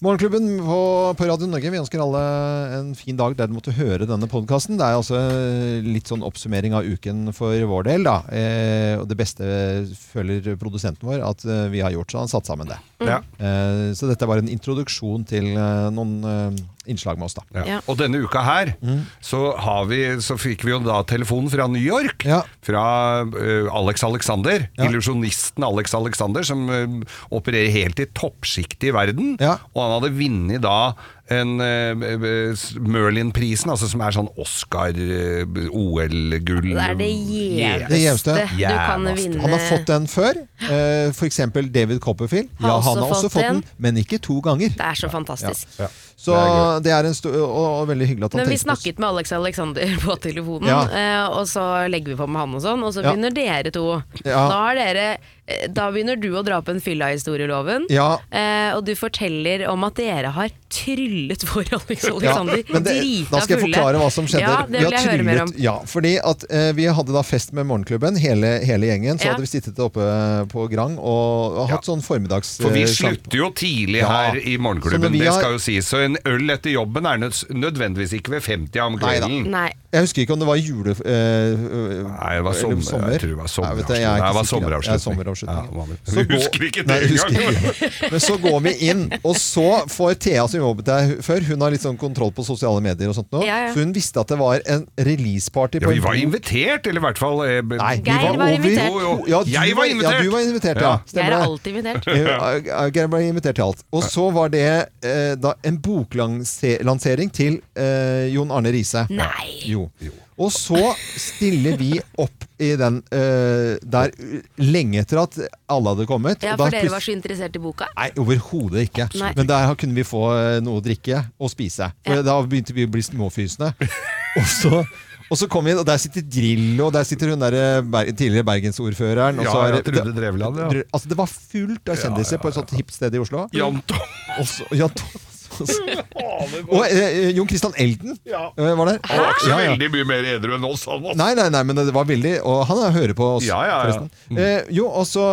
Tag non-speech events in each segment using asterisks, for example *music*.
Morgenklubben på, på Radio Norge, vi ønsker alle en fin dag der du måtte høre denne podkasten. Det er altså litt sånn oppsummering av uken for vår del. da. Eh, og det beste føler produsenten vår at eh, vi har gjort, så han satt sammen det. Ja. Eh, så dette var en introduksjon til eh, noen eh, innslag med oss, da. Ja. Ja. Og denne uka her så, har vi, så fikk vi jo da telefonen fra New York. Ja. Fra uh, Alex Alexander. Ja. Illusjonisten Alex Alexander, som uh, opererer helt i toppsjiktet i verden. Ja. Og han hadde vunnet da en uh, Merlin-prisen, altså som er sånn Oscar-OL-gull. Det er det gjeveste du kan vinne. Han har fått den før. Uh, F.eks. David Copperfield. Har Ja, han har også fått den, men ikke to ganger. Det er så fantastisk. Så Det er det er en stor og, og veldig hyggelig at han Men vi tenkte på oss. snakket med Alex Alexander *laughs* på telefonen, Ja. eh, og så legger vi på med han og sånn, og så Ja. begynner dere to. Ja. Da, har dere, eh, da begynner du å dra på en fylla-historieloven, Ja. eh, og du forteller om at dere har tryllet for *laughs* Alex Alexander. men det, da skal jeg forklare hva som skjedde. Ja, det Vi har vil jeg høre mer om. tryllet- Ja, fordi at eh, Vi hadde da fest med Morgenklubben, hele, hele gjengen. Så Ja. hadde vi sittet oppe på Grang og, og hatt sånn formiddags... For vi eh, slutter jo tidlig Ja. her i Morgenklubben, vi det skal jo sies. Så en øl etter jobben er nød nødvendigvis ikke ved 50 om kvelden. Nei. Jeg husker ikke om det var jule... Øh, øh, Nei, det var sommer, sommer. Jeg tror det var er sommeravslutning. ikke Nei, det var. Ja, sommeravslutning. sommeravslutning. Ja. Så *laughs* Du husker ikke det engang. Men så går vi inn, og så får Thea, som jobbet der før, hun har litt sånn kontroll på sosiale medier og sånt nå, Ja, ja. så hun visste at det var en releaseparty Ja, vi var invitert, eller i hvert fall eh, Nei, Geir var var invitert. Jo, jo. Ja, du Jeg var invitert. Ja, du var invitert, ja. Ja. Jeg Stemmer er alltid invitert. *laughs* Geir ble invitert til alt. Og så var det eh, da en boklansering til eh, Jon Arne Riise. Nei. Jo. Og så stiller vi opp i den eh, der lenge etter at alle hadde kommet. Ja, for dere var så interessert i boka? Nei, overhodet ikke. Nei. Men der kunne vi få eh, noe å drikke og spise. For Ja. Da begynte vi å bli småfysende. og, så, og så kom vi inn, og der sitter Drillo, og der sitter hun der, eh, Ber tidligere bergensordføreren. Ja, så ja, det- Trude Drevland, ja. Altså, det var fullt av kjendiser på et sånt hipt sted i Oslo. Jan ja, Thomas. *laughs* og eh, Jon Christian Elden eh, var der. Han var ikke så Ja, ja. veldig mye mer edru enn oss, han. altså. Nei, nei, nei, men det var veldig Og han hører på oss, Ja, ja, ja. forresten. Eh, jo, og så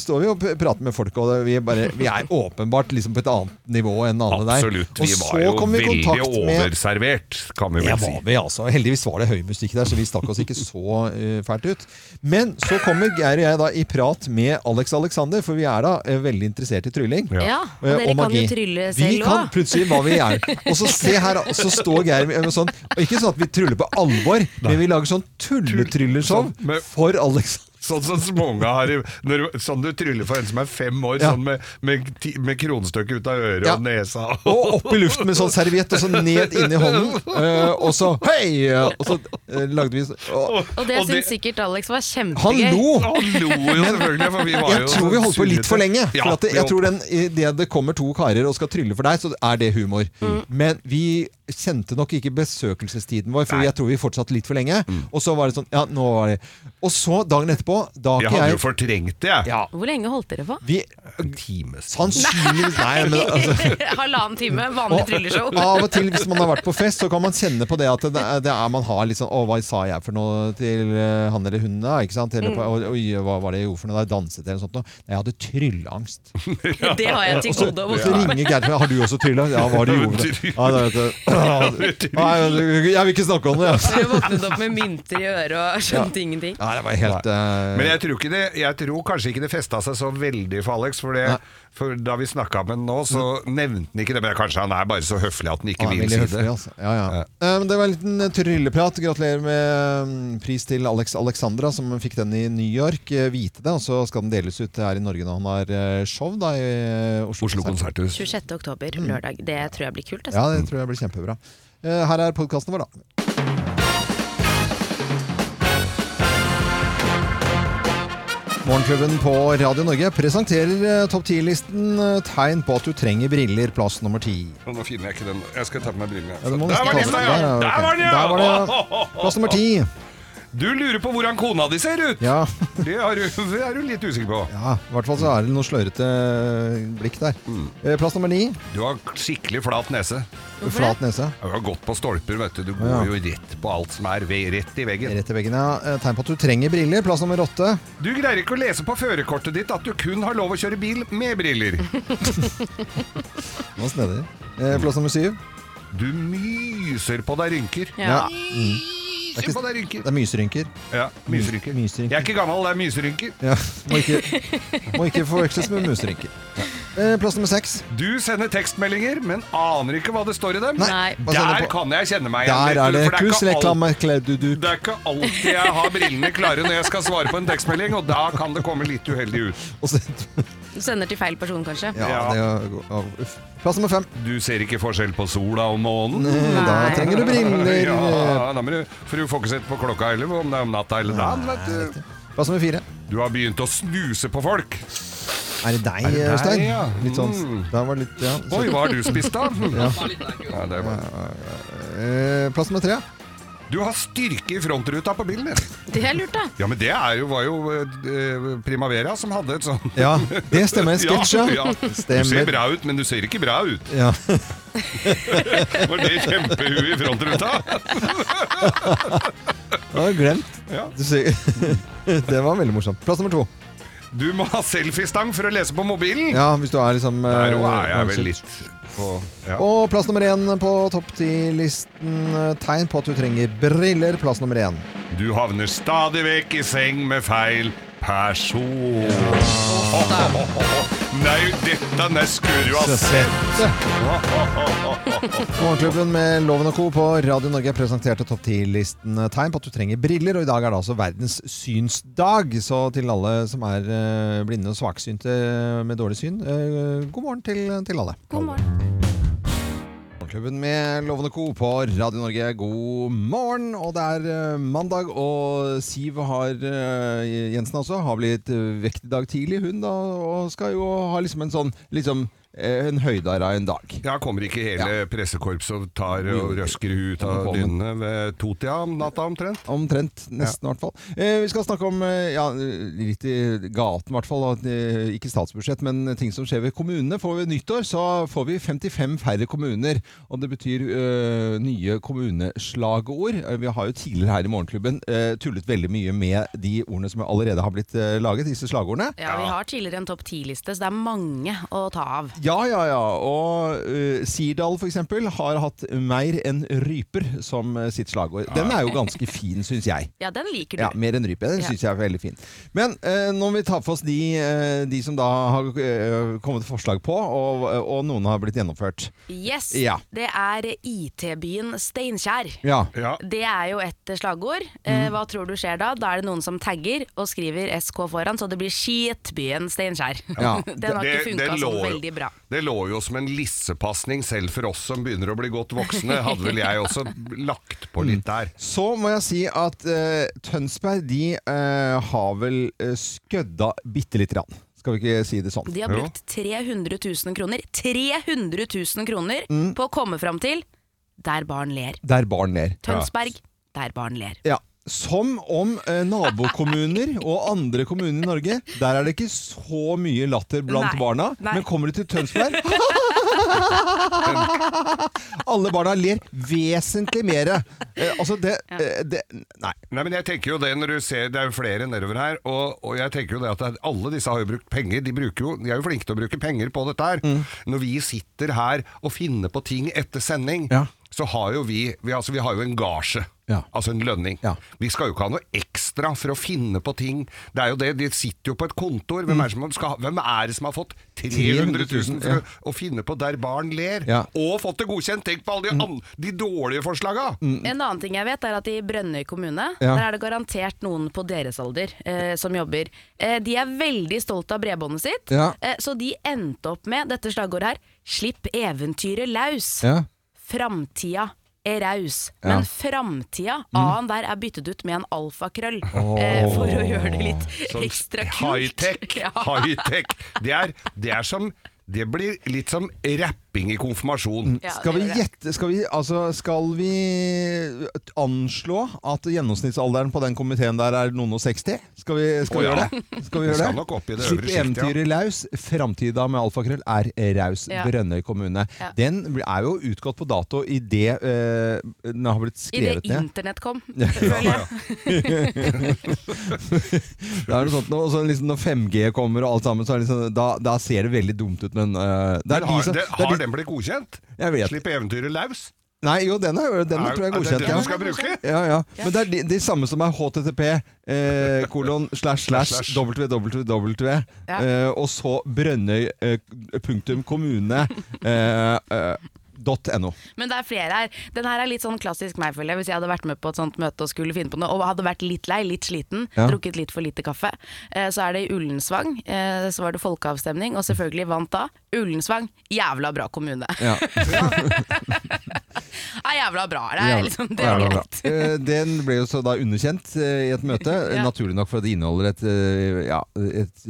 står vi og p- prater med folk, og det- vi, er bare, vi er åpenbart liksom på et annet nivå enn alle der. Absolutt. Vi var jo vi veldig overservert, kan vi det vel si. var vi altså. Heldigvis var det høy musikk der, så vi stakk oss ikke så eh, fælt ut. Men så kommer Geir og jeg da i prat med Alex Alexander, for vi er da eh, veldig interessert i trylling. Ja. Ja, og Eh, dere kan magi. jo trylle Vi selv kan òg. Plutselig hva vi er. Og så se her, og så står Geir med sånn og Ikke sånn at vi tryller på alvor, men vi lager sånn tulletrylleshow Sånn for Alex. Sånn som småunga har i- når, Sånn du tryller for en som er fem år, Ja. sånn med, med, ti- med kronstykket ut av øret Ja. og nesa. Og opp i luften med sånn serviett, og så ned inn i hånden. eh, og så hei! Og så eh, lagde vi og, Og det Og det- syns sikkert Alex var Han kjempegøy. lo! Han lo jo selvfølgelig, for vi var Jeg jo tror vi holdt på litt for lenge. Ja, For at det, vi jeg holdt tror den, Idet det kommer to karer og skal trylle for deg, så er det humor. Mm. Men vi kjente nok ikke besøkelsestiden vår, for Nei. Mm. jeg tror vi fortsatt litt for lenge. Og så var det sånn Ja, nå var det Og så, dagen etterpå, da Jeg hadde hadde jo fortrengt det, jeg. ja, Hvor lenge holdt dere på? vi, En time. Sannsynligvis Nei, men altså *laughs* Halvannen time, vanlig Og trylleshow. Av og til hvis man har vært på fest, så kan man kjenne på det at det det er man har litt sånn Å, hva sa jeg for noe til eh, han eller hun da? Ikke sant? Eller, mm. og, Oi, hva var det jeg gjorde for noe? Da jeg danset eller noe sånt noe. Jeg hadde trylleangst. *laughs* Det har jeg til Og gode å og Har du også trylla? Ja, hva har du gjort? *laughs* Ja, det vet du. Nei, jeg vil ikke snakke om det. Jeg våknet opp med mynter i øret og skjønte ingenting. Nei, det var helt Uh... Men jeg tror, ikke det, jeg tror kanskje ikke det festa seg så veldig for Alex. For, det. For da vi snakka med han nå, så nevnte han ikke det. Men kanskje han er bare så høflig at han ikke ja, vil si høflig, det. altså. ja, ja. Ja. Um, det var en liten eh, trylleprat. Gratulerer med mm, pris til Alex Alexandra, som fikk den i New York. Eh, Vite det, og så skal den deles ut her i Norge når han har show da, i Oslo, Oslo konserthus. 26. oktober, lørdag. Det tror jeg blir kult. Altså. Ja, det tror jeg blir kjempebra. Uh, Her er podkasten vår, da. Morgenklubben på Radio Norge presenterer eh, topp 10-listen eh, tegn på at du trenger briller. Plass nummer ti. Nå finner jeg ikke den. Jeg skal ta på meg brillene. Ja, Der var nesten ja! den. Der, Der var den, ja! Plass nummer ti. Du lurer på hvordan kona di ser ut! Ja. *laughs* Det er du- det er du litt usikker på. ja, i hvert fall så er det noe slørete blikk der. Mm. Plass nummer ni. Du har skikkelig flat nese. Flat nese. Du har gått på stolper, vet du. Du går Ja. jo rett på alt som er rett i veggen. Rett i veggen, ja. Eh, Tegn på at du trenger briller. Plass nummer åtte. Du greier ikke å lese på førerkortet ditt at du kun har lov å kjøre bil med briller. *laughs* Nå snedig. Eh, Plass nummer syv. Du myser på deg rynker. Ja. Se på deg rynker. Det er myserynker. Ja, myserynker. Myserynker. Jeg er ikke gammel, det er myserynker. Ja. Må ikke, må ikke forveksles med muserynker. Ja. Eh, Plass nummer seks. Du sender tekstmeldinger, men aner ikke hva det står i dem. Nei. Der kan jeg kjenne meg igjen. Der er du, det for ikke kus alt- reklame du Det er ikke alltid jeg har brillene klare når jeg skal svare på en tekstmelding, og da kan det komme litt uheldig ut. Du sender til feil person, kanskje. Ja, Ja. det er, uff. Plass nummer fem. Du ser ikke forskjell på sola og månen. Nei. Da trenger du briller. Ja, da må du, for du får ikke sett på klokka heller, om det er om natta eller dagen. vet du. Plass nummer fire. Du har begynt å snuse på folk. Er det deg, Øystein? ja? Litt sånn Mm. Da var det litt, ja. Oi, hva har du spist da? *laughs* Ja. Ja, det var. eh, plass nummer tre. Du har styrke i frontruta på bilen din. Det er lurt, da. Ja, men det er jo, var jo eh, Primavera som hadde et sånt Ja, det stemmer. *laughs* En sketsj, ja. ja. Du ser bra ut, men du ser ikke bra ut. Ja. *laughs* Var det kjempehuet i frontruta? *laughs* det var glemt. Ja. Du ser, det var veldig morsomt. Plass nummer to. Du må ha selfiestang for å lese på mobilen. Ja, hvis du er liksom Der eh, òg er jeg vel litt på ja. Og plass nummer én på topp ti-listen. eh, Tegn på at du trenger briller. Plass nummer én. Du havner stadig vekk i seng med feil person. Nei, dette skulle du ha sett. Morgenklubben med Loven og Co. på Radio Norge presenterte topp 10-listen tegn på at du trenger briller. Og i dag er det altså verdens synsdag. Så til alle som er eh, blinde og svaksynte med dårlig syn, eh, god morgen til, til alle. God morgen. Morgenklubben med Lovende Co. på Radio Norge, god morgen. Og det er eh, mandag, og Siv har, eh, Jensen også har blitt eh, vekt i dag tidlig, hun da, og skal jo ha liksom en sånn liksom, en høydare av en dag. Ja, kommer ikke hele pressekorpset og tar og røsker ut av dynene ved totida om natta omtrent? Omtrent. Nesten, i hvert fall. Eh, vi skal snakke om eh, ja, litt i gaten, i hvert fall. eh, ikke statsbudsjett, men ting som skjer ved kommunene. Får vi nyttår, så får vi 55 færre kommuner. Og det betyr øh, nye kommuneslagord. Eh, vi har jo tidligere her i Morgenklubben øh, tullet veldig mye med de ordene som allerede har blitt øh, laget, disse slagordene. Ja, Vi har tidligere en topp ti-liste, så det er mange å ta av. Ja, ja, ja. Og uh, Sirdal eksempel har hatt 'mer enn ryper' som eh, sitt slagord. Den er jo ganske fin, syns jeg. *laughs* Ja, den liker du. Ja, mer enn rype. Den Ja. syns jeg er veldig fin. Men uh, nå må vi ta for oss de, uh, de som da har kommet forslag på, og, og noen har blitt gjennomført. Yes, Ja. det er IT-byen Steinkjer. Ja. Ja. Det er jo et slagord. Mm. hva tror du skjer da? Da er det noen som tagger og skriver SK foran, så det blir Skitbyen Steinkjer. Ja. *laughs* Den har ikke funka lå sånn veldig bra. Det lå jo som en lissepasning selv for oss som begynner å bli godt voksne. Hadde vel jeg også lagt på litt der. Så må jeg si at uh, Tønsberg de uh, har vel uh, skødda bitte lite grann. Skal vi ikke si det sånn? De har brukt 300 000 kroner 300 000 kroner Mm. på å komme fram til Der barn ler. Der barn ler. Tønsberg, der barn ler. Ja. Som om eh, nabokommuner og andre kommuner i Norge, der er det ikke så mye latter blant Nei, barna. nei. Men kommer du til Tønsberg *laughs* Alle barna ler vesentlig mer. Eh, altså, det, eh, det Nei. Nei, men jeg tenker jo det når du ser Det er jo flere nedover her, og, og jeg tenker jo det at det- alle disse har jo brukt penger. De, bruker jo, de er jo flinke til å bruke penger på dette her. Når vi sitter her og finner på ting etter sending, Ja. så har jo vi vi, altså, vi har jo en gasje. Ja. Altså en lønning. Ja. Vi skal jo ikke ha noe ekstra for å finne på ting. Det er jo det, De sitter jo på et kontor. Hvem er, det som ha- er det som har fått 300 000 for ja. å, å finne på Der barn ler? Ja. Og fått det godkjent! Tenk på alle de, mm. de dårlige forslaga! En annen ting jeg vet er at i Brønnøy kommune, Ja. der er det garantert noen på deres alder eh, som jobber. Eh, de er veldig stolte av bredbåndet sitt, Ja. eh, så de endte opp med dette slagordet her. Slipp eventyret laus. Ja. Framtida er raus. Ja. Men framtida, A-en der, er byttet ut med en alfakrøll. Eh, for å gjøre det litt som ekstra kult. High-tech. *laughs* Ja. High-tech. Det, det er som Det blir litt som rapp shopping i konfirmasjon. Ja, Skal vi gjette skal vi, altså, skal vi anslå at gjennomsnittsalderen på den komiteen der er noen og 60? Skal vi, skal vi ja. gjøre det? Skal vi gjøre Skal det? nok opp i det Slipp eventyret ja. laus. Framtida med alfakrøll er raus. Ja. Brønnøy kommune. Ja. Den er jo utgått på dato i det uh, den har blitt skrevet ned. I det internett kom, *laughs* føler ja. *laughs* Det er det sånt, og så liksom når 5G kommer og alt sammen, så er det liksom, da, da ser det veldig dumt ut, men uh, det er de som- det, det er de- den ble godkjent? Jeg vet. Slipp eventyret løs? Nei, jo, den, er, den er, tror jeg er Er det godkjent. den du skal bruke? Ja, ja. Men det er de, de samme som er http eh, kolon *laughs* slash slash www Ja. eh, og så brønnøy eh, punktum kommune eh, eh, .no. Men det er flere her. Den her er litt sånn klassisk meg, føler jeg. Hvis jeg hadde vært med på et sånt møte og skulle finne på noe, og hadde vært litt lei, litt sliten, Ja. drukket litt for lite kaffe, eh, så er det i Ullensvang. eh, Så var det folkeavstemning, og selvfølgelig vant da Ullensvang. Jævla bra kommune. Ja, *laughs* *laughs* *laughs* er jævla bra. Det er, liksom, det er greit. Eh, Den ble jo så da underkjent eh, i et møte, *laughs* Ja. naturlig nok for at det inneholder et, eh, ja, et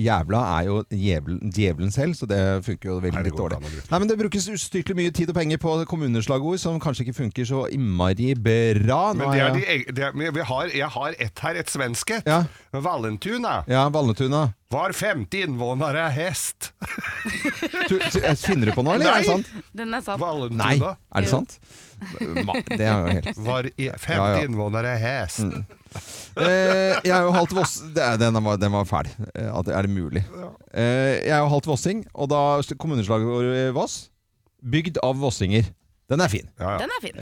Jævla er jo djevelen, djevelen selv, så det funker jo veldig Nei, litt dårlig. Nei, men Det brukes ustyrtelig mye tid og penger på kommuneslagord som kanskje ikke funker så innmari bra. Nå Men det er de, det er, vi har, jeg har ett her, et svensk et. Ja. Vallentuna. Ja, Valnetuna. Hver femte innvåner er hest. *laughs* Tu- jeg Finner du på noe, eller? Er det sant? Den er sant. Valentina. Nei, er det sant? Ma- Det er jo helt Hver i- femte Ja, ja. innvåner er hest. Eh, jeg er jo halvt voss... Det er- Den var, den var fæl. Eh, at- Er det mulig? Eh, jeg er jo halvt vossing, og da kommuneslaget Voss Bygd av vossinger. Den er fin. Ja, ja. Den er fin.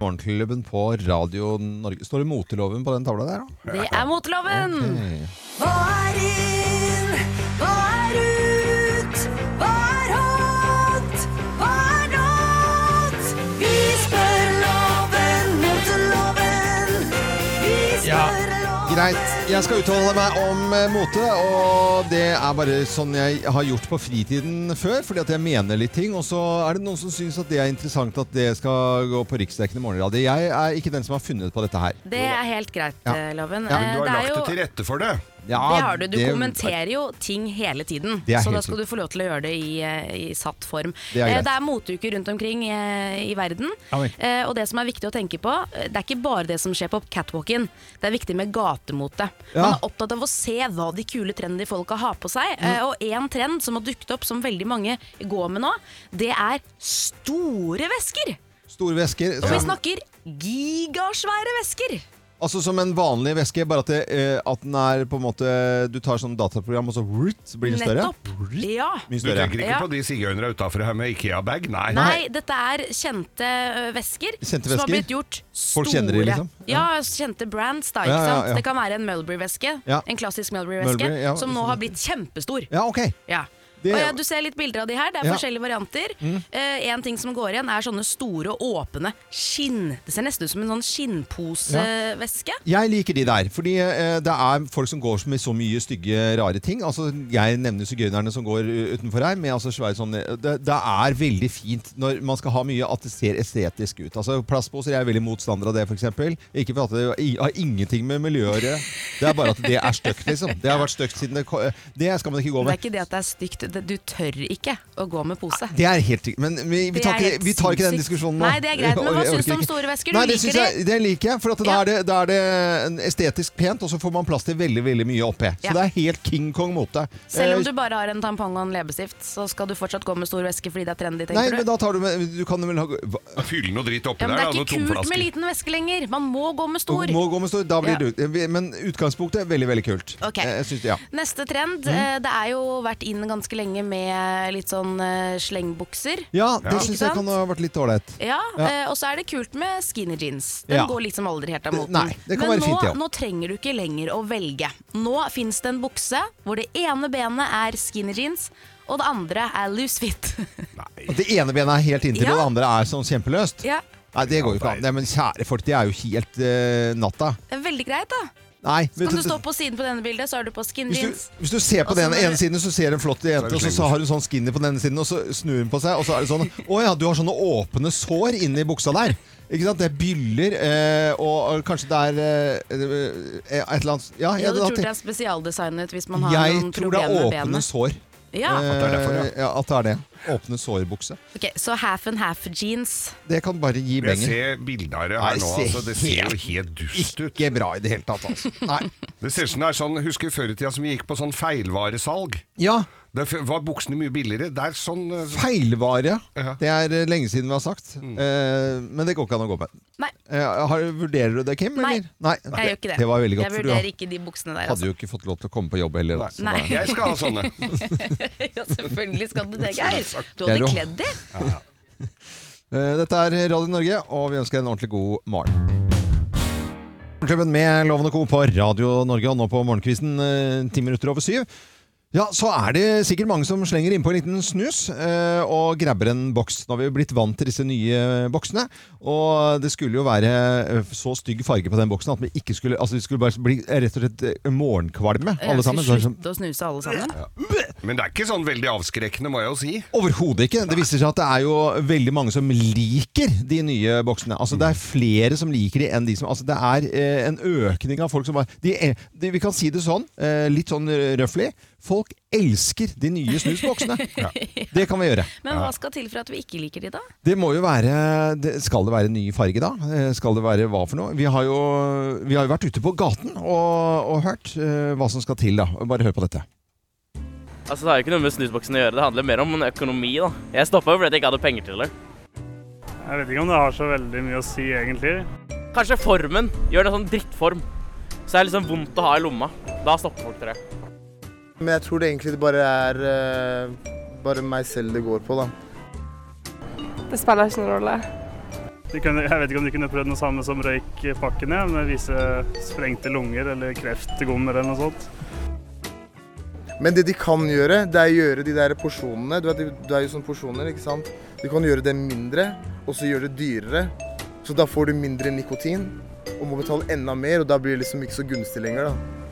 Morgenklubben på Radio Norge. Står det moteloven på den tavla der, da? Det er moteloven! Okay. Hva er inn? Hva er ut? Hva Greit. Jeg skal uttale meg om eh, mote, og det er bare sånn jeg har gjort på fritiden før, fordi at jeg mener litt ting. Og så er det noen som syns at det er interessant at det skal gå på riksdekkende morgenradio. Jeg er ikke den som har funnet på dette her. Det er helt greit, Ja. eh, Loven. Ja, Eh, Men du har det er lagt det til rette for det. Ja, det har du. Du det- kommenterer jo ting hele tiden. Så da skal du få lov til å gjøre det i, eh, i satt form. Det er. Eh, det er moteuker rundt omkring eh, i verden. Og det som er viktig å tenke på, det er ikke bare det som skjer på catwalken. Det er viktig med gatemote. Man er opptatt av å se hva de kule trendy folka har på seg. Og én trend som har dukket opp, som veldig mange går med nå, det er store vesker. Store vesker. Og vi snakker gigasvære vesker. Altså som en vanlig væske, bare at, det, eh, at den er på en måte Du tar sånn dataprogram, og så, så blir den større. Nettopp. Ja. Mye Du større. tenker ikke Ja. på de sigøynerne utafor her med Ikea-bag? Nei. Nei, dette er kjente ø, vesker Kjente som har blitt gjort store. Folk kjenner de, liksom? Ja, kjente brands, da. Ikke Ja, ja, sant? ja. Det kan være en Mulberry-væske. Ja. En klassisk Mulberry-væske Mulberry, ja. som nå har blitt kjempestor. Ja, ok. Ja. Og ja, du ser litt bilder av de her. Det er Ja. Mm. forskjellige varianter. Eh, en ting som går igjen, er sånne store, åpne skinn. Det ser nesten ut som en sånn skinnposeveske. Jeg liker de der, fordi eh, det er folk som går med så mye stygge, rare ting. Altså, jeg nevner sigøynerne som går uh, utenfor her. Med altså svære sånne, det, det er veldig fint når man skal ha mye at det ser estetisk ut. Altså Plastposer jeg er veldig motstander av det, f.eks. Ikke for at det i- har ingenting med miljø å gjøre. Det er bare at det er stygt, liksom. Det har vært stygt siden det ko- Det skal man ikke gå Det er ikke det at det er stygt, det- du tør ikke å gå med pose. Det er helt riktig. Men vi, vi, tar ikke, helt vi tar ikke den diskusjonen nå. Nei, det er greit, men hva syns du om store vesker? Du Nei, det liker syns jeg, det liker jeg, for at da, Ja. er det, da er det estetisk pent, og så får man plass til veldig veldig mye oppi. Så Ja. det er helt King Kong-mote. Selv om Eh, du bare har en tampong og en leppestift, så skal du fortsatt gå med stor veske fordi det er trendy, tenker Nei, du? men da tar du med Du kan vel ha Fyll noe dritt oppi Ja, men da. det er ikke kult med liten veske lenger. Man må gå med stor. må gå med stor. Da blir Ja. det Men utgangspunktet er veldig, veldig kult. Okay. Eh, Jeg synes, ja. Neste trend. Mm. eh, Det er jo vært inn ganske lenge med litt sånn eh, slengbukser. ja, det Ja. syns jeg kan ha vært litt ålreit. Ja, Ja. eh, og så er det kult med skinny jeans. Den Ja. går liksom aldri helt av moten. Nei, det kan Men være fint, nå, ja. nå trenger du ikke lenger å velge. Nå fins det en bukse hvor det ene benet er skinny jeans, og det andre er loose fit. *laughs* At det ene benet er helt inntil, Ja. og det andre er sånn kjempeløst. ja, Nei, det går jo ikke an. Nei, men kjære folk, det er jo helt eh, natta. det er veldig greit, da. Nei. Så kan du du- stå på siden på denne bildet, så er du på skinny Hvis du, jeans. hvis du ser på den ene du- siden, så ser du en flott jente, og så, så har hun sånn skinny på den ene siden, og så snur hun på seg, og så er det sånn *laughs* Å ja, du har sånne åpne sår inni buksa der. Ikke sant? Det er byller, eh, og, og kanskje det er eh, eh, et eller annet Ja, Jeg jeg, hadde da det er spesialdesignet hvis man har jeg noen tror det er åpne sår. Ja. Eh, At det er derfor, ja. ja. At det er det. Åpne sårbukse. Ok, Så half and half jeans. Det kan bare gi Jeg benger. ser bilder av det Nei, her nå, altså, det ser jo helt dust ut. Ikke bra i det hele tatt, altså. Nei. *laughs* Det ser ut som det er sånn, Husker før i tida som vi gikk på sånn feilvaresalg? Ja, Der var buksene mye billigere. Det er sånn uh, feilvare. Ja. Det er uh, lenge siden vi har sagt. Eh, men det går ikke an å gå med. Nei, har, vurderer du det, Kim? Nei. eller? Nei. jeg gjør ikke det. Det var veldig godt, jeg for du vurderer ikke de buksene der. hadde Altså. jo ikke fått lov til å komme på jobb heller. Nei. Nei. Jeg skal ha sånne. *laughs* ja, selvfølgelig skal du det, *laughs* Geir. Du hadde kledd de. *laughs* Eh, Dette er Radio Norge, og vi ønsker en ordentlig god morgen. Morgenklubben med Lovende Co. på Radio Norge, og nå på morgenkvisten ti minutter over syv. Ja, så er det sikkert mange som slenger innpå en liten snus eh, og grabber en boks. Nå har vi jo blitt vant til disse nye boksene, og det skulle jo være eh, så stygg farge på den boksen at vi ikke skulle Altså, vi skulle bare bli eh, rett og slett eh, morgenkvalme, alle sammen. sånn- slutte å snuse alle sammen. Men det er ikke sånn veldig avskrekkende, må jeg jo si. Overhodet ikke. Det viser seg at det er jo veldig mange som liker de nye boksene. Altså Det er flere som liker de enn de som Altså Det er eh, en økning av folk som bare de, er- de, Vi kan si det sånn, eh, litt sånn røfflig. Folk elsker de nye snusboksene. *laughs* Det kan vi gjøre. Men hva skal til for at vi ikke liker de, da? Det må jo være det, Skal det være ny farge, da? Eh, Skal det være hva for noe? Vi har jo, vi har jo vært ute på gaten og, og hørt eh, hva som skal til, da. Bare hør på dette. Altså, Det har jo ikke noe med snusboksen å gjøre, det handler mer om en økonomi. da. Jeg stoppa jo fordi jeg ikke hadde penger til det. Jeg vet ikke om det har så veldig mye å si, egentlig. Kanskje formen. Gjør det sånn drittform. Så det er det liksom vondt å ha i lomma. Da stopper folk, til jeg. Men jeg tror det egentlig det bare er eh, bare meg selv det går på, da. Det spiller ikke noen rolle. De kunne, jeg vet ikke om de kunne prøvd noe samme som røykpakkene, med vise sprengte lunger eller kreftgommer eller noe sånt. Men det de kan gjøre, det er å gjøre de der porsjonene. Du vet, det er jo sånne porsjoner, ikke sant. Du kan gjøre det mindre, og så gjøre det dyrere. Så da får du mindre nikotin, og må betale enda mer, og da blir det liksom ikke så gunstig lenger, da.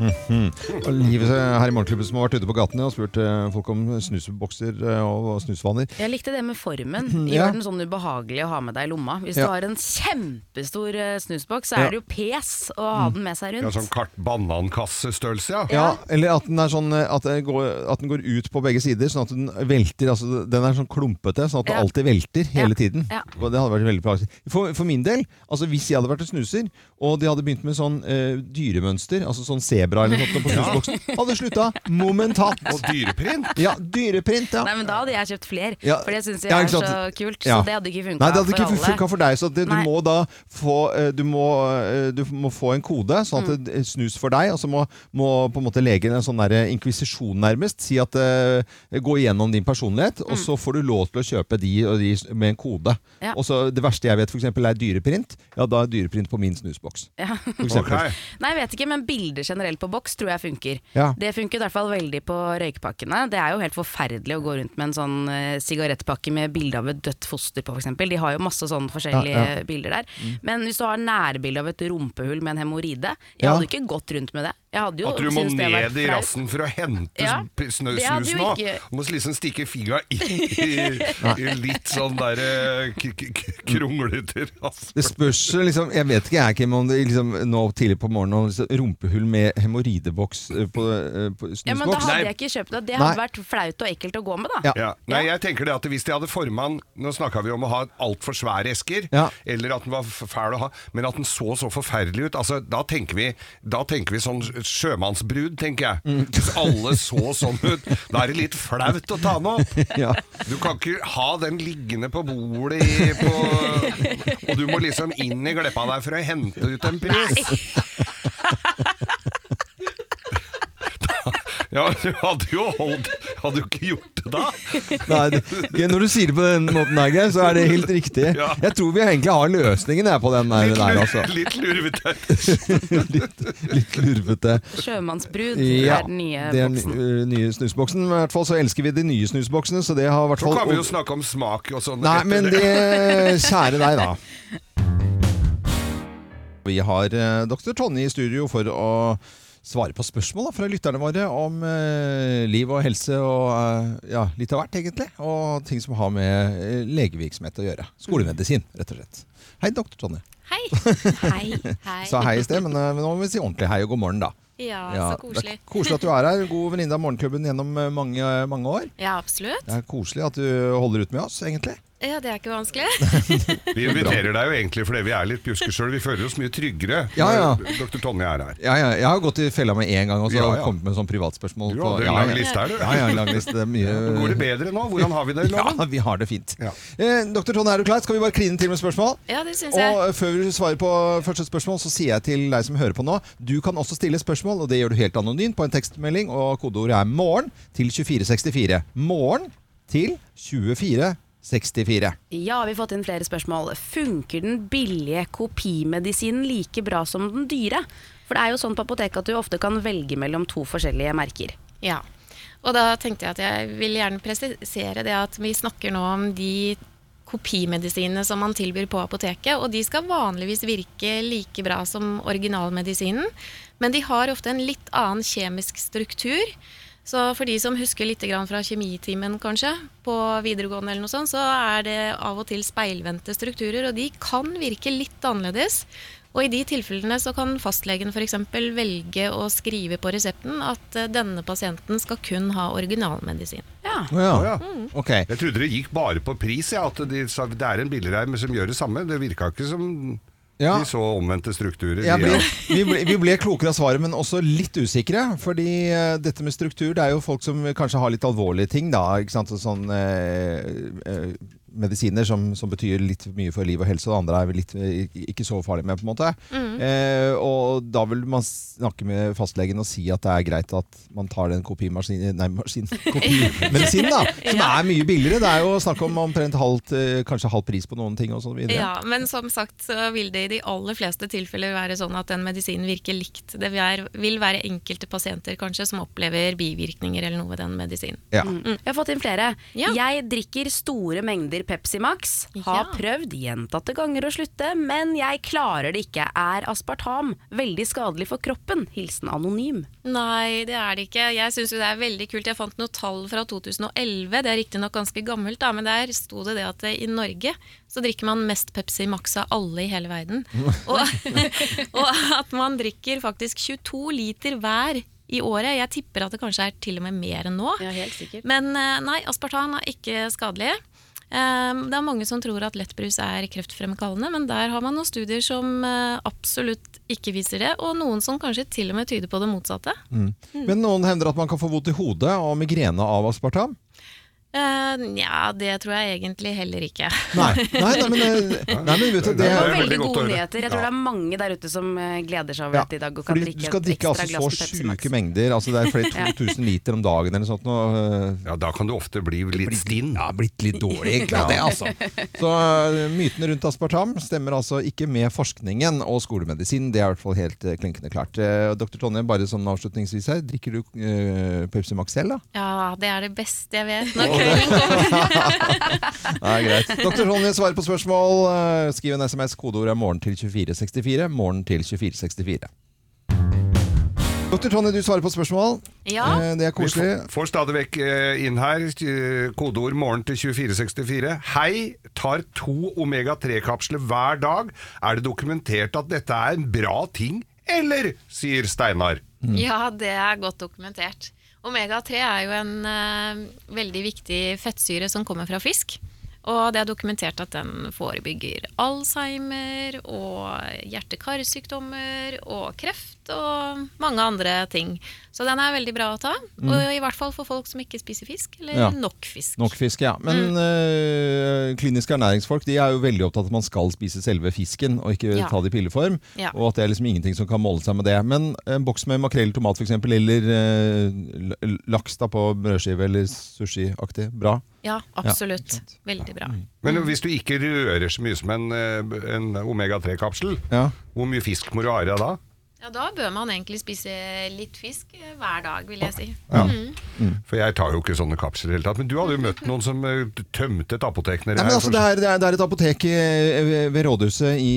Liv her i Morgenklubben som har vært ute på gatene og spurt eh, folk om snusbokser eh, og snusvaner. Jeg likte det med formen. Gjør Ja. Gjør den sånn ubehagelig å ha med deg i lomma. Hvis Ja. du har en kjempestor eh, snusboks, så er det jo pes å ha den med seg Ja, rundt. sånn kart banankassestørrelse, ja. Ja, eller at den, er sånn, at, den går, at den går ut på begge sider, sånn at den velter. Altså, den er sånn klumpete, sånn at Ja. alltid velter hele Ja. tiden. Ja. Og det hadde vært veldig praktisk. For, for min del, altså hvis jeg hadde vært en snuser, og de hadde begynt med sånn eh, dyremønster, altså sånn sebra eller noe på snusboksen, hadde slutta momentant. Og dyreprint. Ja, dyreprint, ja. Nei, men Da hadde jeg kjøpt flere, Ja. for det syns jeg Ja, er så kult. Ja. Så det hadde ikke funka Nei, det hadde for ikke alle. funka for deg. Så det, du Nei. må da få eh, du må, eh, du må få en kode, sånn at Mm. det snus for deg. Og så må, må på en måte legen en sånn der inkvisisjon nærmest si at uh, gå igjennom din personlighet, og så får du lov til å kjøpe de, og de med en kode. Mm. Ja. Og så Det verste jeg vet, for eksempel, er dyreprint. Ja, da er dyreprint på min snusboks. Ja. For eksempel. Nei, jeg vet ikke, men bilder generelt på boks tror jeg funker. Ja. Det funker i hvert fall veldig på røykpakkene. Det er jo helt forferdelig å gå rundt med en sånn eh, sigarettpakke med bilde av et dødt foster på, f.eks. De har jo masse sånne forskjellige Ja, bilder der. Men hvis du har nærbilde av et rumpehull med en hemoroide Jeg hadde ikke gått rundt med det. Jeg hadde jo At du må syntes det var ned i rassen for å hente Ja, snø, snus nå. ikke- Du må liksom stikke figa inn *laughs* i, i litt sånn k- k- kronglete rass. Det spørs liksom Jeg vet ikke jeg, Kim, om det liksom, nå tidlig på morgenen liksom, rumpehull med hemoroideboks på, på, snusboks. Ja, men da hadde jeg ikke kjøpt det. Det hadde Nei. vært flaut og ekkelt å gå med, da. Ja. Ja. Nei, jeg tenker det at Hvis de hadde formann Nå snakka vi om å ha altfor svære esker, Ja. eller at den var fæl å ha, men at den så så forferdelig ut. Altså, Da tenker vi Da tenker vi sånn sjømannsbrud, tenker jeg. Mm. Hvis alle så sånn ut, da er det litt flaut å ta den opp. *laughs* Ja. Du kan ikke ha den liggende på bordet i, på, *laughs* Og du må liksom inn i gleppa der for å hente ut en pris. Ja, *laughs* du hadde jo holdt Hadde jo ikke gjort det da. Nei, det, når du sier det på den måten, der, Geir, så er det helt riktig. Ja. Jeg tror vi egentlig har løsningen her på den der. Litt, der altså. *laughs* litt lurvete. *laughs* litt, litt lurvete. Sjømannsbrud Ja, er den nye det er boksen. den nye snusboksen. I hvert fall så elsker vi de nye snusboksene, så det har i hvert Så kan vi jo snakke om smak og sånn. Nei, men det Kjære deg, da. Vi har eh, dr. Tonje i studio for å svare på spørsmål da, fra lytterne våre om eh, liv og helse og eh, ja, litt av hvert, egentlig. Og ting som har med eh, legevirksomhet å gjøre. Skolemedisin, rett og slett. Hei, dr. Tonje. Hei. *laughs* Hei. Hei. Sa hei i sted, men, eh, men nå må vi si ordentlig hei og god morgen, da. Ja, Ja, så koselig. Det er koselig at du er her. God venninne av Morgenklubben gjennom eh, mange, mange år. Ja, absolutt. Det er koselig at du holder ut med oss, egentlig. Ja, det er ikke vanskelig. *laughs* Vi inviterer deg jo egentlig fordi vi er litt pjusker sjøl. Vi føler oss mye tryggere Ja, ja. når dr. Tonje er her. Ja, ja, jeg har gått i fella med én gang og så Ja, ja. kommet med sånn privatspørsmål. Du på- hadde en lang liste her, du. Ja, ja, en lang liste. Det er mye *laughs* Går det bedre nå? Hvordan har vi det? *laughs* Ja, Loven? vi har det fint. Ja. Eh, Dr. Tonje, er du klar? Skal vi bare kline til med spørsmål? Ja, det syns jeg. Og før vi svarer på første spørsmål, så sier jeg til deg som hører på nå, du kan også stille spørsmål, og det gjør du helt anonymt på en tekstmelding, og kodeordet er 'morgen' til 2464. Morgen til 2464. Ja, vi har fått inn flere spørsmål. Funker den billige kopimedisinen like bra som den dyre? For det er jo sånn på apoteket at du ofte kan velge mellom to forskjellige merker. Ja. Og da tenkte jeg at jeg vil gjerne presisere det at vi snakker nå om de kopimedisinene som man tilbyr på apoteket, og de skal vanligvis virke like bra som originalmedisinen, men de har ofte en litt annen kjemisk struktur. Så for de som husker litt fra kjemitimen kanskje, på videregående eller noe sånt, så er det av og til speilvendte strukturer, og de kan virke litt annerledes. Og i de tilfellene så kan fastlegen f.eks. velge å skrive på resepten at eh, denne pasienten skal kun ha originalmedisin. Ja. Oh, ja. Oh, ja. Ok. Jeg trodde det gikk bare på pris, ja, at de, det er en billigreim som gjør det samme. Det virka ikke som Ja. de så omvendte strukturer. Ja. vi, ble, vi ble klokere av svaret, men også litt usikre. Fordi uh, dette med struktur, det er jo folk som kanskje har litt alvorlige ting, da. Ikke sant? Sånn uh, eh, medisiner som, som betyr litt mye for liv og helse, og det andre er litt, ikke så farlig med, på en måte. Eh, og da vil man snakke med fastlegen og si at det er greit at man tar den kopimaskinen Nei, maskin, *laughs* kopimedisinen, da. *laughs* Som er mye billigere. Det er jo snakk om omtrent halvt, eh, kanskje halv pris på noen ting og så videre. Ja, men som sagt så vil det i de aller fleste tilfeller være sånn at den medisinen virker likt. Det vil være enkelte pasienter kanskje som opplever bivirkninger eller noe ved den medisinen. Ja. Jeg har fått inn flere. Ja. Jeg drikker store mengder Pepsi Max. Har Ja. prøvd gjentatte ganger å slutte, men jeg klarer det ikke. Er aspartam veldig skadelig for kroppen? Hilsen anonym. Nei, det er det ikke. Jeg syns jo det er veldig kult. Jeg fant noen tall fra 2011. Det er riktignok ganske gammelt, da, men der sto det det at i Norge så drikker man mest Pepsi Max av alle i hele verden. *laughs* Og, *laughs* og at man drikker faktisk 22 liter hver i året. Jeg tipper at det kanskje er til og med mer enn nå. Ja, helt sikkert. Men eh, nei, aspartam er ikke skadelig. Eh, Det er mange som tror at lettbrus er kreftfremkallende, men der har man noen studier som eh, absolutt ikke viser det, og noen som kanskje til og med tyder på det motsatte. Men noen hevder at man kan få vondt i hodet og migrene av aspartam. Eh, uh, det tror jeg egentlig heller ikke. Nei, nei, *laughs* nei, men, eh, nei, men vet du, det Det er var veldig gode nyheter. Jeg tror Ja. det er mange der ute som eh, gleder seg over Ja, dette i dag og kan fordi drikke du skal drikke altså så sjuke mengder. Altså det er flere *laughs* 2000 liter om dagen eller sånt. Og, uh, ja, da kan du ofte bli litt stinn. ja, blitt litt dårlig, egentlig. det, altså. Så uh, mytene rundt aspartam stemmer altså ikke med forskningen og skolemedisin. Det er i hvert fall helt klinkende klart. Dr. Tonje, bare sånn avslutningsvis her. Drikker du Pepsi Max selv, da? Ja, det er det beste jeg vet kommer. Nei, greit. Dr. Ronny svarer på spørsmål. Eh, Skriv en SMS. Kodeord er 'morgen til 2464'. Morgen til 2464. Dr. Tonje, du svarer på spørsmål. Ja. Eh, Det er Vi koselig. får, får stadig vekk eh, inn her kodeord 'morgen' til 2464. Hei, tar to omega-3-kapsler hver dag. Er det dokumentert at dette er en bra ting, eller? sier Steinar. Ja, det er godt dokumentert. Omega-3 er jo en eh, veldig viktig fettsyre som kommer fra fisk. Og det er dokumentert at den forebygger Alzheimer og hjerte-karsykdommer og kreft og mange andre ting. Så den er veldig bra å ta. Og i hvert fall for folk som ikke spiser fisk, eller Ja. nok fisk. Nok fisk, ja. Men øh, kliniske ernæringsfolk de er jo veldig opptatt av at man skal spise selve fisken, og ikke Ja. ta det i pilleform. Ja. Og at det er liksom ingenting som kan måle seg med det. Men en boks med makrell i tomat f.eks., eller øh, laks da på brødskive eller sushi-aktig, bra. Ja, absolutt. Ja. Veldig bra. Men hvis du ikke rører så mye som en, eh, en omega-3-kapsel, Ja. hvor mye fisk må du ha i deg da? Ja, Da bør man egentlig spise litt fisk eh, hver dag, vil jeg si. Ja. Mm. For jeg tar jo ikke sånne kapsler i det hele tatt. Men du hadde jo møtt noen som eh, tømte et apotek nedi her. altså, det, er, det, er, et apotek eh, ved- rådhuset i,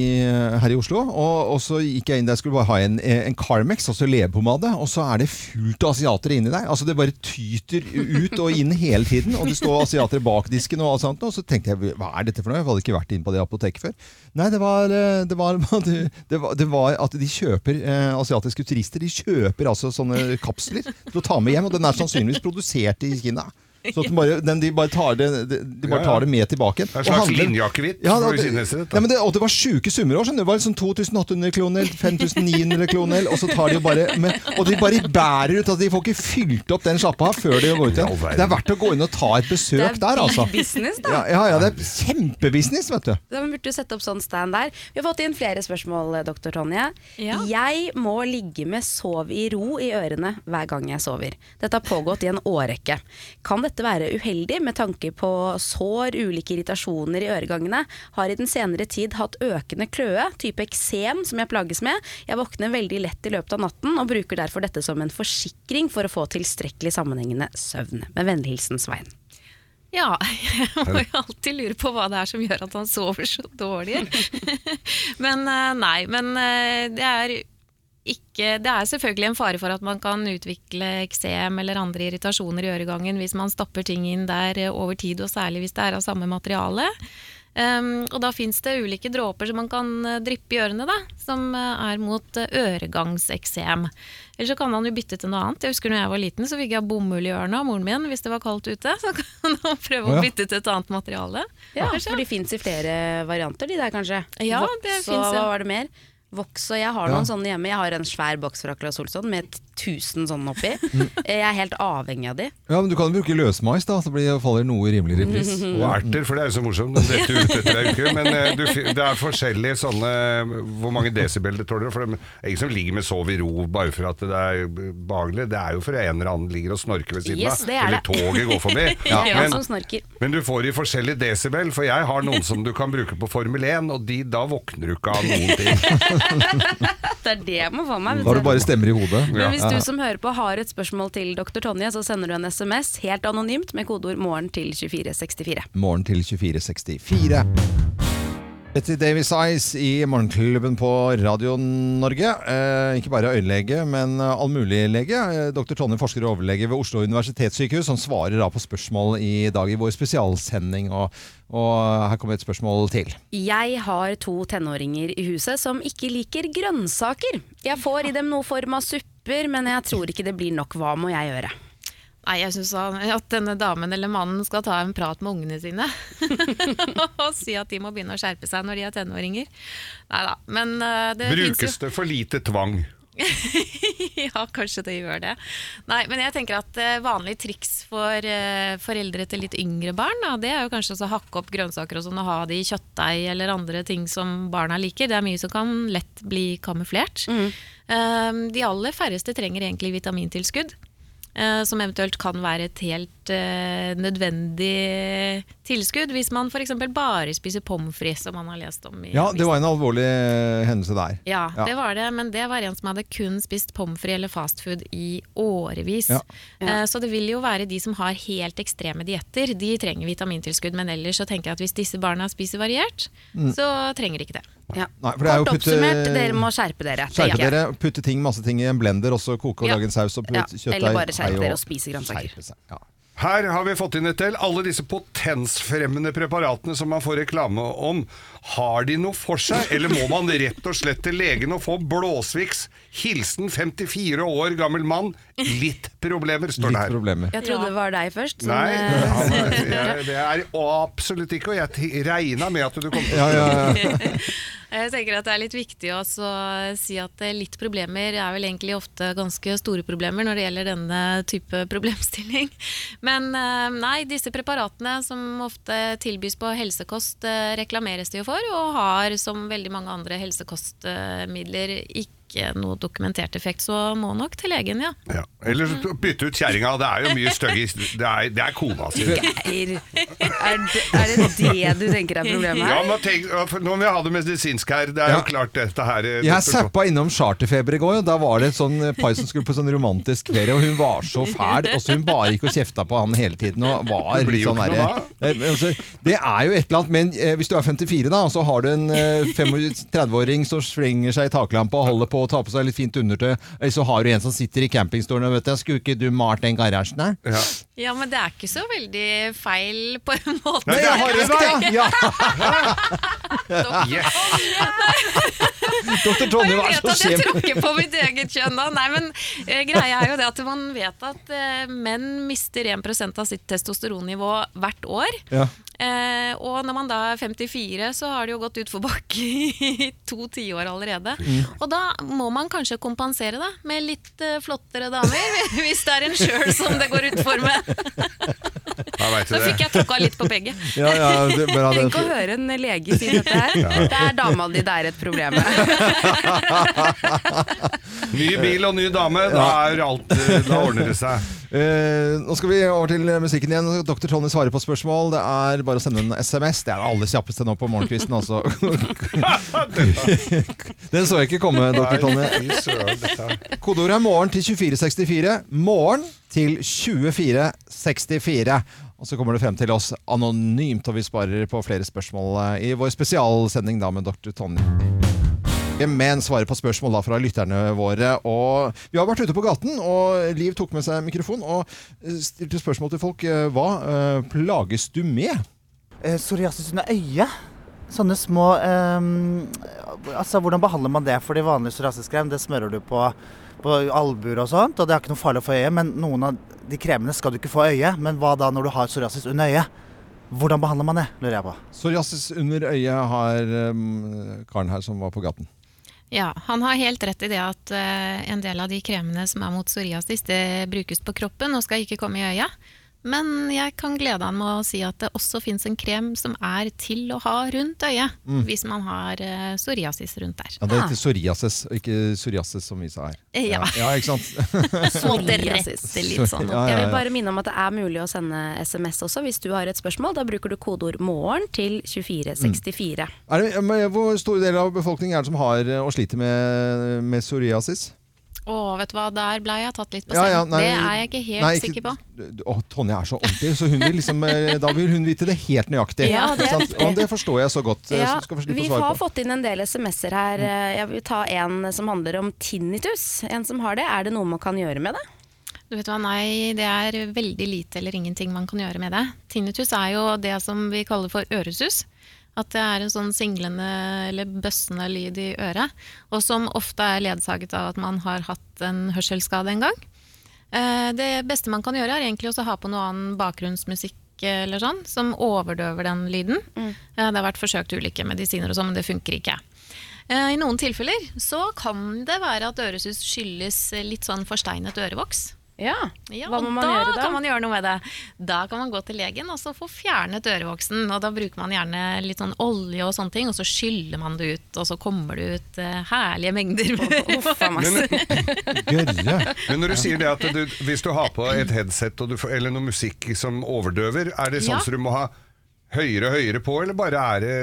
her i Oslo. Og, og så gikk jeg inn der skulle bare ha en, en Carmex, altså leverpomade. Og så er det fullt av asiatere inni der. Altså Det bare tyter ut og inn hele tiden. Og det står asiatere bak disken og alt sånt. Og så tenkte jeg hva er dette for noe? Jeg hadde ikke vært inne på det apoteket før. Nei, det var, det var, *laughs* det var, det var at de kjøper eh, asiatiske turister de kjøper altså sånne kapsler til å ta med hjem, og den er sannsynligvis produsert i Kina. Så at den bare, den, de bare tar det, de, de bare tar det med tilbake. Det er en slags linjeakevitt Ja, og det- ja, men det, og det var sjuke summer òg. Det var liksom 2800 kroner, 5900 kroner, og så tar de bare med, Og de bare bærer ut at de får ikke fylt opp den sjappa før de går ut igjen. Det er verdt å gå inn og ta et besøk der, altså. Det er business, da. Ja, ja, ja, det er kjempebusiness, vet du. Da burde du sette opp sånn stand der. Vi har fått inn flere spørsmål, doktor dr. Tonje. Jeg må ligge med sov i ro i ørene hver gang jeg sover. Dette har pågått i en årrekke. Kan dette være uheldig med tanke på sår, ulike irritasjoner i øregangene? Har i den senere tid hatt økende kløe, type eksem som jeg plages med. Jeg våkner veldig lett i løpet av natten og bruker derfor dette som en forsikring for å få tilstrekkelig sammenhengende søvn. Med vennlig hilsen Svein. Ja, *laughs* jeg må jo alltid lure på hva det er som gjør at han sover så dårlig. *laughs* men eh, nei, men eh, det er ikke Det er selvfølgelig en fare for at man kan utvikle eksem eller andre irritasjoner i øregangen hvis man stapper ting inn der eh, over tid, og særlig hvis det er av samme materiale. Um, og da fins det ulike dråper som man kan eh, dryppe i ørene, da, som eh, er mot øregangseksem. Eller så kan man jo bytte til noe annet. Jeg husker når jeg var liten, så fikk jeg bomull i ørene av moren min hvis det var kaldt ute. Så kan *laughs* man prøve Å, ja. å bytte til et annet materiale. Ja, Kanskje. for de fins i flere varianter, de der kanskje. Ja, det og finnes, ja. hva var det mer? Vox og jeg har Ja. noen sånne hjemme. Jeg har en svær boks fra Claes Olsson med 1000 sånne oppi. *laughs* Jeg er helt avhengig av de. Ja, men Du kan bruke løsmais, da, så blir, faller noe rimeligere i pris. *laughs* Og erter, for det er jo så morsomt. det detter ut etter ei uke. Men eh, du, fi- det er forskjellige sånne Hvor mange desibel det tåler. For det er ingen som ligger med sov i ro bare for at det er behagelig. Det er jo for en eller annen ligger og snorker ved siden Yes, av. det er Eller det. toget går forbi. *laughs* Ja, Men, som snorker. men du får i forskjellige desibel, for jeg har noen som du kan bruke på Formel 1, og de, da våkner du ikke av noen ting. Det er det jeg må få meg. Da har du bare stemmer i hodet. Men hvis Ja. du som hører på har et spørsmål til dr. Tonje, så sender du en SMS helt anonymt med kodeord 'morgen' til 2464. Morgen til 2464. Betty Davis Eyes i Morgenklubben på Radio Norge. Eh, ikke bare øyelege, men allmuliglege. allmulig-lege. Eh, Dr. Tonje, forsker og overlege ved Oslo universitetssykehus, som svarer da på spørsmål i dag i vår spesialsending. Og, og her kommer et spørsmål til. Jeg har to tenåringer i huset som ikke liker grønnsaker. Jeg får i dem noe form av supper, men jeg tror ikke det blir nok. Hva må jeg gjøre? Nei, jeg syns at denne damen eller mannen skal ta en prat med ungene sine. *laughs* og si at de må begynne å skjerpe seg når de er tenåringer. Nei da, men eh, det Brukes det for lite tvang? *laughs* ja, kanskje det gjør det. Nei, men jeg tenker at vanlige triks for eh, foreldre til litt yngre barn, det er jo kanskje å hakke opp grønnsaker og sånn og ha det i kjøttdeig eller andre ting som barna liker. Det er mye som kan lett bli kamuflert. Mm. de aller færreste trenger egentlig vitamintilskudd. Eh, som eventuelt kan være et helt eh, nødvendig tilskudd hvis man f.eks. bare spiser pommes frites, som man har lest om. i Ja, det var en alvorlig eh, hendelse der. ja, det var det, men det var en som hadde kun spist pommes frites eller fastfood i årevis. Ja. Eh, Så det vil jo være de som har helt ekstreme dietter, de trenger vitamintilskudd. Men ellers så tenker jeg at hvis disse barna spiser variert, Mm. så trenger de ikke det. Ja. Nei, for det er jo Kort putte- oppsummert, dere må skjerpe dere. Skjerpe dere, putte ting, masse ting i en blender, og så koke og Ja. lage en saus og putte Ja, kjøttdeig. eller bare skjerpe dere og spise grønnsaker. Ja. Her har vi fått inn et del. Alle disse potensfremmende preparatene som man får reklame om, har de noe for seg, eller må man rett og slett til legen og få blåsviks? Hilsen 54 år gammel mann. Litt problemer, står det Litt her. problemer. Jeg trodde det var deg først. som, Nei, eh, han jeg- det er absolutt ikke, og jeg regna med at du kom til å Ja, ja, ja. *laughs* Jeg tenker at Det er litt viktig å si at eh, litt problemer er vel egentlig ofte ganske store problemer når det gjelder denne type *laughs* problemstilling. Men eh, nei, disse preparatene som ofte tilbys på helsekost, reklameres det jo for, og har som veldig mange andre helsekostmidler ikke noe dokumentert effekt, så må nok til legen, ja. Ja. Eller bytte ut kjerringa. Det er jo mye stygge Det er, det er kona si. Geir, er det, er det det du tenker er problemet Ja, her? men tenk, for nå må vi ha det medisinsk her. Det er Ja. jo klart dette her eh, Jeg zappa innom Charterfeber i går, og da var det et sånn par som skulle på sånn romantisk ferie, og hun var så fæl. Og så hun bare gikk og kjefta på han hele tiden. Og var Det blir jo sånn ikke derre- noe Eh, altså, Det er jo et eller annet, men eh, hvis du er 54 da, og så har du en eh, 35-åring som slenger seg i taklampa og holder på å ta på seg litt fint undertøy, eller så har du en som sitter i campingstolen og vet du, skulle ikke du malt den garasjen der? Ja. Ja, men det er ikke så veldig feil på en måte. Nei, det har rett, ja! ja. *laughs* Yes. Doktor Tonje, hva er det som skjer? jeg tråkker på mitt eget kjønn da. Nei, men eh, greia er jo det at man vet at eh, menn mister 1 av sitt testosteronnivå hvert år. Ja. Eh, og når man da er 54, så har det jo gått utforbakke i to tiår allerede. Mm. Og da må man kanskje kompensere da, med litt eh, flottere damer, *laughs* hvis det er en sjøl som det går utfor med. Da fikk jeg tråkka litt på begge. Ja, ja, det, bra, det. Tenk å høre en lege si dette her. Det er dama di det er et problem med. *laughs* Ny bil og ny dame, da, er alt, da ordner det seg. Uh, nå skal vi over til musikken igjen. Dr. Tony svarer på spørsmål. Det er bare å sende en SMS. Det er det aller kjappeste nå på morgenkvisten, altså. *laughs* Den så jeg ikke komme, dr. Er- Kodeordet er morgen til 2464. Morgen til 2464. Og så kommer du frem til oss anonymt, og vi sparer på flere spørsmål eh, i vår spesialsending da med dr. Tonje. Men svarer på spørsmål da fra lytterne våre. Og vi har vært ute på gaten, og Liv tok med seg mikrofon og eh, stilte spørsmål til folk. Eh, Hva uh, plages du med? Uh, psoriasis under øyet. Sånne små um, Altså, hvordan behandler man det? For de vanlige psoriasiskrem, det smører du på, på albuer og sånt, og det er ikke noe farlig å få øye, Men noen av de kremene skal du ikke få øye. Men hva da når du har psoriasis under øyet? Hvordan behandler man det, lurer jeg på. Psoriasis under øyet har um, karen her som var på gaten. Ja, han har helt rett i det at uh, en del av de kremene som er mot psoriasis, det brukes på kroppen og skal ikke komme i øya. Men jeg kan glede han med å si at det også fins en krem som er til å ha rundt øyet, Mm. hvis man har eh, psoriasis rundt der. Ja, Det heter psoriasis, ikke psoriasis som vi sa her. Eh, ja. ja ikke sant? *laughs* Måtte rette litt sånn opp. Ja, ja, Jeg vil bare minne om at det er mulig å sende SMS også hvis du har et spørsmål. Da bruker du kodeord 'morgen' til 2464. Er det, hvor stor del av befolkningen er det som har eh, og sliter med, med psoriasis? Å, vet du hva, der ble jeg tatt litt på Ja, sengen. ja, nei, det er jeg ikke helt nei, sikker på. Å, Tonje er så ordentlig, så hun vil liksom, eh, da vil hun vite det helt nøyaktig. Ja, det sant? Og det forstår jeg så godt. eh, Ja, så skal vi har på. Mm. fått inn en del SMS-er her. Jeg vil ta en som handler om tinnitus. En som har det. Er det noe man kan gjøre med det? Du vet hva, Nei, det er veldig lite eller ingenting man kan gjøre med det. Tinnitus er jo det som vi kaller for øresus. At det er en sånn singlende eller bøssende lyd i øret. Og som ofte er ledsaget av at man har hatt en hørselsskade en gang. Eh, Det beste man kan gjøre, er egentlig også å ha på noe annen bakgrunnsmusikk eller sånn, som overdøver den lyden. Mm. Det har vært forsøkt ulike medisiner og sånn, men det funker ikke. Eh, I noen tilfeller så kan det være at øresus skyldes litt sånn forsteinet ørevoks. Ja, Ja, Hva må man da gjøre da? kan man gjøre noe med det. Da kan man gå til legen og så få fjernet ørevoksen. Og da bruker man gjerne litt sånn olje og sånne ting, og så skyller man det ut. Og så kommer det ut uh, herlige mengder a *laughs* Men når du sier det at du, hvis du har på et headset og du eller noe musikk som overdøver, er det sånn Ja. som du må ha høyere og høyere på, eller bare er det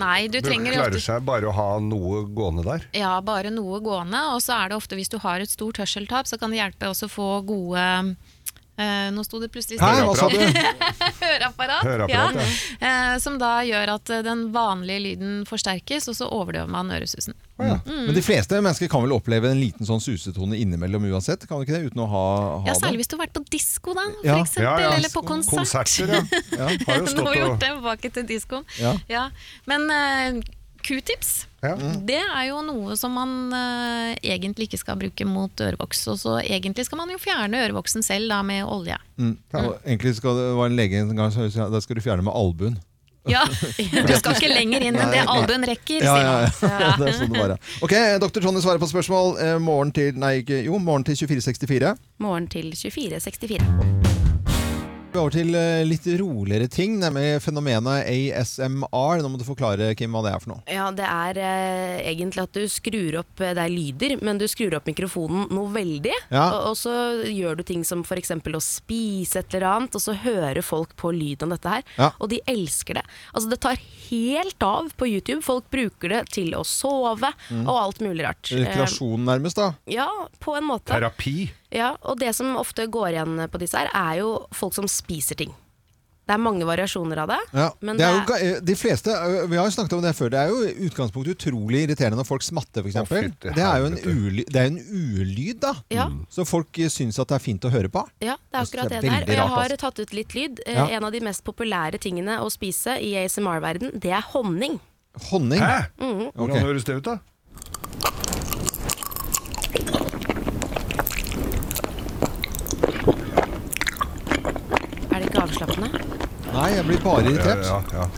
Nei, du trenger klarer ofte seg bare å ha noe gående der? Ja, bare noe gående. Og så er det ofte hvis du har et stort hørseltap, så kan det hjelpe også å få gode eh, Nå sto det plutselig du? *laughs* Høreapparat. Høreapparat, ja. uh, som da gjør at eh, den vanlige lyden forsterkes, og så overdøver man øresusen. Å ja. Men de fleste mennesker kan vel oppleve en liten sånn susetone innimellom uansett? Kan du ikke det, uten å ha, ha Ja. Særlig hvis du har vært på disko, da, for Ja. eksempel. Eller på konsert. Konserter, ja. Ja. Har jo *laughs* Nå har vi gjort det tilbake til diskoen. Ja. Ja. Men uh, q-tips, ja. det er jo noe som man uh, egentlig ikke skal bruke mot ørevoks. Og så egentlig skal man jo fjerne ørevoksen selv da med olje. Mm. Og egentlig skal det være en lege en gang som sa da skal du fjerne med albuen. Ja, *laughs* Du skal ikke lenger inn enn det albuen rekker, Ja, sier ja, ja. *laughs* det er sånn det var. Ok, Dr. Tonje svarer på spørsmål. Eh, morgen til Nei, ikke Jo, morgen til 2464. Morgen til 2464. Vi er over til eh, litt roligere ting, nemlig fenomenet ASMR. Nå må du forklare, Kim, hva det er for noe. Ja, det er eh, egentlig at du skrur opp eh, Det er lyder, men du skrur opp mikrofonen noe veldig. Ja. Og, og så gjør du ting som f.eks. å spise et eller annet, og så hører folk på lyden av dette her. Ja. Og de elsker det. Altså Det tar helt av på YouTube. Folk bruker det til å sove Mm. og alt mulig rart. Rekreasjon, nærmest, da. Eh, ja, på en måte. Terapi. Ja, og det som ofte går igjen på disse her, er jo folk som spiser ting. Det er mange variasjoner av det. Ja, Men det er det jo, de fleste, Vi har jo snakket om det før. Det er jo i utgangspunktet utrolig irriterende når folk smatter, f.eks. Å, Det er jo en, uly, det er en ulyd, da. Ja. Så folk eh, syns at det er fint å høre på. Ja, det er akkurat det det er der. Og jeg har altså. tatt ut litt lyd. Eh, Ja. En av de mest populære tingene å spise i ASMR-verden, det er honning. Honning. Hæ? Mhm. Hvordan Ok. høres det ut, da? Avslappende. Nei, jeg blir bare irritert. Ja, ja,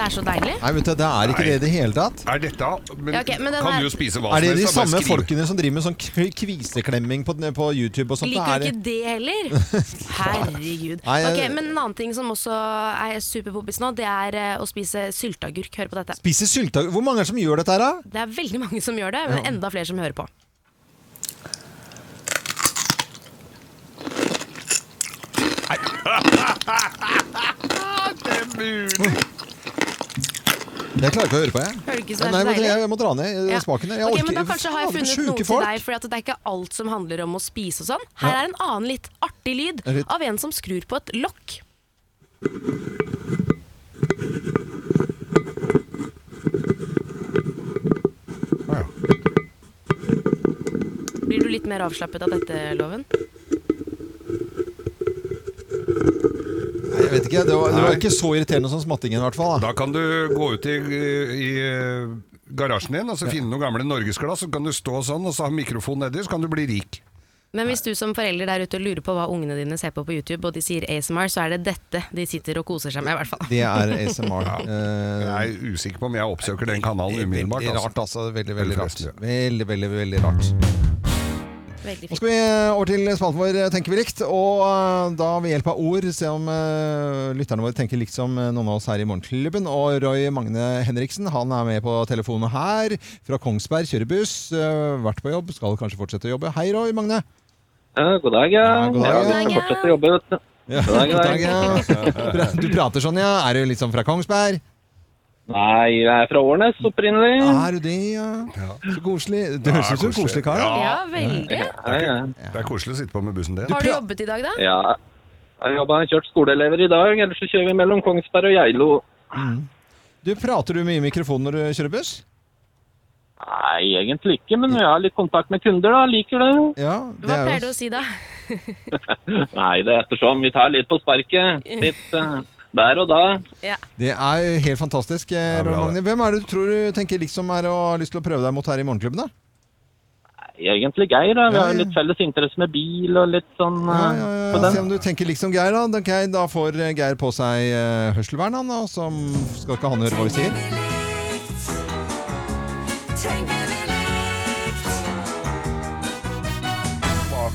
Det er så deilig. Nei, vet du, det er ikke det i det hele tatt. Er dette men, Ja, ok, men den Kan er- du jo spise hva Er det som de da, bare samme skriv. folkene som driver med sånn kv- kviseklemming på, på YouTube og sånt? Liker Er du det- ikke det heller? *laughs* Herregud. Nei, jeg- Ok, Men en annen ting som også er superpoppis nå, det er eh, å spise sylteagurk. Hør på dette. Spiser sylteagurk Hvor mange er det som gjør dette her, da? Det er veldig mange som gjør det, men enda flere som hører på. Det er mulig! Jeg klarer ikke å høre på, jeg. Hører ikke så Nei, så men jeg, jeg må dra ned eh, Ja. smaken. Jeg okay, orker men Da kanskje har jeg funnet noe noe folk. til deg, for det er ikke alt som handler om å spise og sånn. Her Ja. er en annen litt artig lyd av en som skrur på et lokk. Blir du litt mer avslappet av dette, Loven? Nei, Jeg vet ikke, det var, det var ikke så irriterende som smattingen i hvert fall. Da. Da kan du gå ut i, i eh, garasjen din og så finne noen gamle norgesglass, så kan du stå sånn og så ha mikrofon nedi, så kan du bli rik. Men hvis du som forelder der ute lurer på hva ungene dine ser på på YouTube, og de sier ASMR, så er det dette de sitter og koser seg med, i hvert fall. Det er ASMR. *laughs* Jeg er usikker på om jeg oppsøker den kanalen umiddelbart. Veldig rart, altså. Veldig, veldig rart. Veldig, veldig, veldig rart. Nå skal vi eh, over til spalten vår Tenker vi likt. Og eh, da ved hjelp av ord se om uh, lytterne våre tenker likt som eh, noen av oss her i Morgenklubben. Og Roy Magne Henriksen han er med på telefonen her fra Kongsberg. Kjører buss. Uh, vært på jobb. Skal kanskje fortsette å jobbe. Hei, Roy Magne. Ja, god dag, ja. Ja, god dag, ja. ja. fortsette å jobbe, vet du. Ja, *laughs* God dag, ja. Du prater sånn, ja. Er du liksom fra Kongsberg? Nei, jeg er fra Årnes opprinnelig. Er du det, ja? Så koselig. Du høres ut som en koselig kar. da. Ja, veldig. Ja, ja. Det er koselig å sitte på med bussen din. Har du jobbet i dag, da? ja. Jeg har og kjørt skoleelever i dag, ellers så kjører vi mellom Kongsberg og Geilo. Du Prater du mye i mikrofonen når du kjører buss? Nei, egentlig ikke, men jeg har litt kontakt med kunder, da. Liker det. Ja, Hva pleier du å si da? *laughs* Nei, det er ettersom. Vi tar litt på sparket. *laughs* Litt eh, der og da. Det er helt fantastisk. eh, Hvem er det du tror du tenker liksom er og har lyst til å prøve deg mot her i Morgenklubben? da? Egentlig Geir, da. Vi Ja, har ja. jo litt felles interesse med bil og litt sånn ja, ja, Ja, den. Se om du tenker liksom Geir, da. Okay, da får eh, Geir på seg eh, hørselvern, han, og som skal ikke han høre hva vi sier.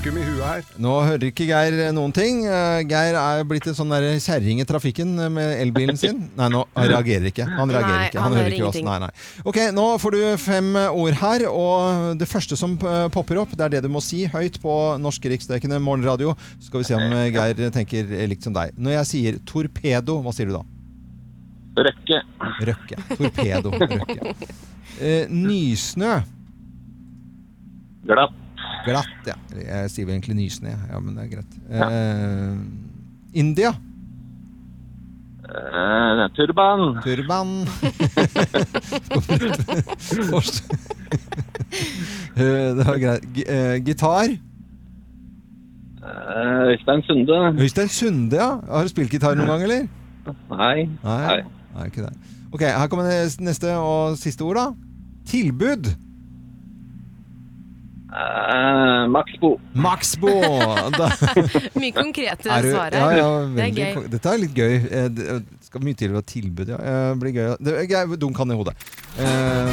Vakuum i huet her. Nå hører ikke Geir eh, noen ting. Eh, Geir er blitt en sånn kjerring i trafikken eh, med elbilen sin. Nei, nå han reagerer ikke. Han reagerer Nei, ikke. han Han hører ikke oss. Nei, nei. Ok, nå får du fem ord her, og det første som popper opp, det er det du må si høyt på norske riksdekkende morgenradio. Så skal vi se om Geir tenker likt som deg. Når jeg sier torpedo, hva sier du da? Røkke. Røkke. Torpedo. Røkke. Eh, nysnø. Glatt. Glatt, ja. Jeg sier vel egentlig nysnø. Ja, men det er greit. Uh, India. Eh, turban. Turban. *laughs* *laughs* Eh, det var greit. G uh, gitar. Øystein Sunde. Øystein Sunde, ja. Har du spilt gitar noen gang, eller? Nei. Nei. Nei, ikke det. Ok, her kommer nes- neste og siste ord, da. Tilbud. Eh, Maxbo. Maxbo. *laughs* Mye konkrete er du, svaret. ja, ja, det er gøy. Dette er litt gøy. Eh, Det det skal mye til å ha tilbud, ja. Eh, Det blir gøy. Det er gøy, dunk han i hodet. Eh,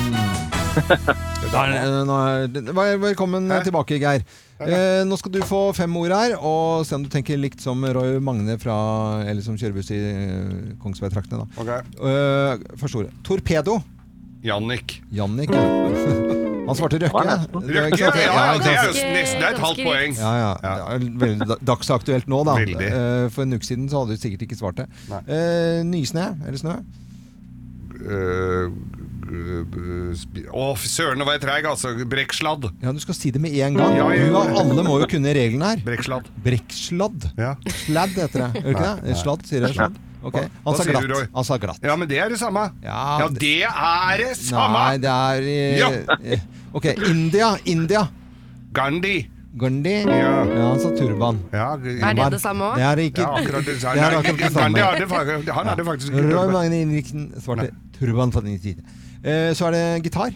det- Velkommen tilbake, Geir. Eh, nå skal du få fem ord her, og se om du tenker likt som Roy Magne fra Eller som kjørebuss i eh, Kongsberg-traktene. da. Eh, første ordet. Torpedo. Jannik. Jannik. *laughs* Han svarte Røkke. Ja. Røkke, ja, ja, det er jo nesten- det er et halvt poeng. Ja, ja. Det er veldig dagsaktuelt nå, da. Veldig. Eh, For en uke siden så hadde du sikkert ikke svart det. Eh, nysnø eller snø? Eh, Å, søren, nå var jeg treig, altså. Brekksladd. Ja, Du skal si det med en gang. Du og alle må jo kunne reglene her. Brekksladd. Brekksladd. Ja. Sladd heter det. Gjør ikke det? Sladd, sier jeg sladd? Ok, Hva- Han sa glatt. du, Han sa glatt. Ja, men det er det samme. Ja, Ja, det er det samme! Nei, det er eh, Ja. eh, Ok, India. India. Gandhi. Gandhi. Ja. han sa turban. Ja, Er det det samme også? Det er ikke Ja, akkurat det samme. det er akkurat det Gandhi samme. hadde han hadde faktisk ikke Roy. Magne Ingebrigtsen svarte turban på din side. Eh, Så er det gitar.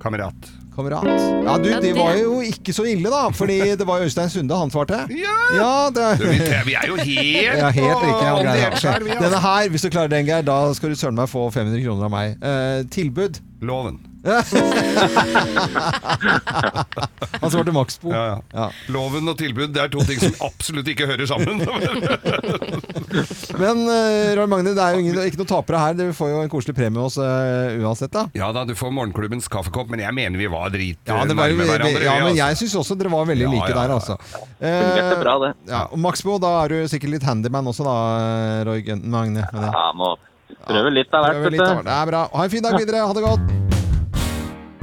Kamerat. Kamerat. Ja, du, Ja, det var jo ikke så ille, da. Fordi det var Øystein Sunde han svarte. Ja! det Du, vi, vi er jo helt *laughs* Ja, helt på riktig. Ja, greit, ja. Denne her, hvis du klarer den, Geir, da skal du søren meg få 500 kroner av meg. Eh, tilbud. Loven. *laughs* Han svarte Maxbo. Ja, ja. Loven og tilbud det er to ting som absolutt ikke hører sammen. *laughs* Men uh, Roy Magne, det er jo ingen, ikke noen tapere her. Du får jo en koselig premie hos uh, uansett, da. ja da, du får morgenklubbens kaffekopp, men jeg mener vi var drit Ja, det var, nærme hverandre. ja men altså. jeg syns også dere var veldig Ja, like ja, der, ja, altså. Fungerte bra, det. Ja, og Maxbo, da er du sikkert litt handyman også, da, Roy Magne. med det. Ja, må prøve litt av hvert, Prøver litt av hvert. Det er bra. Ha en fin dag videre. Ha det godt.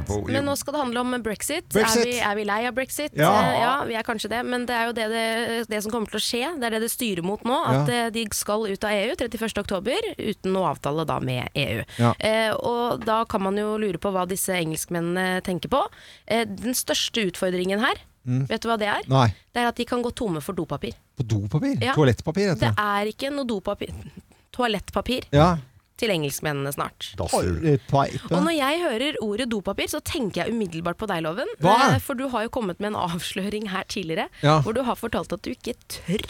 Men nå skal det handle om brexit. Brexit. Er, vi, er vi lei av brexit? Ja. Eh, ja, vi er kanskje det. Men det er jo det, det, det som kommer til å skje. Det er det det styrer mot nå. At Ja. eh, de skal ut av EU 31.10, uten noe avtale da med EU. Ja. Eh, og da kan man jo lure på hva disse engelskmennene tenker på. Eh, den største utfordringen her, Mm. vet du hva det er? Nei. Det er at de kan gå tomme for dopapir. På dopapir? Ja. Toalettpapir, heter Det det. er ikke noe dopapir Toalettpapir Ja. Til engelskmennene snart. Og når jeg hører ordet dopapir, så tenker jeg umiddelbart på deg, Loven. Hva? Eh, For du har jo kommet med en avsløring her tidligere, Ja. hvor du har fortalt at du ikke tør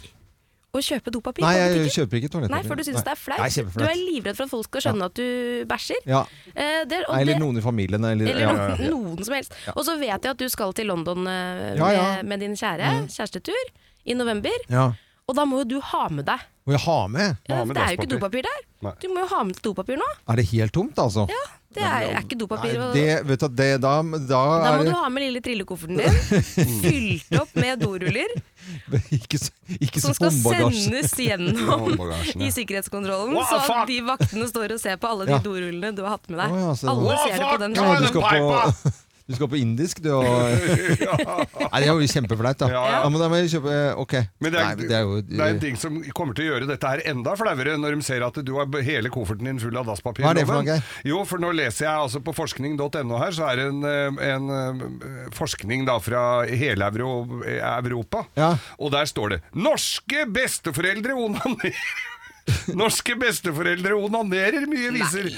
å kjøpe dopapir Nei, jeg kjøper ikke toalettpapir. Nei, for du syns det er flaut. Du er livredd for at folk skal skjønne at du bæsjer. Ja. Eh, det, og Eller det- noen i familien. Eller, eller ja, ja, ja. noen som helst. Og så vet jeg at du skal til London eh, Ja, ja. Med, med din kjære kjærestetur i november. Ja. Og da må jo du ha med deg Må jeg ha med? ja, Det er jo ikke dopapir der. Nei. Du må jo ha med dopapir nå. Er det helt tomt, altså? Ja, det er, er ikke dopapir. Nei, det, vet du, det, da, da, Da må det du ha med lille trillekofferten din, *laughs* fylt opp med doruller, *laughs* ikke, så- ikke som skal håndbagasje. sendes gjennom *laughs* i sikkerhetskontrollen. Så at de vaktene står og ser på alle de Ja. dorullene du har hatt med deg. Alle ser det på den Ja, du skal på Du skal på indisk, du. Og... *laughs* Nei, det er jo kjempeflaut, da. Ja, ja. Men da må jeg kjøpe Ok. Men det er, Nei, det er jo det er en ting som kommer til å gjøre dette her enda flauere, når de ser at du har hele kofferten din full av dasspapir. Hva er det for noe, Jo, for nå leser jeg altså på forskning.no her, så er det en, eh, en eh, forskning da fra hele Euro, Europa, ja. Og der står det 'Norske besteforeldre onanerer'. *laughs* Norske besteforeldre onanerer mye, viser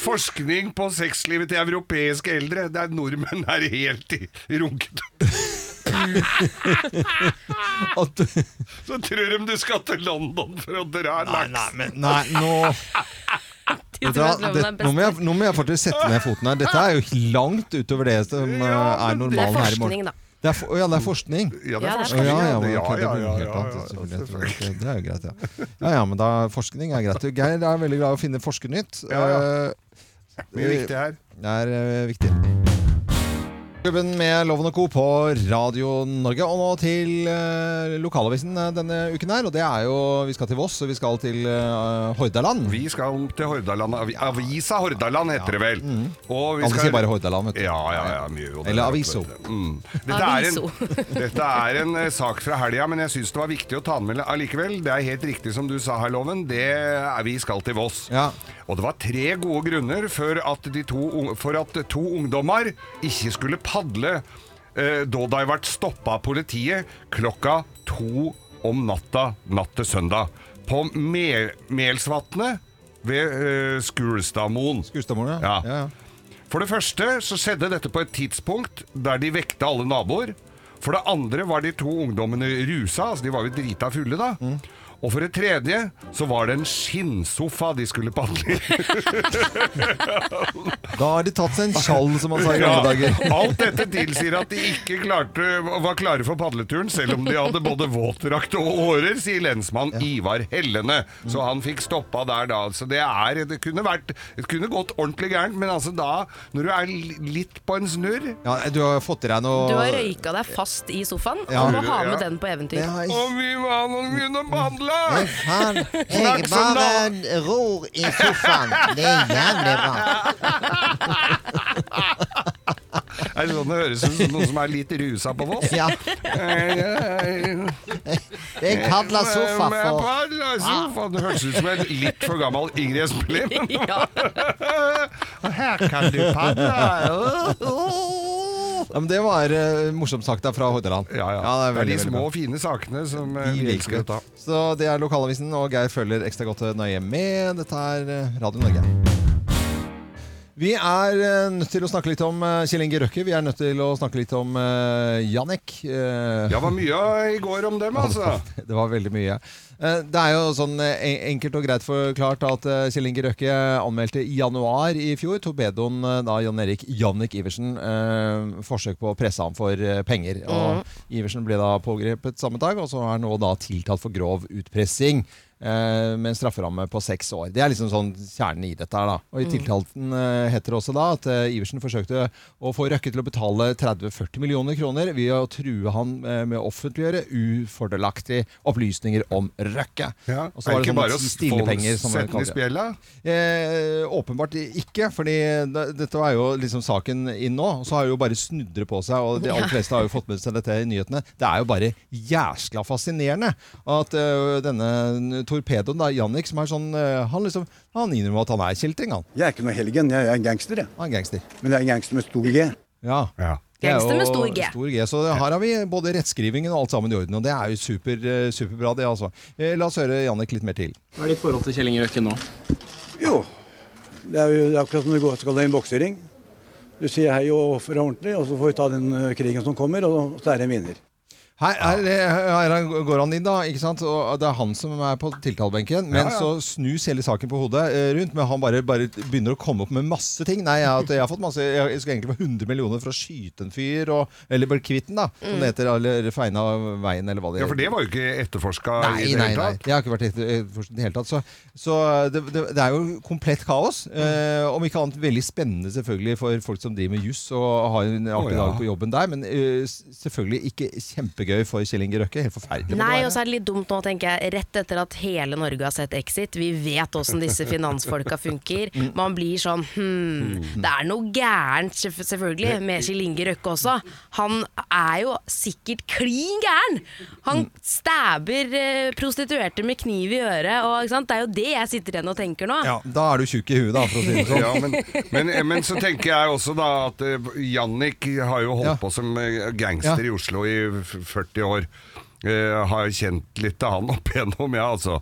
forskning på sexlivet til europeiske eldre. Det er nordmenn er helt i runkete. *laughs* Så tror de du skal til London for å dra laks. Nei, nå *laughs* De Vet du hva, det, nå, må jeg, nå må jeg faktisk sette ned foten her. Dette er jo langt utover det som eh, er normalen her i morgen. forskning, da. Det er, for, ja, det er forskning? Ja, det er Ja, det forskning. Ja, ja, ja, Det er jo greit, ja. Ja, ja, men da forskning er greit. Geir er veldig glad i å finne forskernytt. Ja, ja. Eh, Mye viktig her. Det er eh, viktig. Klubben med Loven og Co. på Radio Norge. Og nå til eh, lokalavisen eh, denne uken her. Og det er jo Vi skal til Voss, og vi skal til eh, Hordaland. Vi skal til Hordaland. Avi- Avisa Hordaland heter det vel. Og vi Alle sier bare Hordaland, vet du. Ja, ja, ja, mye, jo, det Eller er Aviso. Mm. Dette, er en, Aviso. *laughs* dette er en eh, sak fra helga, men jeg syns det var viktig å ta den med allikevel. Det er helt riktig som du sa her, Loven. Det er vi skal til Voss. Og det var tre gode grunner for at, de to, for at to ungdommer ikke skulle padle eh, da de ble stoppa av politiet klokka to om natta natt til søndag. På Me Melsvatnet ved eh, Skulstadmoen. Skulstadmoen, ja. Ja, ja. For det første så skjedde dette på et tidspunkt der de vekta alle naboer. For det andre var de to ungdommene rusa, altså de var jo drita fulle da. Og for det tredje så var det en skinnsofa de skulle padle i. *laughs* Da har de tatt seg en tjall, som man sa i gamle dager. Alt dette tilsier at de ikke klarte, var klare for padleturen, selv om de hadde både våtdrakt og årer, sier lensmann Ivar Hellene. Så han fikk stoppa der da. Så det er Det kunne vært Det kunne gått ordentlig gærent, men altså da, når du er litt på en snurr Ja, du har fått i deg noe Du har røyka deg fast i sofaen Ja. og må ha med Ja. den på eventyr. Og vi var noen kunne padle! Faen, *laughs* jeg bare ror i sofaen. Det er jævlig bra. *laughs* Er det sånn det høres ut som noen som er litt rusa på Voss? Ja. Det er Kadla sofa for- sofa. Det høres ut som en litt for gammel Ingrid Espelid. *laughs* Ja. Her kan du padle. Ja, men det var uh, morsomt sagt da fra Hordaland. Ja, ja. det er det er de små, fine sakene som vi elsker å vi. ta. Så det er lokalavisen, og Geir følger ekstra godt nøye med. Dette er eh, Radio Norge. Vi er eh, nødt til å snakke litt om Kjell Inge Røkke. Vi er nødt til å snakke litt om. Eh, Ja, det var mye i går om dem, *laughs* altså. det var veldig mye. Eh, Det er jo sånn eh, enkelt og greit forklart at eh, Kjell Inge Røkke anmeldte i januar i fjor torpedoen da Jan Erik Jannik Iversen eh, forsøk på å presse ham for penger. Og Iversen ble da pågrepet samme dag, og så er han nå da tiltalt for grov utpressing. Med en strafferamme på seks år. Det er liksom sånn kjernen i dette her. da. Og I Mm. tiltalten heter det også da at Iversen forsøkte å få Røkke til å betale 30-40 millioner kroner ved å true han med å offentliggjøre ufordelaktige opplysninger om Røkke. Ja. Og så var det ikke sånne bare å stillepenger, som sette den i spjella? Eh, åpenbart ikke, fordi det, dette var jo liksom saken inn nå. Og så har jo bare snudret på seg, og de aller fleste har jo fått med seg dette i nyhetene. Det er jo bare jæskla fascinerende at eh, denne torpedoen, da, Jannik, som er sånn eh, Han liksom, han innrømmer at han er kjeltring, han. Jeg er ikke noe helgen, jeg er en gangster. Jeg. Han er gangster. Men jeg er en gangster med stor G. Ja. Er Gangster med stor G. Stor G. Så her har vi både rettskrivingen og alt sammen i orden. Og det er jo super, eh, superbra, det, altså. Eh, La oss høre Jannik litt mer til. Hva er ditt forhold til Kjell Inge Røkke nå? Jo, det er jo akkurat som det går skal i en boksering. Du sier hei og oppfører ordentlig, og så får vi ta den krigen som kommer, og så er det en vinner. Her, her, her går han inn, da. ikke sant? Og Det er han som er på tiltalebenken. Men Ja, ja. så snus hele saken på hodet eh, rundt. Men han bare, bare begynner å komme opp med masse ting. Nei, jeg, jeg har fått masse Jeg skulle egentlig få 100 millioner for å skyte en fyr, og, eller bare kvitt den, da. Som Mm. det heter. Eller feina veien, eller hva det Ja, for det var jo ikke etterforska Nei, i det nei, hele nei. tatt. Jeg har ikke vært etterforska i det hele tatt. Så, så det, det, det er jo komplett kaos. Eh, om ikke annet veldig spennende selvfølgelig for folk som driver med juss og har en artig oh, ja. dag på jobben der. Men uh, selvfølgelig ikke kjempegøy for Kjell Inge Røkke. Helt forferdelig. Nei, og så er det litt dumt nå, tenker jeg, rett etter at hele Norge har sett Exit. Vi vet åssen disse finansfolka funker. Man blir sånn hm, Det er noe gærent, selvfølgelig, med Kjell Inge Røkke også. Han er jo sikkert klin gæren! Han stabber eh, prostituerte med kniv i øret, og ikke sant? det er jo det jeg sitter igjen og tenker nå. Ja, da er du tjukk i huet, da, for å si det sånn. Ja, men, men, men så tenker jeg også da at eh, Jannik har jo holdt på som eh, gangster Ja. i Oslo i 40 år. Eh, har kjent litt til han opp igjennom, ja, altså.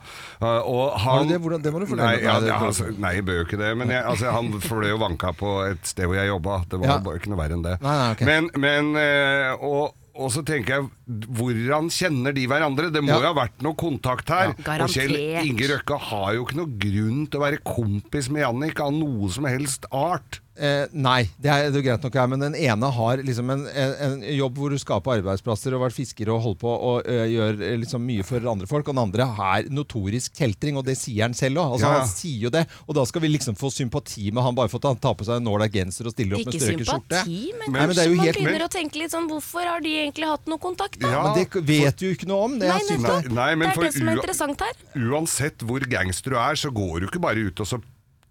Eh, og han, det? Hvordan- det må du fortelle. Nei, ja, ja, altså, nei, jeg bør jo ikke det. Men jeg, altså, han fløy og vanka på et sted hvor jeg jobba. Det var Ja. bare ikke noe verre enn det. Nei, nei, okay. Men, men eh, og, og så tenker jeg, hvordan kjenner de hverandre? Det må Ja. jo ha vært noe kontakt her. Ja, og Kjell. Inge Røkke har jo ikke noe grunn til å være kompis med Jannik av noe som helst art. Eh, nei, det er det er greit nok, her, men den ene har liksom en, en, en jobb hvor du skaper arbeidsplasser og har vært fisker og holder på og ø, gjør eh, liksom mye for andre folk, og den andre er notorisk kjeltring, og det sier han selv òg. Altså, Ja, ja. Han sier jo det, og da skal vi liksom få sympati med han bare for at han tar på seg en nåla genser og stiller opp Ikke med strøket skjorte. sympati, men men kanskje man helt- begynner å tenke litt sånn Hvorfor har de egentlig hatt noe kontakt, da? Men det vet du jo ikke noe om. Det Nei, er Nei, det er det som er interessant her. Uansett hvor gangster du er, så går du ikke bare ut og så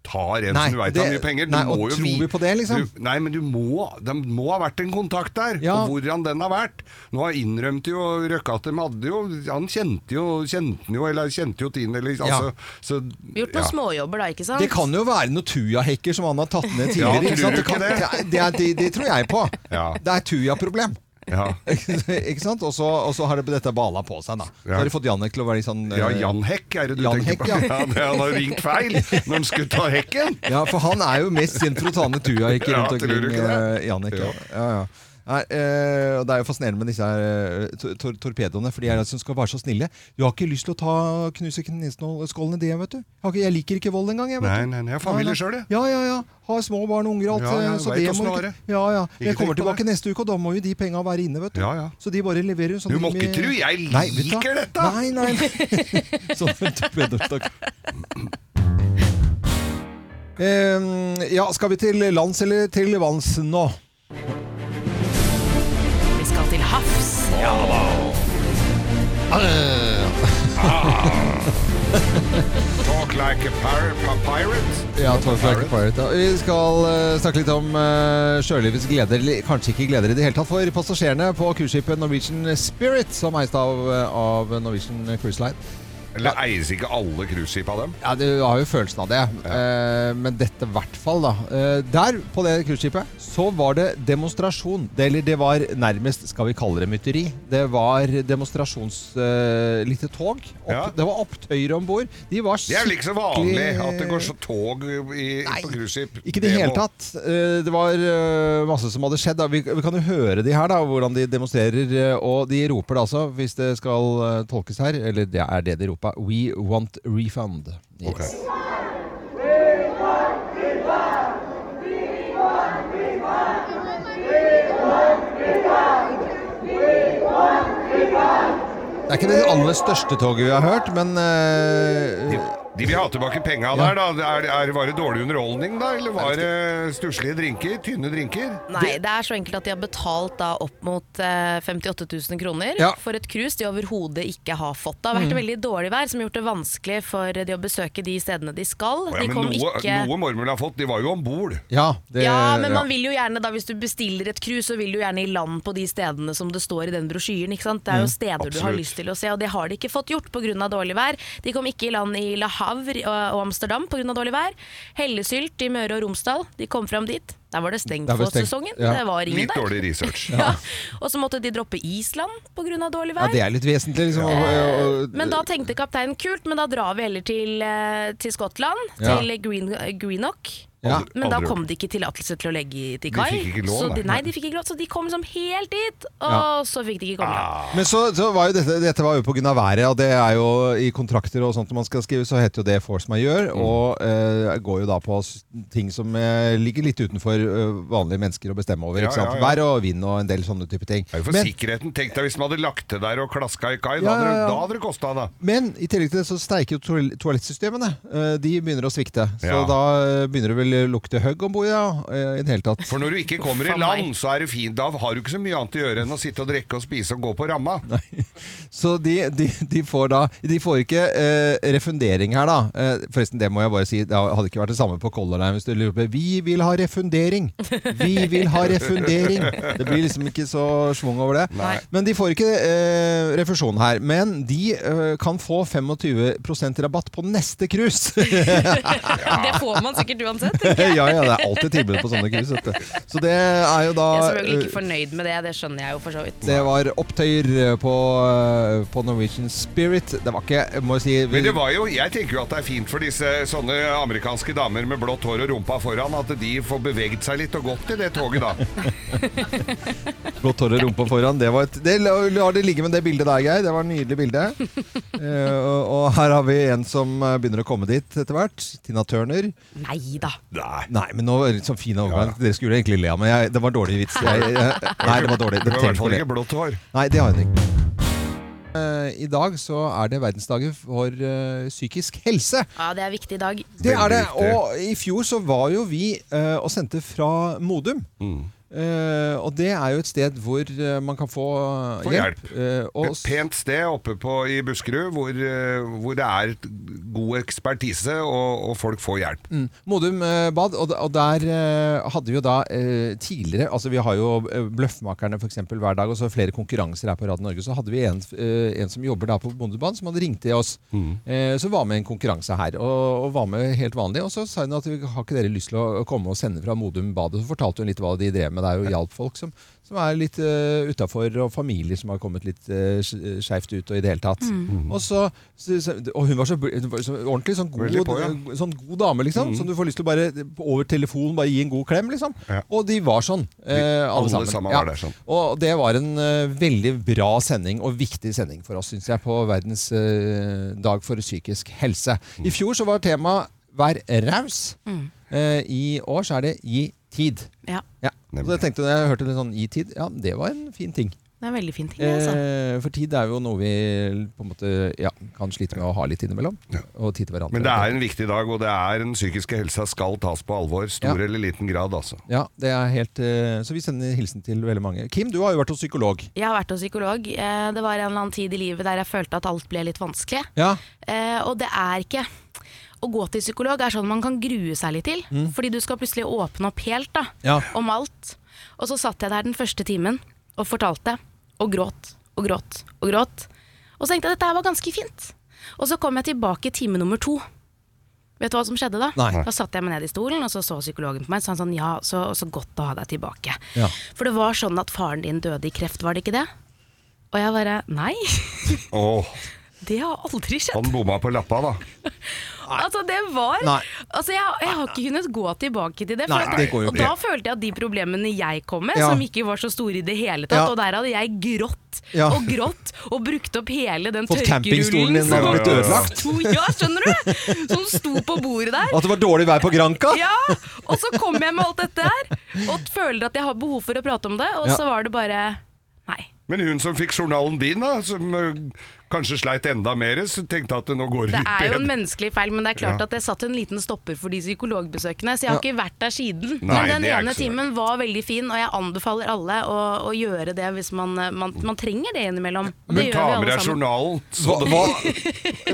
tar en Nei, som du veit har mye penger. Du nei, må og jo tror vi- på det, liksom? Du, nei, men du må, det må ha vært en kontakt der, Ja. og hvordan den har vært. Nå har innrømt jo Røkke at de hadde jo Han kjente jo kjente jo, eller kjente jo Tine, eller altså så, Gjort noen ja. småjobber da, ikke sant? Det kan jo være noen tujahekker som han har tatt ned Ja, tidligere. tror ikke sant? du Det, kan, ikke det? det, det, det tror jeg på. Ja. Det er tuja-problem. Ja. *laughs* ikke sant? Og så, har det dette bala på seg, da. Så har de fått Jannek til å være litt sånn Ja, eh, Jan Hekk er det du Jan tenker Hekk, på? *laughs* ja. Det, han har ringt feil når han skulle ta hekken. Ja, for han er jo mest sint for å ta ned tujahekker ikke rundt omkring, eh, Jannik. Ja. Ja. Ja, ja. Nei, øh, det er jo fascinerende med disse her, eh, tor tor torpedoene, for de er som skal være så snille. Du har ikke lyst til å ta knuse kneskålene det, vet du. Jeg, jeg liker ikke vold engang, jeg. vet Nei, nei, nei, jeg har familie Nei, nei. selv, jeg. Ja, ja, ja. Har små barn og unger og alt. Ja, ja, eh, så det må ikke. Ja, ja. Jeg kommer tilbake neste uke, og da må jo de penga være inne, vet du. Ja, ja. Så de bare leverer sånn Du må ikke tro jeg liker dette! Nei, nei. *laughs* sånn torpedostakk. Ehm, ja, skal vi til lands eller til vanns nå? Havs. Ja da. Talk like a pirate. Ja, Talk Like a Pirate. Ja. Vi skal eh, snakke litt om uh, sjølivets gleder. eller Kanskje ikke gleder i det hele tatt for passasjerene på cruiseskipet Norwegian Spirit, som eies av, eh, av Norwegian Cruise Line. Eller eies ikke alle cruiseskip av dem? Ja, Du har jo følelsen av det. Eh, men dette i hvert fall, da. Eh, der, på det cruiseskipet, så var det demonstrasjon. Det, eller det var nærmest, skal vi kalle det mytteri. Det var demonstrasjons... Eh, lite tog. Opp, Det var opptøyer om bord. De var Det er vel ikke så vanlig at det går så tog i, på cruiseskip? Ikke i det hele tatt. Eh, Det var eh, masse som hadde skjedd. da. Vi, vi kan jo høre de her, da, hvordan de demonstrerer. eh, Og de roper det altså, hvis det skal tolkes her, eller det er det de roper, We want refund. Yes. Det er ikke det aller største toget vi har hørt, men eh, De vil ha tilbake penga der, da. Er, er, var det dårlig underholdning, da? Eller var det stusslige drinker? Tynne drinker? Nei, det er så enkelt at de har betalt da opp mot eh, 58 000 kroner Ja. for et cruise de overhodet ikke har fått. Det har vært Mm. veldig dårlig vær som har gjort det vanskelig for de å besøke de stedene de skal. Å ja, de men kom noe, ikke noe mormor har fått, de var jo om bord. Ja, det, ja, men man vil jo gjerne da hvis du bestiller et cruise, så vil du gjerne i land på de stedene som det står i den brosjyren. ikke sant? Det er jo Mm, steder du har absolutt. lyst til å se, og det har de ikke fått gjort pga. dårlig vær. De kom ikke i land i Le Havre og Amsterdam pga. dårlig vær. Hellesylt i Møre og Romsdal, de kom fram dit. Der var det stengt for sesongen. ja. Det var ingen Litt der. dårlig research. *laughs* Ja. Og så måtte de droppe Island pga. dårlig ja, vær. det er litt vesentlig, liksom. og- Men da tenkte kapteinen kult, men da drar vi heller til, eh, til Skottland, Ja. til Green, Greenock. Ja. Men da Aldri kom de ikke tillatelse til å legge til De kai. fikk ikke lov, de, nei. de fikk ikke lov, så de kom liksom helt dit, og Ja. så fikk de ikke komme Ah. Men så, så var jo dette, dette var jo pga. været, og det er jo i kontrakter og sånt man skal skrive, så heter jo det force majeure, og eh, går jo da på ting som eh, ligger litt utenfor eh, vanlige mennesker å bestemme over. Ja, ikke sant? ja, ja. Vær og vind og en del sånne type ting. Det for Men, sikkerheten. Tenk deg hvis man hadde lagt til der og klaska i kai. Ja, Da hadde det- ja, ja. det kosta, da. men i tillegg til det så steiker jo toalettsystemene. Eh, de begynner å svikte. Så Ja. da eh, begynner det vel lukte høgg om bord, ja. eh, I det hele tatt. For når du ikke kommer i land, så er det fint. Da har du ikke så mye annet å gjøre enn å sitte og drikke og spise og gå på ramma. *laughs* Så de, de, de får da De får ikke eh, refundering her, da. Eh, forresten, det må jeg bare si. Det hadde ikke vært det samme på Color Line hvis du lurer på Vi vil ha refundering! Vi vil ha refundering! Det blir liksom ikke så schwung over det. Nei. Men de får ikke eh, refusjon her. Men de eh, kan få 25% rabatt på neste cruise! *laughs* Det får man sikkert uansett. *laughs* ja, ja, det er alltid tilbud på sånne cruise. Så det er jo da Jeg er selvfølgelig eh, ikke fornøyd med det, det skjønner jeg jo for så vidt. det var opptøyer på, på Norwegian Spirit. Det var ikke, må jeg si Men det var jo, jeg tenker jo at det er fint for disse sånne amerikanske damer med blått hår og rumpa foran, at de får beveget seg litt og gått i det toget, da. *laughs* Blått hår og rumpa foran. Det var et, det, la la det ligge med det bildet der, Geir. Det var et nydelig bilde. *laughs* Eh, og, og her har vi en som eh, begynner å komme dit etter hvert. Tina Turner. Nei da. Nei, men nå var det sånn fin overgang. Dere skulle egentlig le av meg. Jeg- Det var dårlig vits. Jeg, jeg, nei, det var dårlig. Det var i hvert fall ikke blått hår. Nei, det har hun ikke. Eh, I dag så er det verdensdagen for eh, psykisk helse. Ja, det er viktig i dag. Det er det. Og i fjor så var jo vi eh, og sendte fra Modum. Eh, og det er jo et sted hvor uh, man kan få, Få hjelp. hjelp. Eh, Et pent sted oppe på, i Buskerud hvor, eh, hvor det er god ekspertise og, og folk får hjelp. Mm. Modum eh, bad, og, og der eh, hadde vi jo da eh, tidligere Altså Vi har jo eh, Bløffmakerne for eksempel, hver dag, og så flere konkurranser her på Radio Norge. Så hadde vi en, eh, en som jobber da på bondebanen som hadde ringt til oss. Eh, som var med i en konkurranse her, og, og var med helt vanlig. Og så sa hun at vi har ikke dere lyst til å komme og sende fra Modum bad? Og så fortalte hun litt hva de drev med der, og hjalp folk som, som er litt uh, utafor, og familier som har kommet litt uh, skeivt ut og i det hele tatt. Mm. Og, så, så, så, og hun var så, så ordentlig sånn god, på, ja. sånn god dame, liksom. Mm. Som du får lyst til å bare over telefonen bare gi en god klem, liksom. Og de var sånn, eh, alle, alle sammen. sammen ja. der sånn. Og det var en uh, veldig bra sending, og viktig sending for oss, syns jeg, på verdens uh, dag for psykisk helse. Mm. I fjor så var temaet 'vær raus'. Mm. Eh, I år så er det 'gi tid'. Ja. Ja. Så jeg tenkte når jeg hørte litt sånn i tid', ja, det var en fin ting. Det er en veldig fin ting, altså. Eh, for tid er jo noe vi på en måte ja, kan slite med å ha litt innimellom. Og tid til hverandre. Men det er en viktig dag, og det er den psykiske helsa skal tas på alvor. Stor Ja. eller liten grad, altså. Ja, det er helt eh, Så vi sender hilsen til veldig mange. Kim, du har jo vært hos psykolog. Jeg har vært hos psykolog. Eh, Det var en eller annen tid i livet der jeg følte at alt ble litt vanskelig. Ja. Eh, Og det er ikke Å gå til psykolog er sånn man kan grue seg litt til. Mm. Fordi du skal plutselig åpne opp helt da, Ja. om alt. Og så satt jeg der den første timen og fortalte, og gråt og gråt og gråt. Og så tenkte jeg at dette her var ganske fint. Og så kom jeg tilbake i time nummer to. Vet du hva som skjedde da? Nei. Da satt jeg meg ned i stolen, og så så psykologen på meg. Og sa han sånn, ja, så, så godt å ha deg tilbake. Ja. For det var sånn at faren din døde i kreft, var det ikke det? Og jeg bare, nei, Åh, *laughs* det har aldri skjedd. han bomma på lappa, da. *laughs* Altså det var Nei. Altså jeg, jeg har ikke kunnet gå tilbake til det. for Nei, at- det går jo og ikke. da følte jeg at de problemene jeg kom med, Ja. som ikke var så store i det hele tatt, Ja. og der hadde jeg grått Ja. og grått og brukt opp hele den Fått tørkerullen din som blitt ødelagt. sto, *laughs* ja, skjønner du? Som sto på bordet der. At det var dårlig vær på Granca? Ja, og så kom jeg med alt dette her, og føler at jeg har behov for å prate om det, og Ja. så var det bare Nei. Men hun som fikk journalen din, da, som øh, kanskje sleit enda mer, så tenkte at nå går det Det er jo en menneskelig feil, men det er klart Ja. at det satt en liten stopper for de psykologbesøkene, så jeg har Ja. ikke vært der siden. Nei, men den ene timen var veldig fin, og jeg anbefaler alle å, å gjøre det hvis man, man, man trenger det innimellom. Det Men ta med deg journalen. så Hva,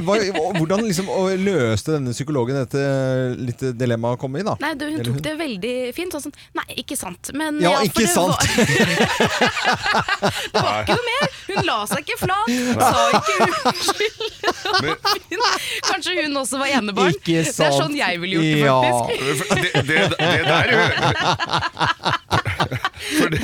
hva, hvordan liksom løste denne psykologen dette litt dilemmaet å komme i, da? Nei, du, hun tok det veldig fint. Sånn, sånn Nei, ikke sant. Men Ja, ikke sant. Var, *laughs* det var ikke noe mer. Hun la seg ikke flat. Sa ikke unnskyld. Kanskje hun også var enebarn. Ikke Det er sånn jeg ville gjort det, Ja. faktisk. Det, det, det der For det,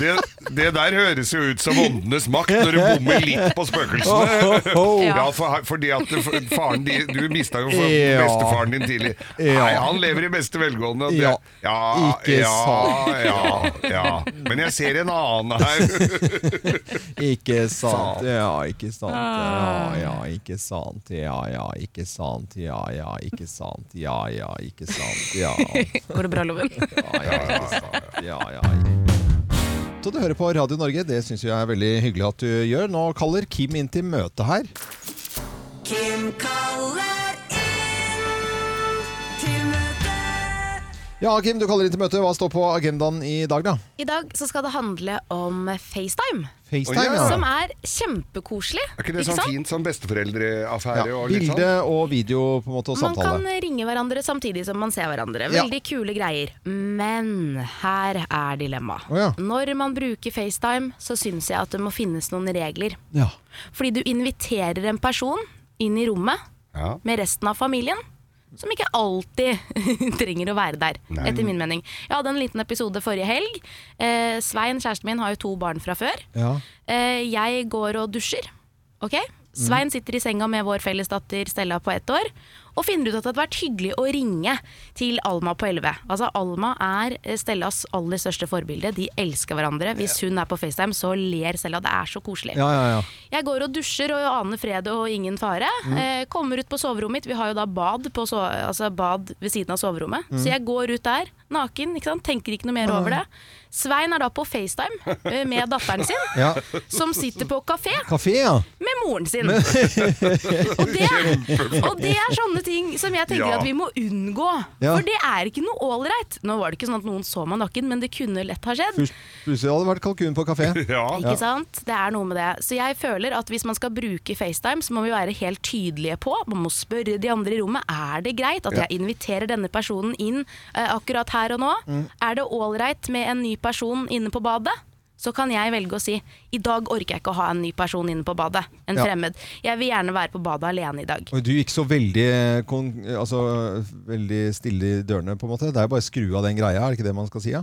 det, det der høres jo ut som åndenes makt når du bommer litt på spøkelsene. Oh, oh. Ja, for, fordi at for- faren din Du mista jo for Ja. bestefaren din tidlig. Ja. Nei, han lever i beste velgående. Det, Ja. ja, Ikke ja, sant. ja, ja. Men jeg ser en annen her. Ikke sant, ja, ikke sant. Ja, ja, ikke sant. Ja, ja, ikke sant. Ja, ja, ikke sant. Ja, ja, ikke sant. Ja. *laughs* Går det bra, Loven? Ja, ja, ikke sant. Ja, ja. Så du hører på Radio Norge, det syns jeg er veldig hyggelig at du gjør. Nå kaller Kim inn til møte her. Kim kaller Ja, Kim, du kaller inn til møte. Hva står på agendaen i dag, da? I dag så skal det handle om FaceTime. FaceTime, ja. Som er kjempekoselig. Er ikke det sånn sant? fint sånn besteforeldreaffære? Ja, og litt sånn? bilde og video på en måte, og Man kan ringe hverandre samtidig som man ser hverandre. Ja. Veldig kule greier. Men her er dilemmaet. Oh, ja. Når man bruker FaceTime, så syns jeg at det må finnes noen regler. Ja. Fordi du inviterer en person inn i rommet Ja. med resten av familien. Som ikke alltid *laughs* trenger å være der, Nei. etter min mening. Jeg hadde en liten episode forrige helg. Eh, Svein, kjæresten min, har jo to barn fra før. Ja. Eh, jeg går og dusjer. Ok? Svein sitter i senga med vår fellesdatter Stella på ett år, og finner ut at det hadde vært hyggelig å ringe til Alma på 11. Altså Alma er eh, Stellas aller største forbilde. De elsker hverandre. Hvis hun er på FaceTime, så ler Stella. Det er så koselig. Ja, ja, ja. Jeg går og dusjer og aner fred og ingen fare. Mm. Eh, kommer ut på soverommet mitt. Vi har jo da bad, på so altså bad ved siden av soverommet. Mm. Så jeg går ut der, naken, ikke sant? tenker ikke noe mer over det. Svein er da på FaceTime eh, med datteren sin, Ja. som sitter på kafé Kafé, ja. med moren sin. og, det, og det er sånne ting som jeg tenker Ja. at vi må unngå. Ja. For det er ikke noe ålreit. Nå var det ikke sånn at noen så meg naken, men det kunne lett ha skjedd. Plut- Plutselig hadde det vært kalkun på kafé. *laughs* Ikke sant? Det er noe med det. Så jeg føler at hvis man skal bruke FaceTime, så må vi være helt tydelige på Man må spørre de andre i rommet Er det greit at Ja. jeg inviterer denne personen inn uh, akkurat her og nå. Mm. Er det ålreit med en ny person inne på badet? Så kan jeg velge å si i dag orker jeg ikke å ha en ny person inne på badet. En Ja. fremmed. Jeg vil gjerne være på badet alene i dag. Og du gikk så veldig, kon altså, veldig stille i dørene, på en måte. Det er jo bare å skru av den greia, er det ikke det man skal si? Ja?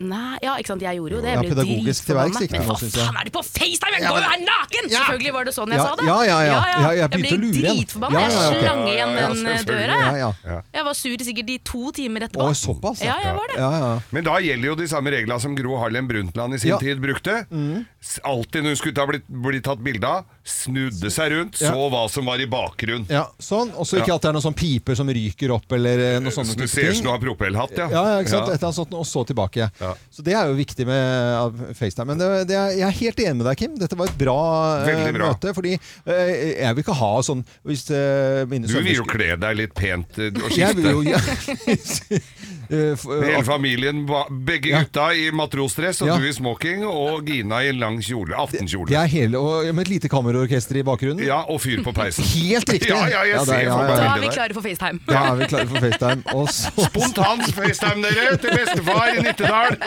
Nei, ja, ikke sant, jeg gjorde jo det. Jeg ble pedagogisk til verks dritforbanna. Men hva faen er du på FaceTime? Jeg går jo her naken! Selvfølgelig var det sånn jeg Ja, sa det. ja, ja, ja. Ja, jeg begynte å ble lure igjen. dritforbanna. Ja, Jeg ja, ok. slang igjen Ja, ja, den eh, døra. Ja, jeg. ja. Jeg var sur sikkert i to timer etterpå. Å, såpass? Ja, jeg var det. Ja, ja. Men da gjelder jo de samme reglene som Gro Harlem Brundtland i sin Ja. tid brukte. Mm. Alltid når hun skulle ta bli, bli tatt bilde av, snudde seg rundt, Ja. så hva som var i bakgrunnen. Ja, sånn. Og så ikke Ja. at det er noen sånn piper som ryker opp, eller eh, noe sånne Så du type ser ut som du har propellhatt, ja. Ja, ja, ikke sant? Ja. Et eller annet sånt, og så tilbake. Ja. Så det er jo viktig med FaceTime. Men det, det er, jeg er helt enig med deg, Kim. Dette var et bra, eh, Veldig bra. møte. Fordi eh, jeg vil ikke ha sånn hvis eh, mine Du vil jo kle deg litt pent eh, og Jeg vil jo, skifte. *laughs* ja. *laughs* eh, Hele familien, begge gutta i matrosdress og Ja. du i smoking, og Gina i lang kjole, aftenkjole. Det er hele, og med et lite kammerorkester i bakgrunnen. Ja, og fyr på peisen. *laughs* Helt riktig! Ja, ja, jeg er- ser for meg Da er vi klare for FaceTime. Da er vi klare for FaceTime. Og så Spontans FaceTime, dere, til bestefar i Nittedal. *laughs*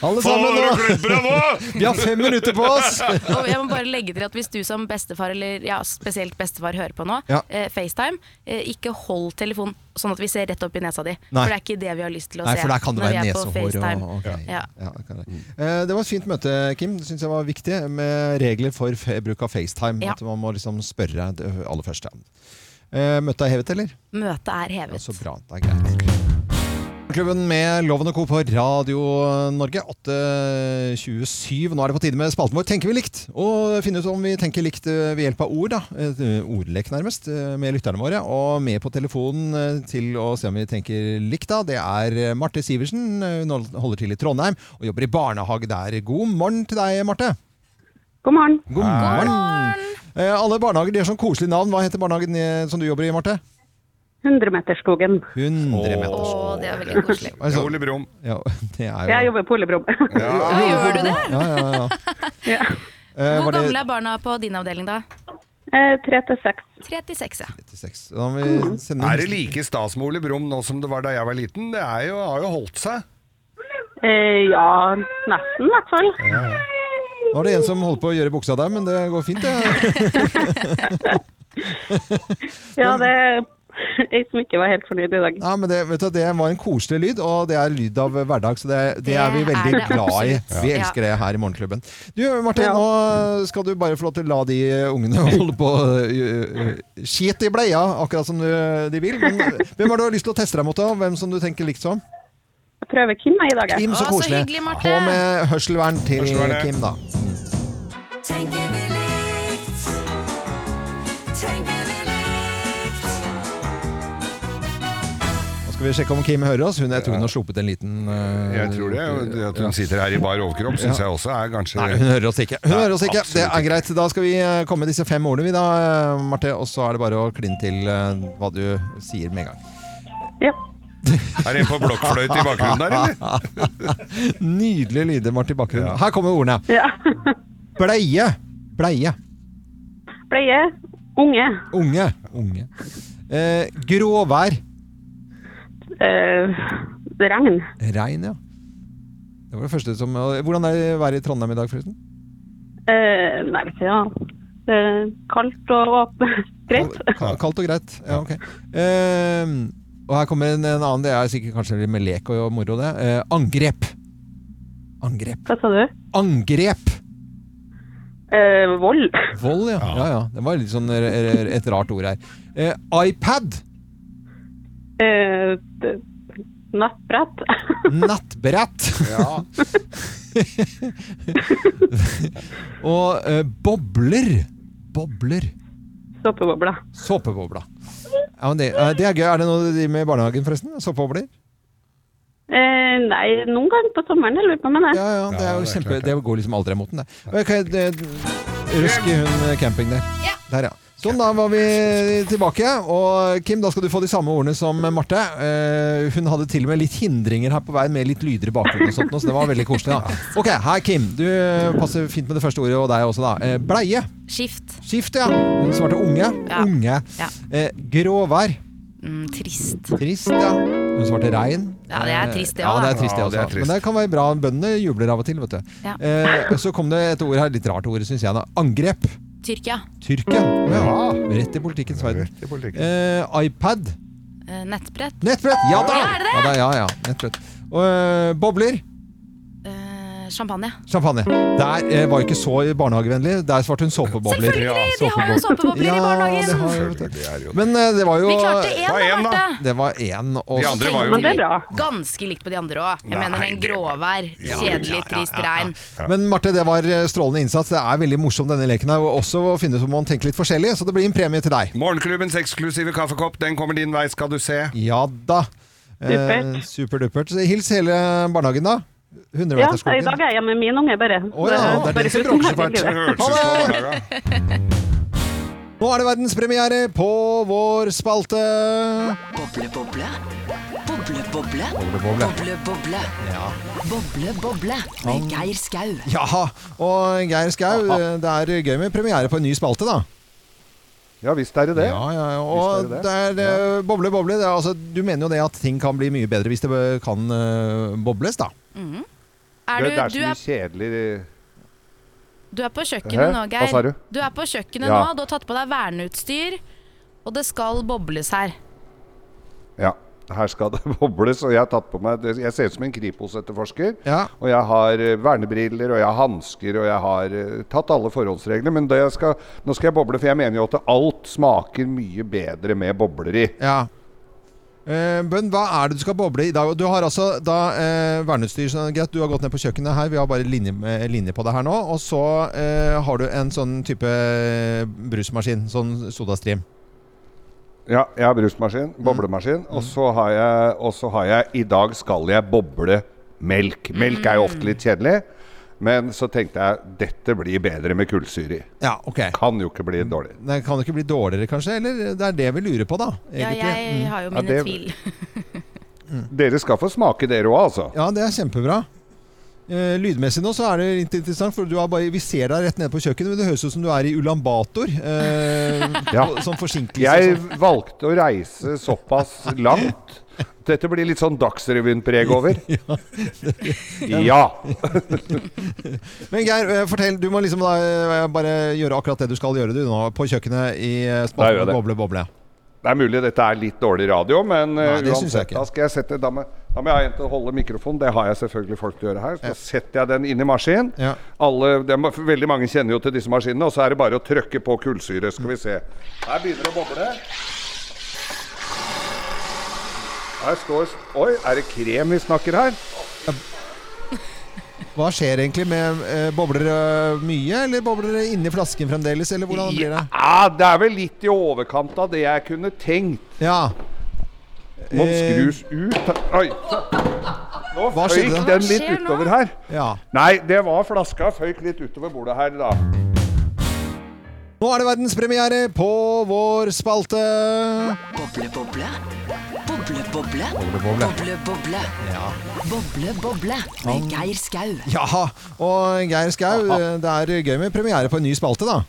Alle sammen nå! *laughs* Vi har fem minutter på oss! Og jeg må bare legge til at Hvis du som bestefar, eller ja, spesielt bestefar, hører på nå, Ja. eh, FaceTime, eh, ikke hold telefonen sånn at vi ser rett opp i nesa di. Nei. For det er ikke det vi har lyst til å Nei, se for der kan det være nesehår og- FaceTime. Ja. Ja, det kan det. Eh, Det var et fint møte, Kim. Det syns jeg var viktig med regler for bruk av FaceTime. Ja. At man må liksom spørre aller første. Uh, Møtet er hevet, eller? Møtet er hevet. så bra. Det er greit. Klubben med Loven og Co. på Radio Norge, 8.27. Nå er det på tide med spalten vår Tenker vi likt? Og finne ut om vi tenker likt eh, ved hjelp av ord. da. Eh, ordlek, nærmest, eh, med lytterne våre. Og med på telefonen til å se om vi tenker likt, da, det er Marte Sivertsen. Hun holder til i Trondheim og jobber i barnehage der. God morgen til deg, Marte. God morgen. God morgen. Eh, Alle barnehager de har sånn koselig navn. Hva heter barnehagen eh, som du jobber i, Marte? 100-meterskogen. 100 meter. Å, det er veldig koselig. Altså, Ole Brumm. Ja, *laughs* det er jo Jeg jobber på Ole Brumm. Ja, gjør du det? Ja, ja, ja. Ja. Eh, Hvor var det gamle er barna på din avdeling, da? Eh, Tre til seks. 36, ja. 36? Da må vi sende Er det like stas med Ole Brumm nå som det var da jeg var liten? Det er jo, har jo holdt seg. Eh, ja, nesten i hvert fall. Nå var det en som holdt på å gjøre buksa der, men det går fint, det. *laughs* Ja, det *laughs* ei som ikke var helt fornøyd i dag. Ja, men det, vet du, det var en koselig lyd, og det er lyd av hverdag, så det, det er vi veldig er glad i. Vi elsker det her i Morgenklubben. Du, Marte, nå skal du bare få lov til å la de ungene *laughs* holde på uh, skit i bleia, akkurat som du- de vil. Men hvem har du lyst til å teste deg mot, da? Hvem som du tenker likt som? Jeg prøver Kim jeg, i dag. Kim, så koselig. På med hørselvern til Hørselvernet. Kim, da. Tenker vi skal vi sjekke om Kim hører oss. Hun, jeg tror hun har sluppet en liten uh, Jeg tror det. det At hun sitter her i bar overkropp, syns Ja. jeg også er kanskje Nei, hun hører oss ikke. Hun Nei, hører oss ikke. Det er greit. Da skal vi eh, komme med disse fem ordene, vi da, eh, Marte. Og så er det bare å kline til hva du sier med en gang. Ja. *laughs* Er det en på blokkfløyte i bakgrunnen der, eller? *laughs* Nydelige lyder, Marte, i bakgrunnen. Her kommer ordene. Ja. Bleie. Bleie. Bleie. Unge. Unge. Unge. Eh, gråvær. Eh, regn. Regn, ja. Det var det første som Hvordan er det været i Trondheim i dag, forresten? Eh, nei, vet du, ja. Eh, kaldt og åpent. *laughs* Greit. Ka- Kaldt og greit. Ja, ok. Eh, og her kommer en, en annen, det er sikkert kanskje litt med lek og moro, det. Eh, angrep. Angrep. Hva sa du? Angrep. Eh, vold. Vold, ja. ja, ja. Det var litt sånn et rart ord her. Eh, iPad. Eh, nattbrett. *laughs* Nattbrett. Ja. *laughs* og eh, bobler. Bobler. Såpebobla. Såpebobla. Ja, men det, eh, det er gøy. Er det noe de driver med i barnehagen, forresten? Såpebobler? Eh, nei, noen ganger på sommeren, jeg lurer på, men det. Ja, ja, det, er jo kjempe, det går liksom aldri imot den, det. Ok, det Røsk hun eh, camping der. Der, ja. Sånn, da var vi tilbake. Og Kim, da skal du få de samme ordene som Marte. Uh, hun hadde til og med litt hindringer her på vei, med litt lyder i bakgrunnen og sånt, så det var veldig koselig. da. Ok, her Kim. Du passer fint med det første ordet, og deg også, da. Uh, bleie. Skift. Skift, ja. Hun svarte unge. Ja. Unge. Ja. Uh, gråvær. Mm, trist. Trist, ja. Hun svarte regn. Ja, det er trist, det ja, det er trist, det Ja, det er også. Men det kan være bra. Bøndene jubler av og til, vet du. Ja. Så kom det et ord her, litt rart ord, syns jeg. da. Angrep. Tyrkia. Tyrkia. Ja. Rett i politikkens verden. Rett i politikken. Eh, iPad. Eh, nettbrett. Nettbrett! Ja da! Ja, er det det? Ja, da, ja, ja. Nettbrett. Og eh, bobler. Champagne. Champagne. Der eh, var ikke så barnehagevennlig. Der svarte hun såpebobler. Selvfølgelig! De har jo såpebobler i barnehagen. du. Men eh, det var jo Vi klarte én, da. Det var én. Og De andre var jo Men det bra. Ganske likt på de andre òg. Jeg Nei, mener en gråvær, kjedelig, trist regn. Men Marte, det var eh, strålende innsats. Det er veldig morsom denne leken her. Også å finne ut om man tenker litt forskjellig. Så det blir en premie til deg. Morgenklubbens eksklusive kaffekopp, den kommer din vei, skal du se. Ja da. Eh. Superdupert. Hils hele barnehagen, da. Ja, 100-meterskogen. i dag er jeg med min unge, bare. Å ja, det er Bare det som bråker så fælt. Nå er det verdenspremiere på vår spalte. Boble, boble. Boble, boble. Boble, boble. Boble, boble. Ja. Boble, boble. Med Geir Skau. Ja, og Geir Skau, det er gøy med premiere på en ny spalte, da. Ja visst er det det. Ja, ja, ja. Og det er det det er, eh, boble, boble. Det er, altså, du mener jo det at ting kan bli mye bedre hvis det kan uh, bobles, da. Er det, du, det er du, så mye er, kjedelig du er på Hæ? kjøkkenet nå, Geir. Hva sa du? Du er på kjøkkenet Ja. nå, du har tatt på deg verneutstyr, og det skal bobles her. Ja, her skal det *laughs* bobles, og jeg har tatt på meg Jeg ser ut som en Kripos-etterforsker. Ja. Og jeg har eh, vernebriller, og jeg har hansker, og jeg har eh, tatt alle forholdsregler. Men det jeg skal, nå skal jeg boble, for jeg mener jo at alt smaker mye bedre med bobler i. Ja. Eh, Bønn, hva er det du skal boble i dag? Du har altså da eh, verneutstyr. sånn, greit, du har gått ned på kjøkkenet her. Vi har bare linje, linje på det her nå. Og så eh, har du en sånn type brusmaskin. Sånn sodastream. Ja, jeg har brusmaskin, boblemaskin, og så har har jeg I dag skal jeg boble melk. Melk er jo ofte litt kjedelig. Men så tenkte jeg dette blir bedre med kullsyre i. Ja, okay. Kan jo ikke bli dårlig. Det kan det ikke bli dårligere, kanskje? Eller det er det vi lurer på, da. Ja, jeg Mm. har jo Ja, mine det- tvil. *laughs* Dere skal få smake, dere òg, altså. Ja, det er kjempebra. Eh, lydmessig nå så er det litt interessant, for du har bare, vi ser deg rett nede på kjøkkenet, men det høres ut som du er i Ulan Bator. Eh, *laughs* Ja. Sånn forsinkelse. Jeg sånn. valgte å reise såpass langt. Dette blir litt sånn Dagsrevyen-preg over. *laughs* Ja. *laughs* Men Geir, eh, fortell. Du må liksom eh, bare gjøre akkurat det du skal gjøre du nå på kjøkkenet i eh, spalten. Boble Boble. Det er mulig dette er litt dårlig radio, men Nei, uansett, da skal jeg sette da må, da må jeg holde mikrofonen. Det har jeg selvfølgelig folk til å gjøre her. Så setter jeg den inn i maskinen. Ja. Alle, det veldig mange kjenner jo til disse maskinene, og så er det bare å trykke på kullsyre. Skal vi se. Her begynner det å boble. Her står Oi, er det krem vi snakker her? *laughs* Hva skjer egentlig med eh, Bobler det mye, eller bobler det inni flasken fremdeles, eller hvordan blir det? Ja, det er vel litt i overkant av det jeg kunne tenkt. Ja. Må Eh, skrus ut Oi! Nå Hva føyk skjedde? den Hva litt skjer nå? utover her. Ja. Nei, det var flaska føyk litt utover bordet her, da. Nå er det verdenspremiere på vår spalte. Boble, boble. Boble, boble. Boble, boble. Boble, boble. Ja. Boble, boble. Med Geir Skau. Ja, og Geir Skau, eh, det er gøy med premiere på en ny spalte, da.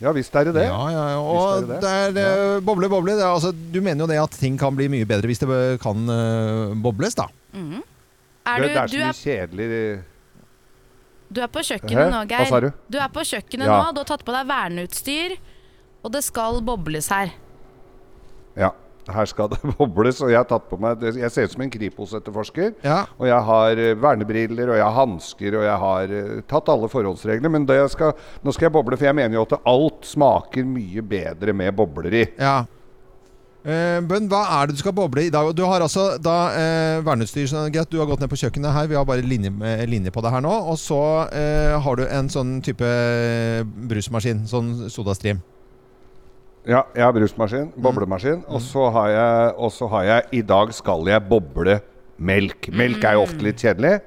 Ja visst er det det. Ja, ja, ja. Og det er er, det eh, boble, boble. Det er, altså, du mener jo det at ting kan bli mye bedre hvis det kan uh, bobles, da. Er det, du, det er du, så mye er, kjedelig du er på kjøkkenet Hæ? nå, Hva Geir. sa du? Du er på kjøkkenet Ja. nå, du har tatt på deg verneutstyr, og det skal bobles her. Ja, her skal det *laughs* bobles, og jeg har tatt på meg Jeg ser ut som en Kripos-etterforsker. Ja. Og jeg har eh, vernebriller, og jeg har hansker, og jeg har eh, tatt alle forholdsregler. Men skal, nå skal jeg boble, for jeg mener jo at alt smaker mye bedre med bobler i. Ja. Eh, Bønn, hva er det du skal boble i dag? Du har altså da eh, verneutstyr. Greit, du har gått ned på kjøkkenet her. Vi har bare linje, linje på det her nå. Og så eh, har du en sånn type brusmaskin. Sånn sodastream. Ja, jeg har brusmaskin, Mm. boblemaskin, og så har jeg, og så har jeg I dag skal jeg boble melk. Melk er jo ofte litt kjedelig.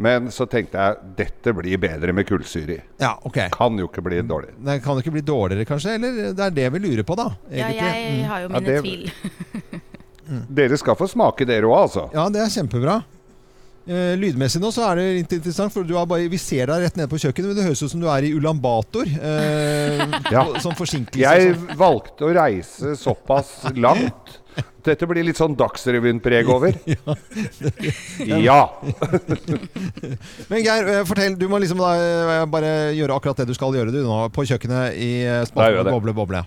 Men så tenkte jeg dette blir bedre med kullsyre i. Ja, okay. Kan jo ikke bli dårlig. Det kan jo ikke bli dårligere, kanskje? Eller det er det vi lurer på, da. Ja, jeg Mm. har jo Ja, mine det- tvil. *laughs* Dere skal få smake, dere òg, altså. Ja, det er kjempebra. Eh, lydmessig nå så er det litt interessant, for bare, vi ser deg rett nede på kjøkkenet, men det høres ut som du er i Ulan Bator. Uh, *laughs* Ja. Sånn forsinkelse. Jeg sånn. valgte å reise såpass langt. Dette blir litt sånn Dagsrevyen-preg over. *laughs* Ja. *laughs* Men Geir, eh, fortell. Du må liksom eh, bare gjøre akkurat det du skal gjøre du nå på kjøkkenet i eh, spalten. Boble Boble.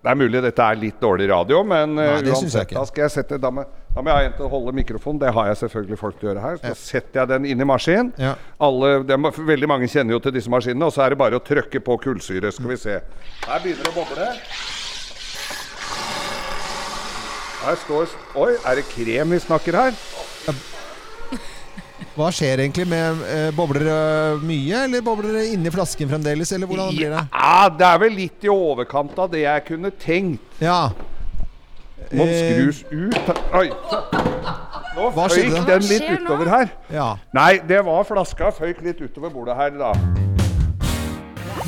Det er mulig dette er litt dårlig radio, men eh, Nei, jeg uansett, da skal jeg sette da må, da må jeg ha en holde mikrofonen. Det har jeg selvfølgelig folk til å gjøre her. Så setter jeg den inn i maskinen. Ja. Alle, det veldig mange kjenner jo til disse maskinene, og så er det bare å trykke på kullsyre. Skal vi se. Her begynner det å boble. Her står Oi, er det krem vi snakker her? Hva skjer egentlig med eh, Bobler det mye, eller bobler det inni flasken fremdeles, eller hvordan blir det? Ja, det er vel litt i overkant av det jeg kunne tenkt. Ja. Må Eh, skrus ut Oi! Nå Hva føyk den litt utover her. Ja. Nei, det var flaska føyk litt utover bordet her, da.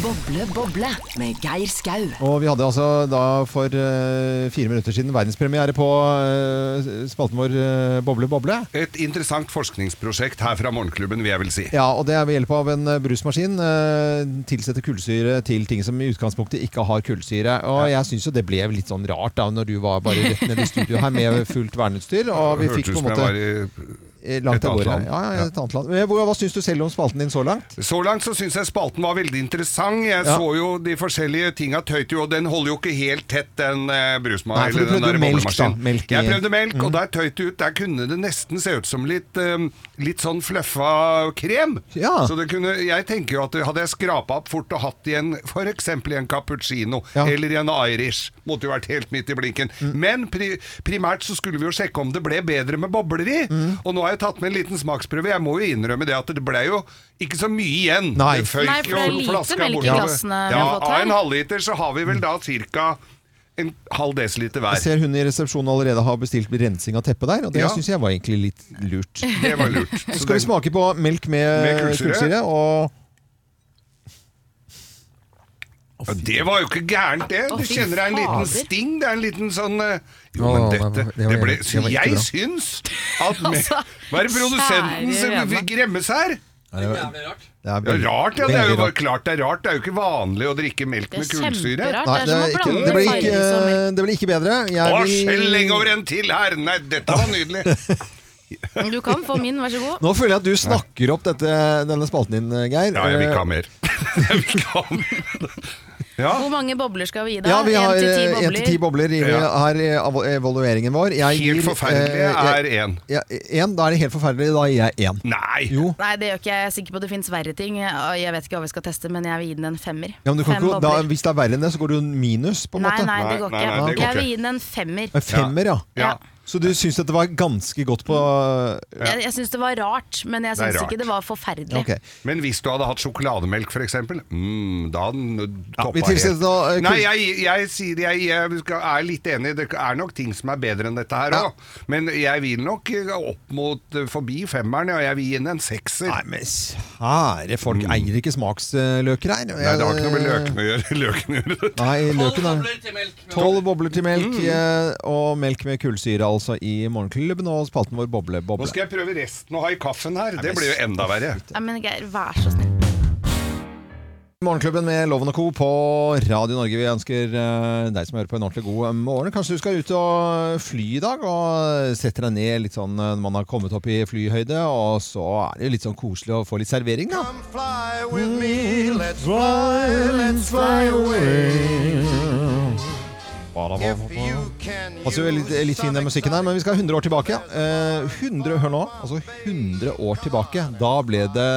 Boble, boble med Geir Skau. Og vi hadde altså da for eh, fire minutter siden verdenspremiere på eh, spalten vår eh, Boble boble. Et interessant forskningsprosjekt her fra Morgenklubben, vil jeg vel si. Ja, og det er ved hjelp av en eh, brusmaskin. eh, tilsetter kullsyre til ting som i utgangspunktet ikke har kullsyre. Og jeg syns jo det ble litt sånn rart da når du var bare rett ned i studio her med fullt verneutstyr. Og vi Hørtes fikk på en som jeg måte var i langt et av gårde. Ja, ja, et annet land. Eh, Hva, hva syns du selv om spalten din så langt? Så langt så syns jeg spalten var veldig interessant. Jeg Ja. så jo de forskjellige tinga tøyt jo, og den holder jo ikke helt tett, den eh, brusma... Nei, for eller du den prøvde der melk, boblemaskinen. da. Melk i- Jeg prøvde melk, Mm. og der tøyt det ut. Der kunne det nesten se ut som litt, eh, litt sånn fluffa krem. Ja. Så det kunne, jeg tenker jo at hadde jeg skrapa opp fort og hatt i en f.eks. i en cappuccino eller i en Irish, måtte jo vært helt midt i blinken. Mm. Men pri, primært så skulle vi jo sjekke om det ble bedre med bobler i. Mm. Og nå har jeg tatt med en liten smaksprøve. Jeg må jo innrømme det at det ble jo ikke så mye igjen. Nei. Det føyk Nei, for det er lite melk i glassene vi har fått her. av en halvliter så har vi vel da ca. en halv desiliter hver. Jeg ser hun i resepsjonen allerede har bestilt rensing av teppet der, og det Ja. syns jeg var egentlig litt lurt. Det var lurt. Så *laughs* skal vi smake på melk med, Med kullsyre. kullsyre. og Ja, det var jo ikke gærent, det. Du kjenner det er en liten sting. Det er en liten sånn eh, Jo, men det dette var- det det ble, Så jeg syns at *laughs* med, Altså, Hva er det produsenten som fikk gremmes her? Det er Ja, rart, ja. Det er jo bare klart det er rart. Det er jo ikke vanlig å drikke melk er med kullsyre. Nei, Det er det, er ikke, det, ble ikke, og melk. det ble ikke bedre. Jeg Å, over en til her! Nei, dette var nydelig. Du kan få min, vær så god. Nå føler jeg at du snakker opp dette, denne spalten din, Geir. Ja, jeg vil ikke ha mer. Jeg vil ikke ha mer. Ja. Hvor mange bobler skal vi gi deg? Ja, vi har En til ti én bobler. til ti bobler i Ja. her evalueringen vår. Jeg Helt gir, forferdelig eh, er én. Ja, én, da er det helt forferdelig. Da gir jeg én. Nei! Jo. Nei, det gjør ikke jeg. Jeg er sikker på at det fins verre ting. Jeg vet ikke hva vi skal teste, men jeg vil gi den en femmer. Ja, men du kan Fem ikke, da, hvis det er verre enn det, så går du minus, på en Nei, måte. nei, det går ikke. nei, det går jeg vil gi den en femmer. En femmer, ja. Ja. Så du syns dette var ganske godt på Jeg, jeg syns det var rart, men jeg Det er syns rart. ikke det var forferdelig. Ok. Men hvis du hadde hatt sjokolademelk, f.eks., mm, da hadde den toppa vi tilsetter helt. da, eh, Nei, jeg, jeg sier jeg, jeg skal- er litt enig. Det er nok ting som er bedre enn dette her òg. Men jeg vil nok eh, opp mot eh, forbi femmeren, og jeg vil gi den en sekser. Nei, men kjære folk, eier ikke smaksløker her. Mm. Nei, det har ikke noe med løkene å gjøre. *laughs* Løkene gjør det. Nei, løken er Tolv bobler til melk, eh, og melk med kullsyre altså i Morgenklubben, og spalten vår Boble Nå skal jeg prøve resten å ha i kaffen her. Det blir jo enda verre. Nei, men Geir, vær så snill. Morgenklubben med Loven og Co. på Radio Norge. Vi ønsker eh, deg som hører på en ordentlig god morgen. Kanskje du skal ut og fly i dag, og setter deg ned litt sånn eh, når man har kommet opp i flyhøyde. Og så er det litt sånn koselig å få litt servering, da. Come fly with me, Let's fly, let's fly away. Altså, litt, litt fin den musikken her, men vi skal 100 år tilbake. Eh, 100, hør nå, altså 100 år tilbake. Da ble det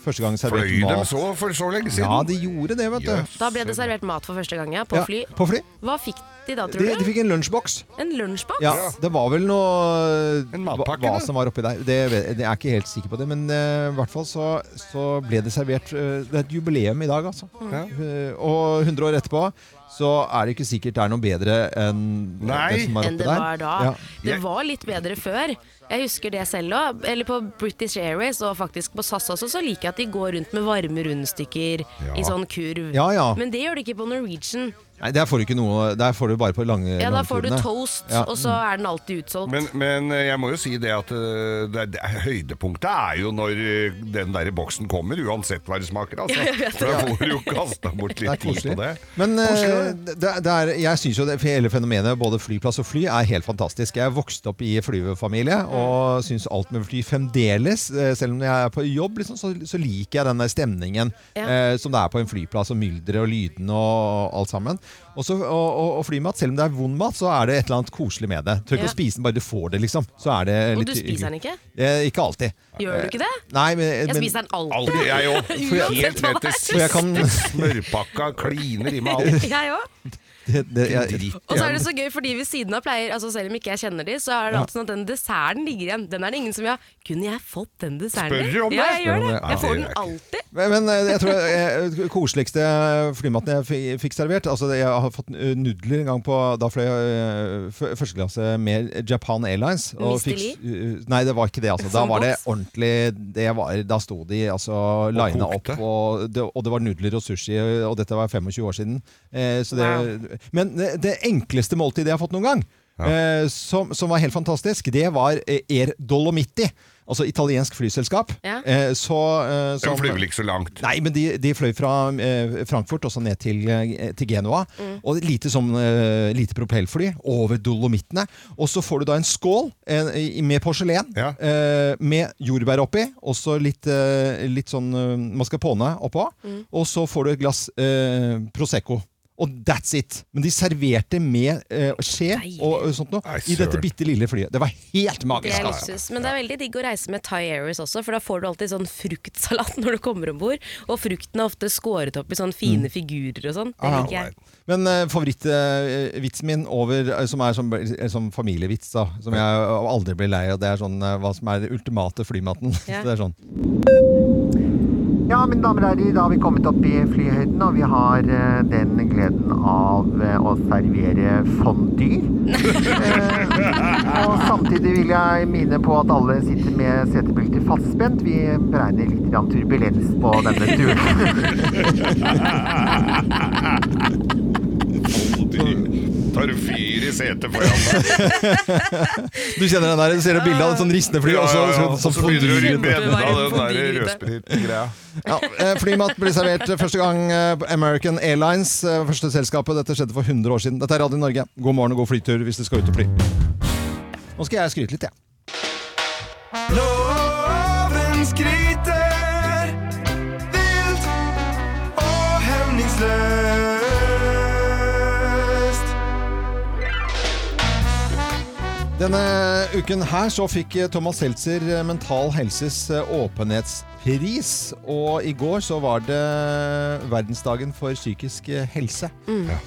første gang servert Fløy dem de så for så lenge siden? Ja, de gjorde det, vet du. Da ble det servert mat for første gang, ja. På Ja, fly. på fly. Hva fikk de da, tror De, du? de fikk en lunsjboks. En lunsjboks? Ja, det var vel noe En matpakke, hva, hva som var oppi der. Det, det, det er jeg ikke helt sikker på det, men eh, i hvert fall så, så ble det servert uh, Det er et jubileum i dag, altså. Mm. Uh, og 100 år etterpå så er det ikke sikkert det er noe bedre enn Nei. det som er oppe der. var da. Ja. Det var litt bedre før. Jeg husker det selv òg. Eller på British Airways og faktisk på SAS også, så liker jeg at de går rundt med varme rundstykker Ja. i sånn kurv. Ja, ja. Men det gjør de ikke på Norwegian. Nei, der får du ikke noe Der får du bare på lange Ja, Da får du langturene. toast, Ja. og så er den alltid utsolgt. Men, men eh, jeg må jo si det at eh, det, det, høydepunktet er jo når eh, den der boksen kommer, uansett hva det smaker. *laughs* Altså. Ja, jeg vet For da får du jo kasta bort Det er litt tid koselig. på det. Men eh, Koselig, det, det er, jeg syns jo det hele fenomenet både flyplass og fly er helt fantastisk. Jeg vokste vokst opp i flyverfamilie og syns alt med fly fremdeles, eh, selv om jeg er på jobb, liksom, så, så liker jeg den der stemningen Ja. eh, som det er på en flyplass, og mylderet og lydene og alt sammen. Også, og, og, og flymat, selv om det er vond mat, så er det et eller annet koselig med det. Tør ikke Ja. å spise den, bare du får det, liksom. Så er det Og du spiser den ikke? Eh, ikke alltid. Gjør du ikke det? Nei, men, Jeg men spiser den alltid. alltid jeg òg. *laughs* Helt ned til siste smørpakka kliner i med *laughs* alt. Jeg òg. Det, det, jeg, Og så er det så gøy, fordi ved siden av pleier Altså Selv om ikke jeg kjenner de, så er det alltid sånn at den desserten ligger igjen. Den er det ingen som vil ha. Kunne jeg fått den desserten? Spør du om det? Ja, jeg gjør det. Jeg får den alltid. Men, men eh, jeg tror eh, koseligste flymaten jeg fikk servert altså Jeg har fått nudler en gang på Da fløy jeg eh, første klasse med Japan Airlines. Mr. fikk- eh, Nei, det var ikke det. Altså. Da var det ordentlig det var, Da sto de altså lina opp, og det, og det var nudler og sushi, og dette var 25 år siden. Eh, så det, Men det, enkleste måltidet jeg har fått noen gang, ja. som, som var helt fantastisk, det var eh, Air Dolomiti. Altså italiensk flyselskap. Ja. Eh, så, eh, De som- flyr vel ikke så langt? Nei, men de, de fløy fra eh, Frankfurt og så ned til, eh, til Genoa. Mm. Og lite, eh, lite propellfly over Dolomittene. Og så får du da en skål en, med porselen ja. med jordbær oppi. Og så litt, eh, litt sånn eh, mascarpone oppå. Mm. Og så får du et glass eh, Prosecco. Og that's it! Men de serverte med uh, skje og eh, sånt noe i dette bitte lille flyet. Det var helt Det magisk. er altså. luksus. Men det er veldig digg å reise med Thai Airways også, for da får du alltid sånn fruktsalat når du kommer om bord. Og frukten er ofte skåret opp i sånne fine figurer og sånn. Det liker jeg. Men uh, favorittvitsen min over, eh, som er som, eh, som familievits, da, som jeg aldri blir lei av, det er sånn hva som er den ultimate flymaten. *laughs* Ja. Så det er sånn Ja, mine damer og herrer, da har vi kommet opp i flyhøyden, og vi har eh, den gleden av eh, å servere fondue. Eh, og samtidig vil jeg minne på at alle sitter med setebelter fastspent. Vi beregner litt turbulens på denne *laughs* Tar fyr i setet foran deg? *laughs* Du kjenner den der, du ser et bilde av et sånn ristende fly, Ja, og så, ja, ja. så, Og så begynner du å brenne av den der rødspritgreia. Ja, eh, flymat blir servert første gang eh, American Airlines, eh, første selskapet. Dette skjedde for 100 år siden. Dette er Radio Norge. God morgen og god flytur hvis du skal ut og fly. Nå skal jeg skryte litt, jeg. Loven skryter Denne uken her så fikk Thomas Seltzer eh, Mental Helses eh, åpenhetspris. Og i går så var det verdensdagen for psykisk eh, helse.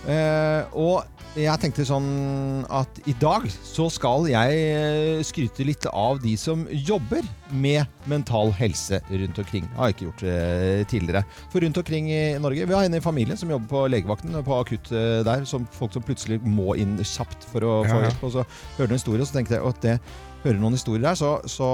Eh, og jeg tenkte sånn at i dag så skal jeg eh, skryte litt av de som jobber med mental helse rundt omkring. Jeg har ikke gjort det tidligere. For rundt omkring i Norge Vi har en i familien som jobber på legevakten, på akutt eh, der. Som folk som plutselig må inn kjapt for å få ja. hjelp. Og så hørte jeg en historie, og så tenkte jeg at det hører noen historier der, så, så,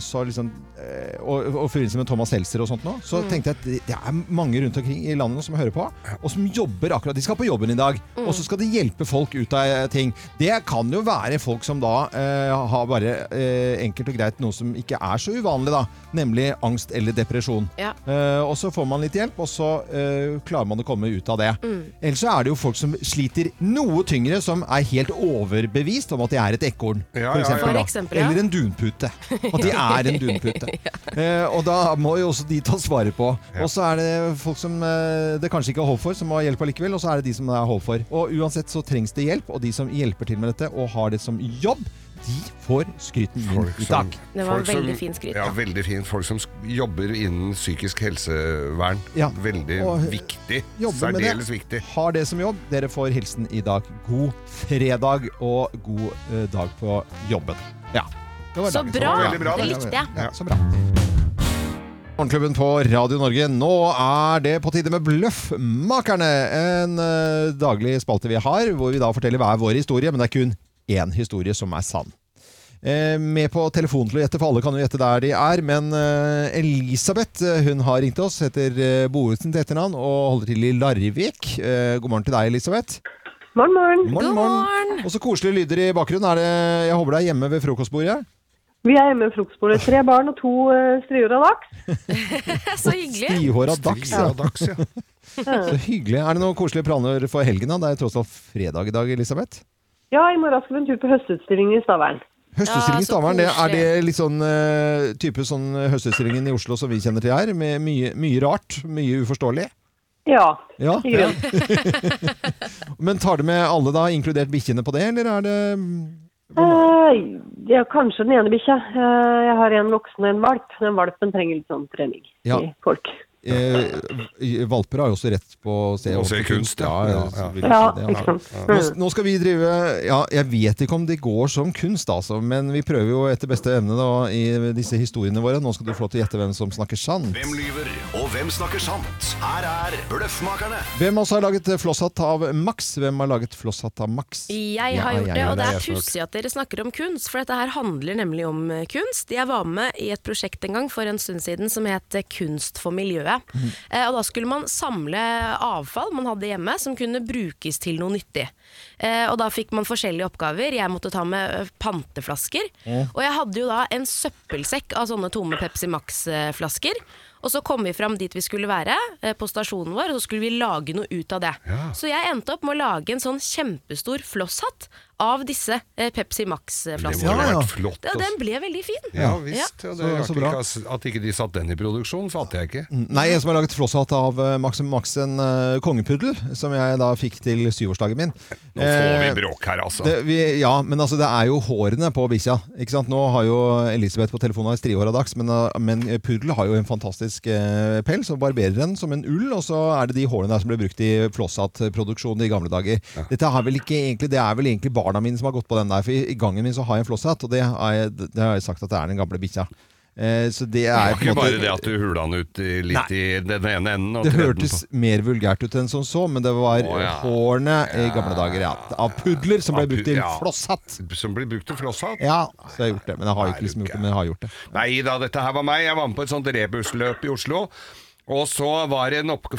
så liksom eh, Og og forbindelse med Thomas Seltzer og sånt nå, så Mm. tenkte jeg at det, er mange rundt omkring i landet nå som hører på, og som jobber akkurat De skal på jobben i dag, Mm. og så skal de hjelpe folk ut av eh, ting. Det kan jo være folk som da eh, har bare eh, enkelt og greit noe som ikke er så uvanlig, da. Nemlig angst eller depresjon. Ja. Eh, og så får man litt hjelp, og så eh, klarer man å komme ut av det. Mm. Ellers så er det jo folk som sliter noe tyngre, som er helt overbevist om at de er et ekorn. Ja, for ja, ja. Eksempel, ja. Eller en dunpute. At de er en dunpute. *laughs* eh, og da må jo også de ta svaret på. Og så er det folk som eh, det kanskje ikke er håp for, som må ha hjelp allikevel. Og så er det de som det er håp for. Og uansett så trengs det hjelp, og de som hjelper til med dette og har det som jobb, de får skryten min i dag. Det var som- veldig fin skryt, Ja, veldig fint. Folk som jobber innen psykisk helsevern. Ja. Veldig Og viktig. Særdeles viktig. Har det som jobb. Dere får hilsen i dag. God fredag og god eh, dag på jobben. Ja. det var Så bra! Veldig bra, det likte jeg. Ja, så bra. Morgenklubben på Radio Norge. Nå er det på tide med Bløffmakerne. En eh, daglig spalte vi har, hvor vi da forteller hver vår historie, men det er kun én historie som er sann. Eh, med på telefon til å gjette, for alle kan jo gjette der de er. Men eh, Elisabeth hun har ringt oss, heter Bohusen til etternavn og holder til i Larvik. Eh, god morgen til deg, Elisabeth. Morgen, morgen. Morgen, morgen. Og så koselige lyder i bakgrunnen. Er det, jeg håper det er hjemme ved frokostbordet? Vi er hjemme ved frokostbordet. Tre barn og to uh, strihåra av laks. *laughs* Så hyggelig. Strihåra dags, Strihåra dags, ja. Så hyggelig. Er det noen koselige planer for helgen? da? Det er tross alt fredag i dag, Elisabeth. Ja, i morgen skal vi en tur på høstutstilling i Stavern. Høstutstilling i Ja, Stavern, det, er det litt sånn uh, type sånn høstutstillingen i Oslo som vi kjenner til her? Med mye, mye rart, mye uforståelig? Ja, Ja. i grunnen. *laughs* Men tar du med alle da, inkludert bikkjene på det, eller er det Eh, ja, kanskje den ene bikkja. Eh, jeg har en voksen og en valp. Den valpen trenger litt sånn trening Ja. i folk. Eh, valper har jo også rett på å se, se ordentlig kunst, ja. ja. ikke sant. Nå, nå skal vi drive Ja, jeg vet ikke om det går som kunst, altså, men vi prøver jo etter beste evne da, i disse historiene våre. Nå skal du få lov til å gjette hvem som snakker sant. Hvem lyver, og hvem snakker sant? Her er Bløffmakerne. Hvem også har laget flosshatt av Max? Hvem har laget flosshatt av Max? Jeg har Ja, gjort det, og det er pussig at dere snakker om kunst, for dette her handler nemlig om kunst. Jeg var med i et prosjekt en gang for en stund siden som het Kunst for miljøet. Mhm. Eh, Og da skulle man samle avfall man hadde hjemme som kunne brukes til noe nyttig. Eh, Og da fikk man forskjellige oppgaver. Jeg måtte ta med eh, panteflasker. Ja. Og jeg hadde jo da en søppelsekk av sånne tomme Pepsi Max-flasker. Og så kom vi fram dit vi skulle være, eh, på stasjonen vår, og så skulle vi lage noe ut av det. Så jeg endte opp med å lage en sånn kjempestor flosshatt av disse eh, Pepsi Max-flaskene. Det flott, Ja, altså. den ble veldig fin. Ja visst. Ja, det er Så- så bra. ikke, at ikke de satte den i produksjon, fatter jeg ikke. Nei, en som har laget flosshatt av eh, Max Max, en uh, kongepuddel, som jeg da fikk til syvårsdagen min. Nå får vi bråk her, altså. Det, vi, ja, men altså, det er jo hårene på bikkja. Ikke sant? Nå har jo Elisabeth på telefonen har strihåra dags, men, uh, men puddel har jo en fantastisk uh, pels og barberer den som en ull, og så er det de hårene der som ble brukt i flosshattproduksjonen i gamle dager. Dette er vel ikke egentlig, det er vel egentlig barna mine som har gått på den der, for i, gangen min så har jeg en flosshatt, og det har jeg, det har jeg sagt at det er den gamle bikkja. Eh, så det Det er var ikke måte- bare det at du hula den ut i, litt i den ene enden. Og det hørtes på- mer vulgært ut enn som så, men det var oh, ja. hårene i gamle dager, ja. Av pudler som ble brukt til flosshatt. Som blir brukt til flosshatt? Ja, så jeg har gjort det. Men jeg har ikke liksom gjort det, men jeg har gjort det. Nei da, dette her var meg. Jeg var med på et sånt rebusløp i Oslo. Og så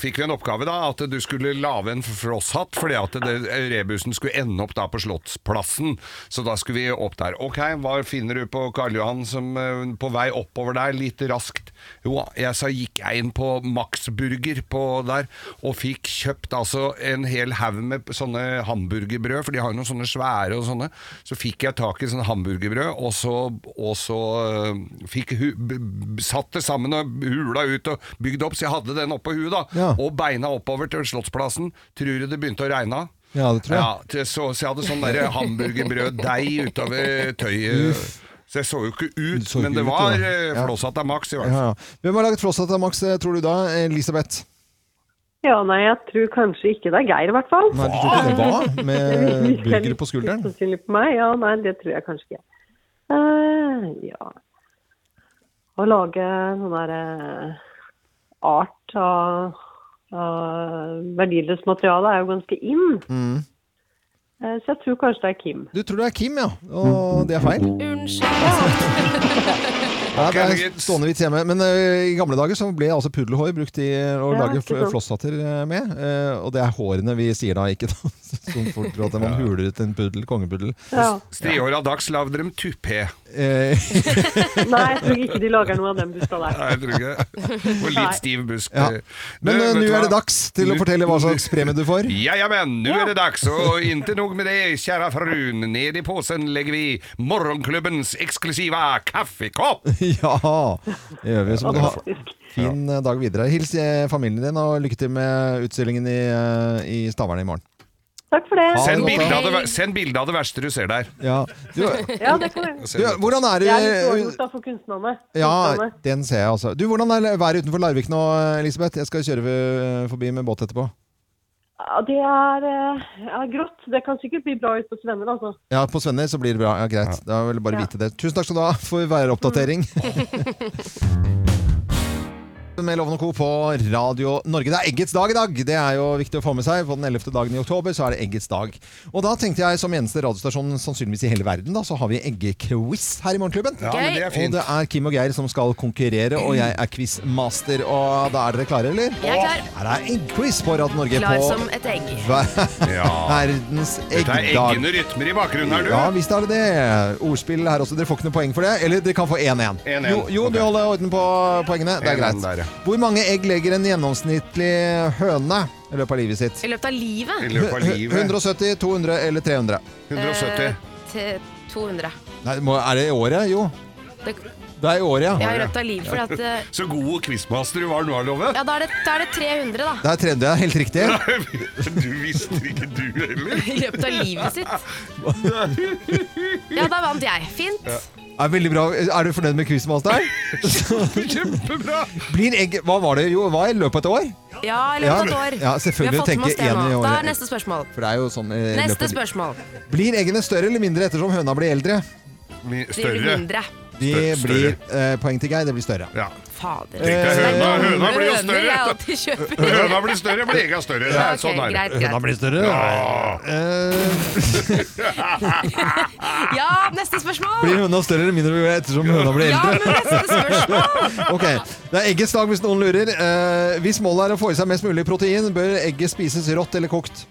fikk vi en oppgave da, at du skulle lage en flosshatt, fordi at det, rebusen skulle ende opp da på Slottsplassen. Så da skulle vi opp der. Ok, hva finner du på Karl Johan som eh, på vei oppover der, litt raskt? Jo, jeg sa gikk jeg inn på Max Burger på der, og fikk kjøpt altså en hel haug med sånne hamburgerbrød, for de har jo noen sånne svære og sånne. Så fikk jeg tak i sånne hamburgerbrød, og så, og så eh, fikk satt det sammen og hula ut og bygd opp, så jeg hadde den oppå huet da, Ja. og beina oppover til Slottsplassen. Tror du det begynte å regne? Ja, det tror jeg. Ja, til- så, så jeg hadde sånn hamburgerbrøddeig utover tøyet. Uff. Så jeg så jo ikke ut, så men ikke det ut, var eh, Ja. flosshatt av Max i hvert fall. ja. Hvem har laget flosshatt av Max, eh, tror du da? Elisabeth? Ja, nei, jeg tror kanskje ikke det er Geir, i hvert fall. Nei, du tror ikke det var? Med *laughs* burger på skulderen? Sannsynlig på meg. Ja, nei, det tror jeg kanskje ikke. Uh, ja Å lage sånn der eh, art av, av verdiløst materiale er jo ganske in. Mm. Eh, så jeg tror kanskje det er Kim. Du tror det er Kim, ja. Og det er feil. Ja, det er stående vits hjemme. Men uh, i gamle dager så ble altså pudelhår brukt i å lage flosshatter eh, med. Uh, og det er hårene vi sier da, ikke da. Som folk tror at man huler ut en puddel, kongepuddel. Ja. Striåra dags lagde dem tupé. Eh, *laughs* Nei, jeg tror ikke de lager noe av den busta der. Nei, jeg tror ikke Og litt stiv busk. Ja. Men eh, nå er det dags til å fortelle hva slags premie du får. Ja, ja, men nå er det dags, og ikke nok med det, kjære frun. Ned i posen legger vi morgenklubbens eksklusive kaffekopp. *laughs* Ja, det gjør vi. Så må du ha fin eh, dag videre. Hils familien din, og lykke til med utstillingen i, i Stavern i morgen. Takk for det. Send bilde av, det ver- send bilde av det verste du ser der. Ja, du, *laughs* Ja, det kan jeg. du, hvordan er Jeg er litt det overgjort for kunstnerne. Ja, Kunstnerne. den ser jeg altså. Du, Hvordan er været utenfor Larvik nå, Elisabeth? Jeg skal kjøre ved- forbi med båt etterpå. Ja, det er, eh, ja, grått. Det kan sikkert bli bra ut på Svenner, altså. Ja, På Svenner så blir det bra. Ja, Greit. Da vil jeg bare Ja. vite det. Tusen takk skal du ha for væroppdatering. *laughs* Med Loven og Co. på Radio Norge. Det er eggets dag i dag. Det er jo viktig å få med seg. På den 11. dagen i oktober så er det eggets dag. Og da tenkte jeg som eneste radiostasjon sannsynligvis i hele verden, da, så har vi eggequiz her i Morgenklubben. Ja, men det er fint. Og det er Kim og Geir som skal konkurrere, og jeg er quizmaster. Og da er dere klare, eller? Jeg er klar. Her er eggquiz på Radio Norge. Klar på som et egg. *laughs* verdens eggdag. Dette er eggende rytmer i bakgrunnen her, du. Ja, visst er det det. Ordspill her også. Dere får ikke noe poeng for det. Eller dere kan få 1-1. 1-1. Jo, jo okay. du holder orden på poengene. Det er 1-1 greit. Hvor mange egg legger en gjennomsnittlig høne i løpet av livet sitt? I løpet av livet? I løpet av livet. 170, 200 eller 300? 170. Eh, 200. Nei, må, er det i året? Jo. Det, Det er i året, ja. Jeg har løpet av livet. For at, eh, Så god quizmaster du var nå, Love. ja, da er, det, da er det 300, da. Det er 300, ja. Helt riktig. Du visste ikke du heller. *laughs* I løpet av livet sitt. Ja, da vant jeg. Fint. Er, veldig bra. er du fornøyd med quizmasteren? *laughs* Kjempebra! Blir egg Hva var det jo? Hva i løpet av et år? Ja, i løpet av et år. Ja, selvfølgelig Vi har fått med oss det nå. Da er neste spørsmål. For det er jo sånn eh, Neste løpet- spørsmål. Blir eggene større eller mindre ettersom høna blir eldre? Større! blir mindre. De Større. blir eh, Poeng til Geir, det blir større. Fader. Tenk deg, er høna- høna blir jo større. *laughs* Høna blir større, blir egga større. Det Ja, er sånn er det. greit, greit. Høna blir større. Ja. *laughs* Ja, neste spørsmål! blir høna større eller mindre ettersom høna blir Ja, eldre? men neste spørsmål! *laughs* Ok, Det er eggets dag hvis noen lurer. Eh, hvis målet er å få i seg mest mulig protein, bør egget spises rått eller kokt?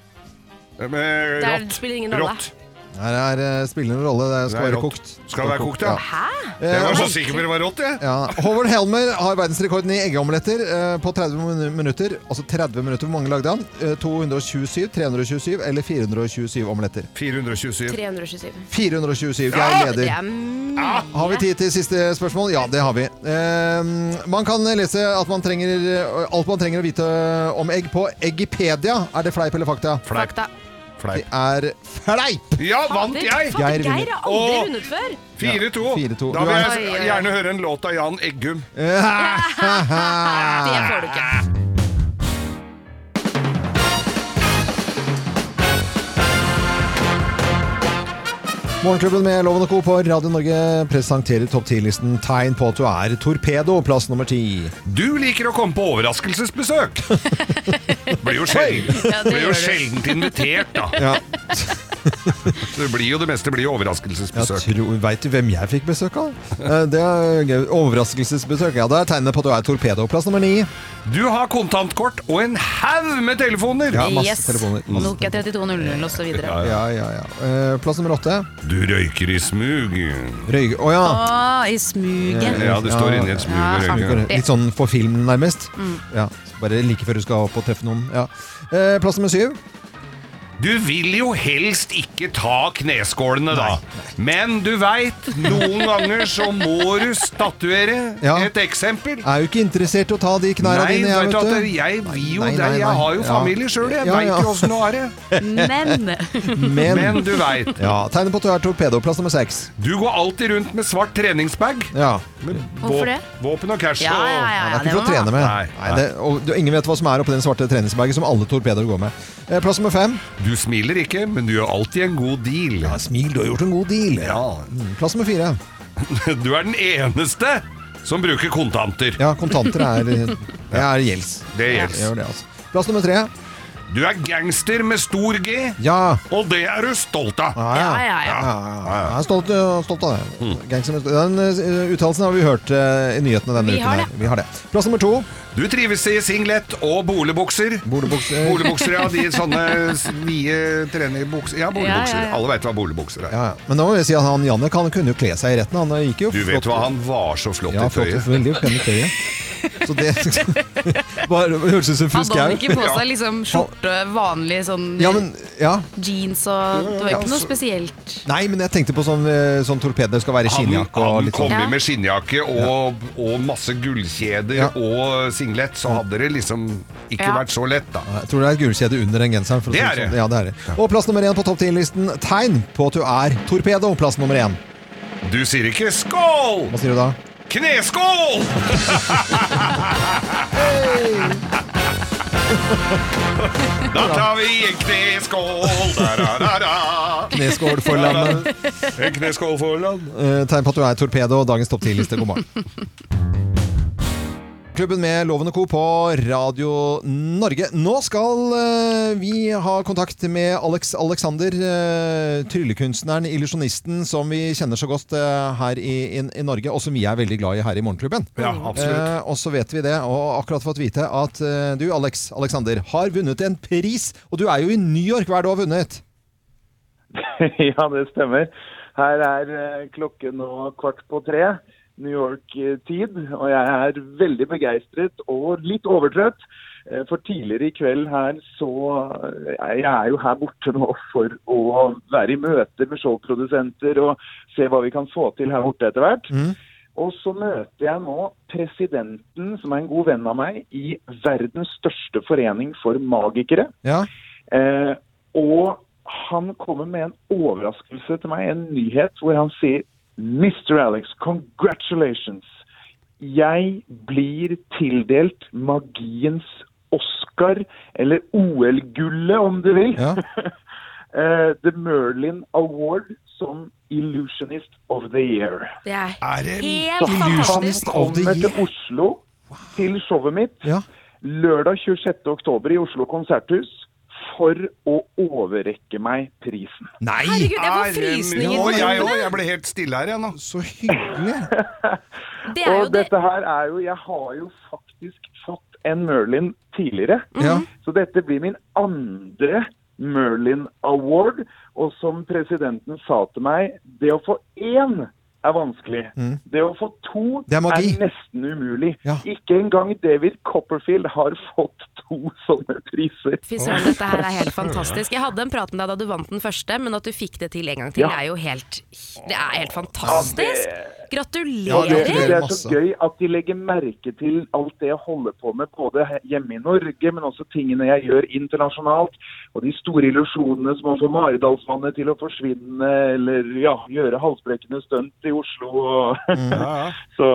Med Det er- rått. spiller ingen rolle. Rått. Her er uh, spiller ingen rolle. Det skal Det er være rått. kokt. Skal det være kokt, ja? Hæ? Jeg var Eh, så sikker på det var rått, jeg. Ja. Howard Helmer har verdensrekorden i eggeomeletter eh, på 30 min- minutter. Altså 30 minutter, hvor mange lagde han? Eh, 227, 327 eller 427 omeletter? 427. 327. 427. Jeg er Det leder. er mye. Har vi tid til siste spørsmål? Ja, det har vi. Eh, man kan lese at man trenger, alt man trenger å vite om egg på Eggipedia. Er det fleip eller fakta? Fleip. Det er fleip! Ja, vant jeg! Geir Geir har aldri vunnet før. 4-2. 4-2. Da vil jeg Oi, oi, oi. gjerne høre en låt av Jan Eggum. *laughs* Det får du ikke. Morgenklubben med Loven og Co. på Radio Norge presenterer topp 10-listen tegn på at du er torpedo, plass nummer ti. Du liker å komme på overraskelsesbesøk. *laughs* Blir jo sjelden, Ja, blir jo sjeldent invitert, da. Ja. *laughs* Det blir jo det meste blir jo overraskelsesbesøk. tror, Veit du hvem jeg fikk besøk av? Eh, Det er gøy. Overraskelsesbesøk. Ja, det er tegnet på at du er torpedo, plass nummer ni. Du har kontantkort og en haug med telefoner! Ja, masse Yes. telefoner. Masse. Nokia 3200 osv. Ja, ja, ja. Eh, Plass nummer åtte. Du røyker i smug. Røyke... Å ja. Å, i smuget. Ja, du står inni i et smug og Ja, røyker. Litt sånn for film, nærmest. Mm. Ja, Bare like før du skal opp og treffe noen. Ja. Eh, Plass nummer syv. Du vil jo helst ikke ta kneskålene, da. Men du veit, noen ganger så må du statuere Ja. et eksempel. Jeg Er jo ikke interessert i å ta de knærne Nei, dine, vet jeg, du at vet du. jeg vil jo Nei, det. nei, nei. Jeg har jo Ja. familie sjøl, jeg Ja, veit ja. jo åssen det er. det. Men Men, *laughs* Men du veit. ja, tegnet på at du er torpedo, plass nummer seks. Du går alltid rundt med svart treningsbag. Ja. Med Hvorfor det? Våpen og cash Ja, og ja, ja, Det er ikke for å trene med. Nei, Nei, det, og du, ingen vet hva som er oppi den svarte treningsbagen som alle torpedoer går med. Eh, Plass nummer fem. Du smiler ikke, men du gjør alltid en god deal. Ja, smil, du har gjort en god deal. Ja. Mm, Plass nummer fire. *laughs* Du er den eneste som bruker kontanter. Ja, kontanter er, *laughs* er gjelds. Det Jeg gjelder. gjør det, altså. Plass nummer tre. Du er gangster med stor G, Ja. og det er du stolt av. Ja, Ja, ja, ja. Ja, ja. Jeg er stolt, uh, stolt av det. Gangster med- Den uh, uttalelsen har vi hørt uh, i nyhetene denne Vi uken. har her. det. Vi har det. Plass nummer to. Du trives i singlet og bolebukser. Bolebukser. *laughs* Bolebukser, ja. De sånne s- vide trenerbukser. Ja, bolebukser. Ja, ja, ja. Alle veit hva bolebukser er. Ja, ja. Men nå må vi si at han Janne han kunne jo kle seg i retten. Han gikk jo Du vet flott- hva, han var så flott Ja, i flott. tøyet. Veldig pent i tøyet. *laughs* Så det *laughs* bare høres ut som fusk Hadde han ikke på seg liksom skjorte, vanlig sånn Ja, men Ja. jeans og Det var Ja, ikke noe spesielt. Nei, men jeg tenkte på sånn, eh, sånn torpedo skal være skinnjakke Han, han kom sånn. med skinnjakke og, og masse gullkjeder Ja. og singlet, så hadde det liksom ikke Ja. vært så lett, da. Jeg tror det er et gullkjede under den genseren. Det si er det. sånn. Ja, det er det. Og plass nummer én på topp 10-listen. Tegn på at du er torpedo. Plass nummer én. Du sier ikke 'skål'! Hva sier du da? Kneskål! Da tar vi en kneskål, da-da-da-da. Kneskål for landet. En kneskål for land. Eh, tegn på at du er torpedo. Dagens topp 10-liste. God morgen. Klubben med Loven og Co. på Radio Norge. Nå skal eh, vi ha kontakt med Alex Alexander, eh, tryllekunstneren, illusjonisten, som vi kjenner så godt eh, her i, i, i Norge, og som vi er veldig glad i her i Morgenklubben. Ja, absolutt. Og så vet vi det, og akkurat fått vite at du, Alex Alexander, har vunnet en pris. Og du er jo i New York. Hva er det du har vunnet? *laughs* ja, det stemmer. Her er klokken nå kvart på tre, New York-tid. Og jeg er veldig begeistret og litt overtrøtt. Eh, For tidligere i kveld her så eh, Jeg er jo her borte nå for å være i møter med showprodusenter og se hva vi kan få til her borte etter hvert. Og så møter jeg nå presidenten, som er en god venn av meg, i verdens største forening for magikere. Ja. Eh, og han kommer med en overraskelse til meg, en nyhet hvor han sier Mr. Alex, congratulations. Jeg blir tildelt magiens Oscar, eller OL-gullet om du vil. Ja. *laughs* The Merlin Award som Illusionist of the Year. Det er, Er det helt fantastisk! han kommer til Oslo til showet mitt lørdag 26. oktober i Oslo konserthus for å overrekke meg prisen. Nei! Herregud, jeg får Er frysninger på jeg òg. Jeg ble helt stille her, igjen nå. Så hyggelig. *laughs* Det er jo og det. dette her er jo Jeg har jo faktisk fått en Merlin tidligere. Ja. Så dette blir min andre Merlin Award. Og som presidenten sa til meg, det å få én er vanskelig. Det å få to er, er nesten umulig. Ikke engang David Copperfield har fått to *laughs* sånne priser. Fy søren, dette her er helt *laughs* fantastisk. Jeg hadde en prat med deg da du vant den første, men at du fikk det til en gang til, Ja. er jo helt Det er helt fantastisk! Ja, det, Gratulerer! det er så gøy at de legger merke til alt det jeg holder på med, både hjemme i Norge, men også tingene jeg gjør internasjonalt. Og de store illusjonene som å få Maridalsvannet til å forsvinne, eller ja, gjøre halsbrekkende stunt i Oslo. Og *laughs* så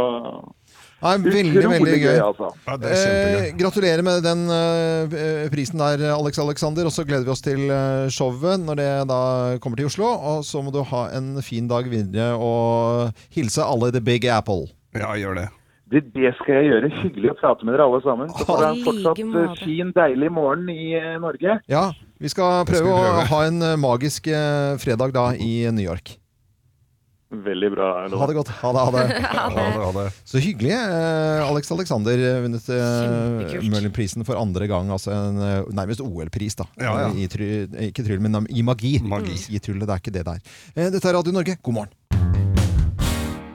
Ja, veldig, Utrolig veldig gøy. gøy, altså. Ja, det er kjempegøy. Eh, gratulerer med den eh, prisen der, Alex Alexander. Og så gleder vi oss til eh, showet når det da kommer til Oslo. Og så må du ha en fin dag videre og hilse alle The Big Apple. Ja, gjør det. det, det skal jeg gjøre. Hyggelig å prate med dere alle sammen. Så får dere en fortsatt fin, deilig morgen i Norge. Ja, vi skal prøve, vi prøve. å ha en magisk fredag da i New York. Veldig bra. Lov. Ha det godt. Ha det. *laughs* Ha det. Ha det. Ha det. Så hyggelig. Eh, Alex Alexander eh, vunnet eh, Kjempekult. For andre gang. Altså en eh, nærmest OL-pris, da. Ja, ja. I ikke tryll, men i magi. I tryllet, det er ikke det der. Eh, dette er Radio Norge, god morgen.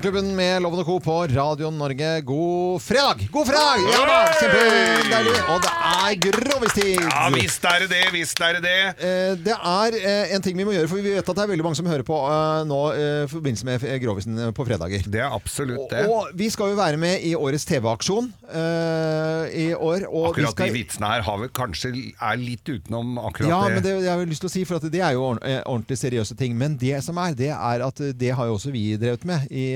Klubben med Loven og Co. på Radio Norge. God fredag! God fredag! Ja da! Kjempedeilig! Og det er grovistid! Ja visst er det det, visst er det det. Eh, Det er eh, en ting vi må gjøre, for vi vet at det er veldig mange som hører på eh, nå i forbindelse med Grovisen på fredager. Det er absolutt det. Og vi skal jo være med i årets TV-aksjon i år. Og vi Akkurat skal, de vitsene her har vel kanskje er litt utenom akkurat ja, det. men det jeg har lyst til å si, for at det er jo ordentlig seriøse ting. Men det som er, det er at det har jo også vi drevet med i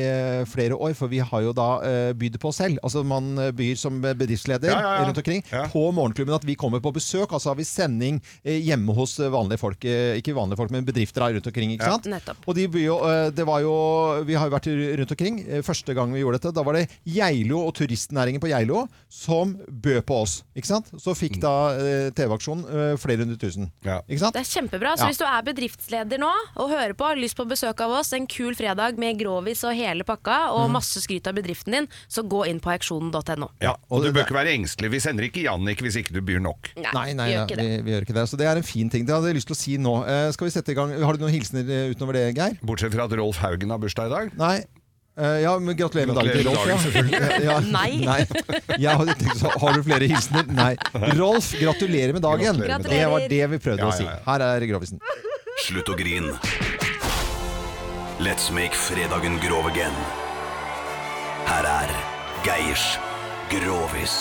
flere år. For vi har jo da eh, bydd på oss selv. Altså man eh, byr som bedriftsleder Ja, ja, ja. rundt omkring på Morgenklubben at vi kommer på besøk. Altså har vi sending eh, hjemme hos eh, vanlige folk. eh, Ikke vanlige folk, men bedrifter rundt omkring. ikke Ja. sant? Nettopp. Og de byr jo, eh, det var jo, vi har jo vært rundt omkring. Eh, Første gang vi gjorde dette, da var det Geilo og turistnæringen på Geilo som bød på oss. ikke sant? Så fikk da eh, TV-aksjonen eh, flere hundre tusen. Ikke sant? Det er kjempebra. Så Ja. hvis du er bedriftsleder nå og hører på, har lyst på besøk av oss, en kul fredag med grovis og hele pakka, og Mm. masse skryt av bedriften din, så gå inn på auksjonen.no. Ja, og du bør ikke være engstelig. Vi sender ikke Jannik hvis ikke du byr nok. Nei, nei, vi gjør ikke vi, vi gjør ikke det. Så det er en fin ting. Det hadde jeg lyst til å si nå. Eh, skal vi sette i gang? Har du noen hilsener eh, utover det, Geir? Bortsett fra at Rolf Haugen har bursdag i dag. Nei. Eh, ja, men Gratulerer med dagen til Rolf. Ja. *laughs* Ja, Nei. Jeg tenkt, så, har du flere hilsener? Nei. Rolf, gratulerer med dagen. Gratulerer med Det var det vi prøvde Ja, å si. Her er Grovisen. Slutt å grin. Let's make fredagen grov again. Her er Geirs Grovis.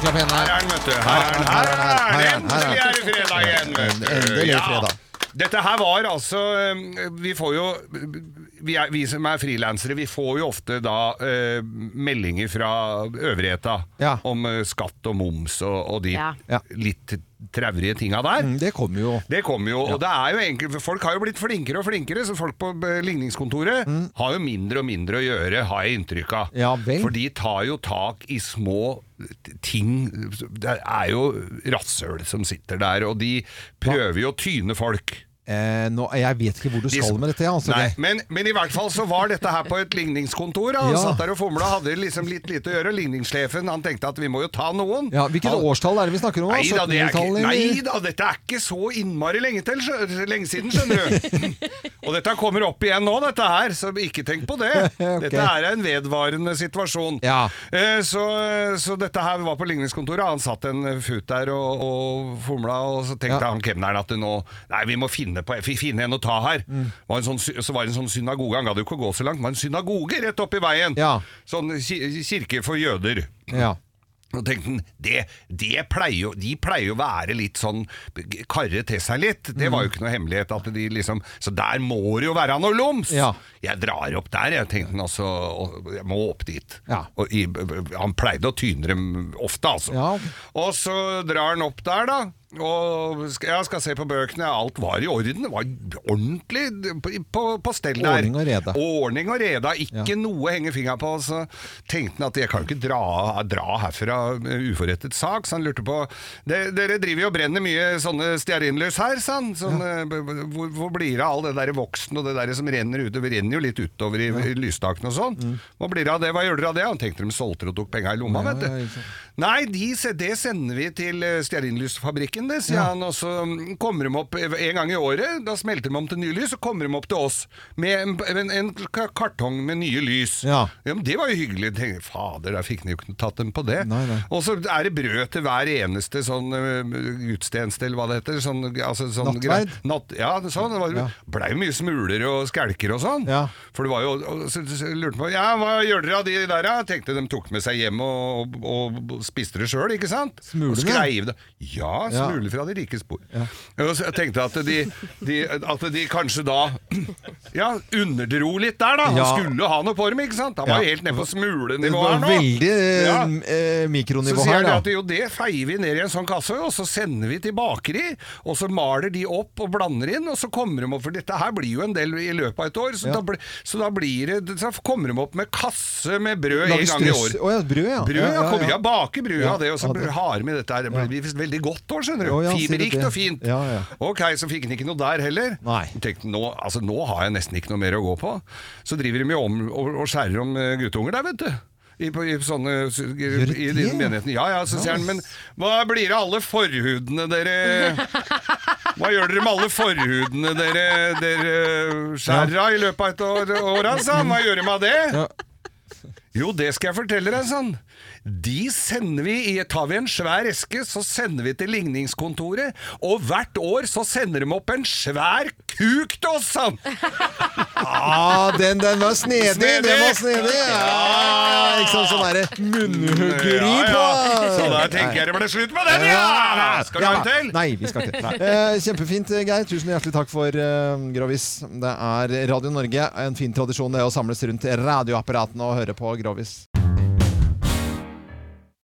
Klapp hendene. Her er den, vet du. Her er den. Her er den. Her er den. Endelig er det fredag igjen, vet du. Endelig Ja. fredag. Dette her var altså eh, Vi får jo Vi, er, vi som er frilansere, vi får jo ofte da uh, meldinger fra øvrigheta om eh, skatt og moms og, og de Ja. litt traurige tinga der. Mm, det kommer jo. Det kommer jo, og det er jo egentlig, Folk har jo blitt flinkere og flinkere, så folk på ligningskontoret ligningskontoret har jo mindre og mindre å gjøre, har jeg inntrykk av. Mm. Ja vel. For de tar jo tak i små ting Det er jo rasshøl som sitter der, og de prøver jo å tyne folk. Eh, nå, jeg vet ikke hvor du skal med dette. Altså, Nei, men, men i hvert fall så var dette her på et ligningskontor. Han Ja. satt der og fomla, hadde liksom litt lite å gjøre. Ligningssjefen han tenkte at vi må jo ta noen. ja, hvilket Han- årstall er det vi snakker om? Nei da, det er ikke, nei da, dette er ikke så innmari lenge, til, lenge siden, skjønner du. *laughs* Og dette kommer opp igjen nå, dette her, så ikke tenk på det. *laughs* okay. Dette er en vedvarende situasjon. Eh, Så, så dette her var på ligningskontoret. Han satt en fut der og, og fomla, og så tenkte han kemneren at nå Nei, vi må finne, på, fi- finne en å ta her. Mm. Var en sånn, så var det en sånn synagoge, han gadd jo ikke å gå så langt, det var en synagoge rett oppi veien. Sånn kirke for jøder. Ja. Og tenkte han, det, det pleier De pleier jo å være litt sånn Karre til seg litt. Det var jo ikke noe hemmelighet. At de liksom, så der må det jo være noe loms! Jeg drar opp der, jeg tenkte han altså. Jeg må opp dit. Og i, han pleide å tyne dem ofte, altså. Og så drar han opp der, da. Og jeg skal se på bøkene. Alt var i orden. Det var ordentlig på, på, på stell der. Ordning og rede. Ordning og rede. Ikke noe henger henge fingeren på. Så tenkte han at jeg kan jo ikke dra, dra herfra uforrettet sak. Så han lurte på Dere driver jo og brenner mye sånne stearinlys her, sa han. Sånn, eh, b- b- hvor, hvor blir det av all det der voksen og det der som renner ut Det renner jo litt utover i, i lystakene og sånn. Hva blir det av det? Hva gjør dere av det? Han tenkte de solgte det og tok penga i lomma, vet du. Nei, de, det sender vi til eh, stearinlysfabrikken, det, sier Ja. han. Og så mm, kommer de opp en gang i året. Da smelter de om til nye lys, så kommer de opp til oss med en, en, en kartong med nye lys. Ja. men Det var jo hyggelig. Tenkte, Fader, da fikk de jo ikke tatt dem på det. Og så er det brød til hver eneste sånn gudstjeneste, eller hva det heter. Sånn, altså, sånn, Nattverd? Natt, ja, sånn. Det var, blei jo mye smuler og skelker og sånn. For det var jo og så, så lurte på Ja, hva gjør dere av de der, da? Tenkte de tok med seg hjem og, og, og spiste det sjøl, ikke sant? Smulene? Og skreiv det. Ja, Smuler fra de rike spor. Og jeg tenkte at de, de, at de kanskje da Ja, underdro litt der, da. Han skulle ha noe på dem, ikke sant? Han var helt nede på smulenivå her nå. veldig eh, mikronivå her, da. Så sier de at jo, det feier vi ned i en sånn kasse, og så sender vi til bakeri, og så maler de opp og blander inn, og så kommer de opp, for dette her blir jo en del i løpet av et år, så, da, ble, så da blir det, så kommer de opp med kasse med brød Lager en gang i år. Oh, ja, brød, ja. Brød, Ja, ja, ja, kommer, ja. baker brød av det, og så har vi dette her. Det blir veldig godt år, skjønner du. Oh, ja, Fiberrikt og fint. Ja, ja. Ok, så fikk han ikke noe der heller. Tenkte, nå, altså, nå har jeg nesten ikke noe mer å gå på. Så driver de jo om og, og skjærer om eh, guttunger der, vet du. I, på, i sånne i, i den menigheten. Ja, ja, så sier han, men hva blir det av alle forhudene dere Hva gjør dere med alle forhudene dere, dere skjærer av i løpet av et år, år altså? Hva gjør dere med det? Jo, det skal jeg fortelle deg, sånn. De sender vi i, tar vi en svær eske, så sender vi til ligningskontoret, og hvert år så sender de opp en svær kuk til oss, sånn! *laughs* Ah, den, den var snedig! Snedig! Den var snedig! Ja, ikke sant, sånn derre munnhuggeri på Så da tenker jeg det ble slutt på den, ja! Skal du ha en til? Nei, vi skal ikke. Eh, kjempefint, Geir. Tusen hjertelig takk for eh, Grovis. Det er Radio Norge. En fin tradisjon det å samles rundt radioapparatene og høre på Grovis.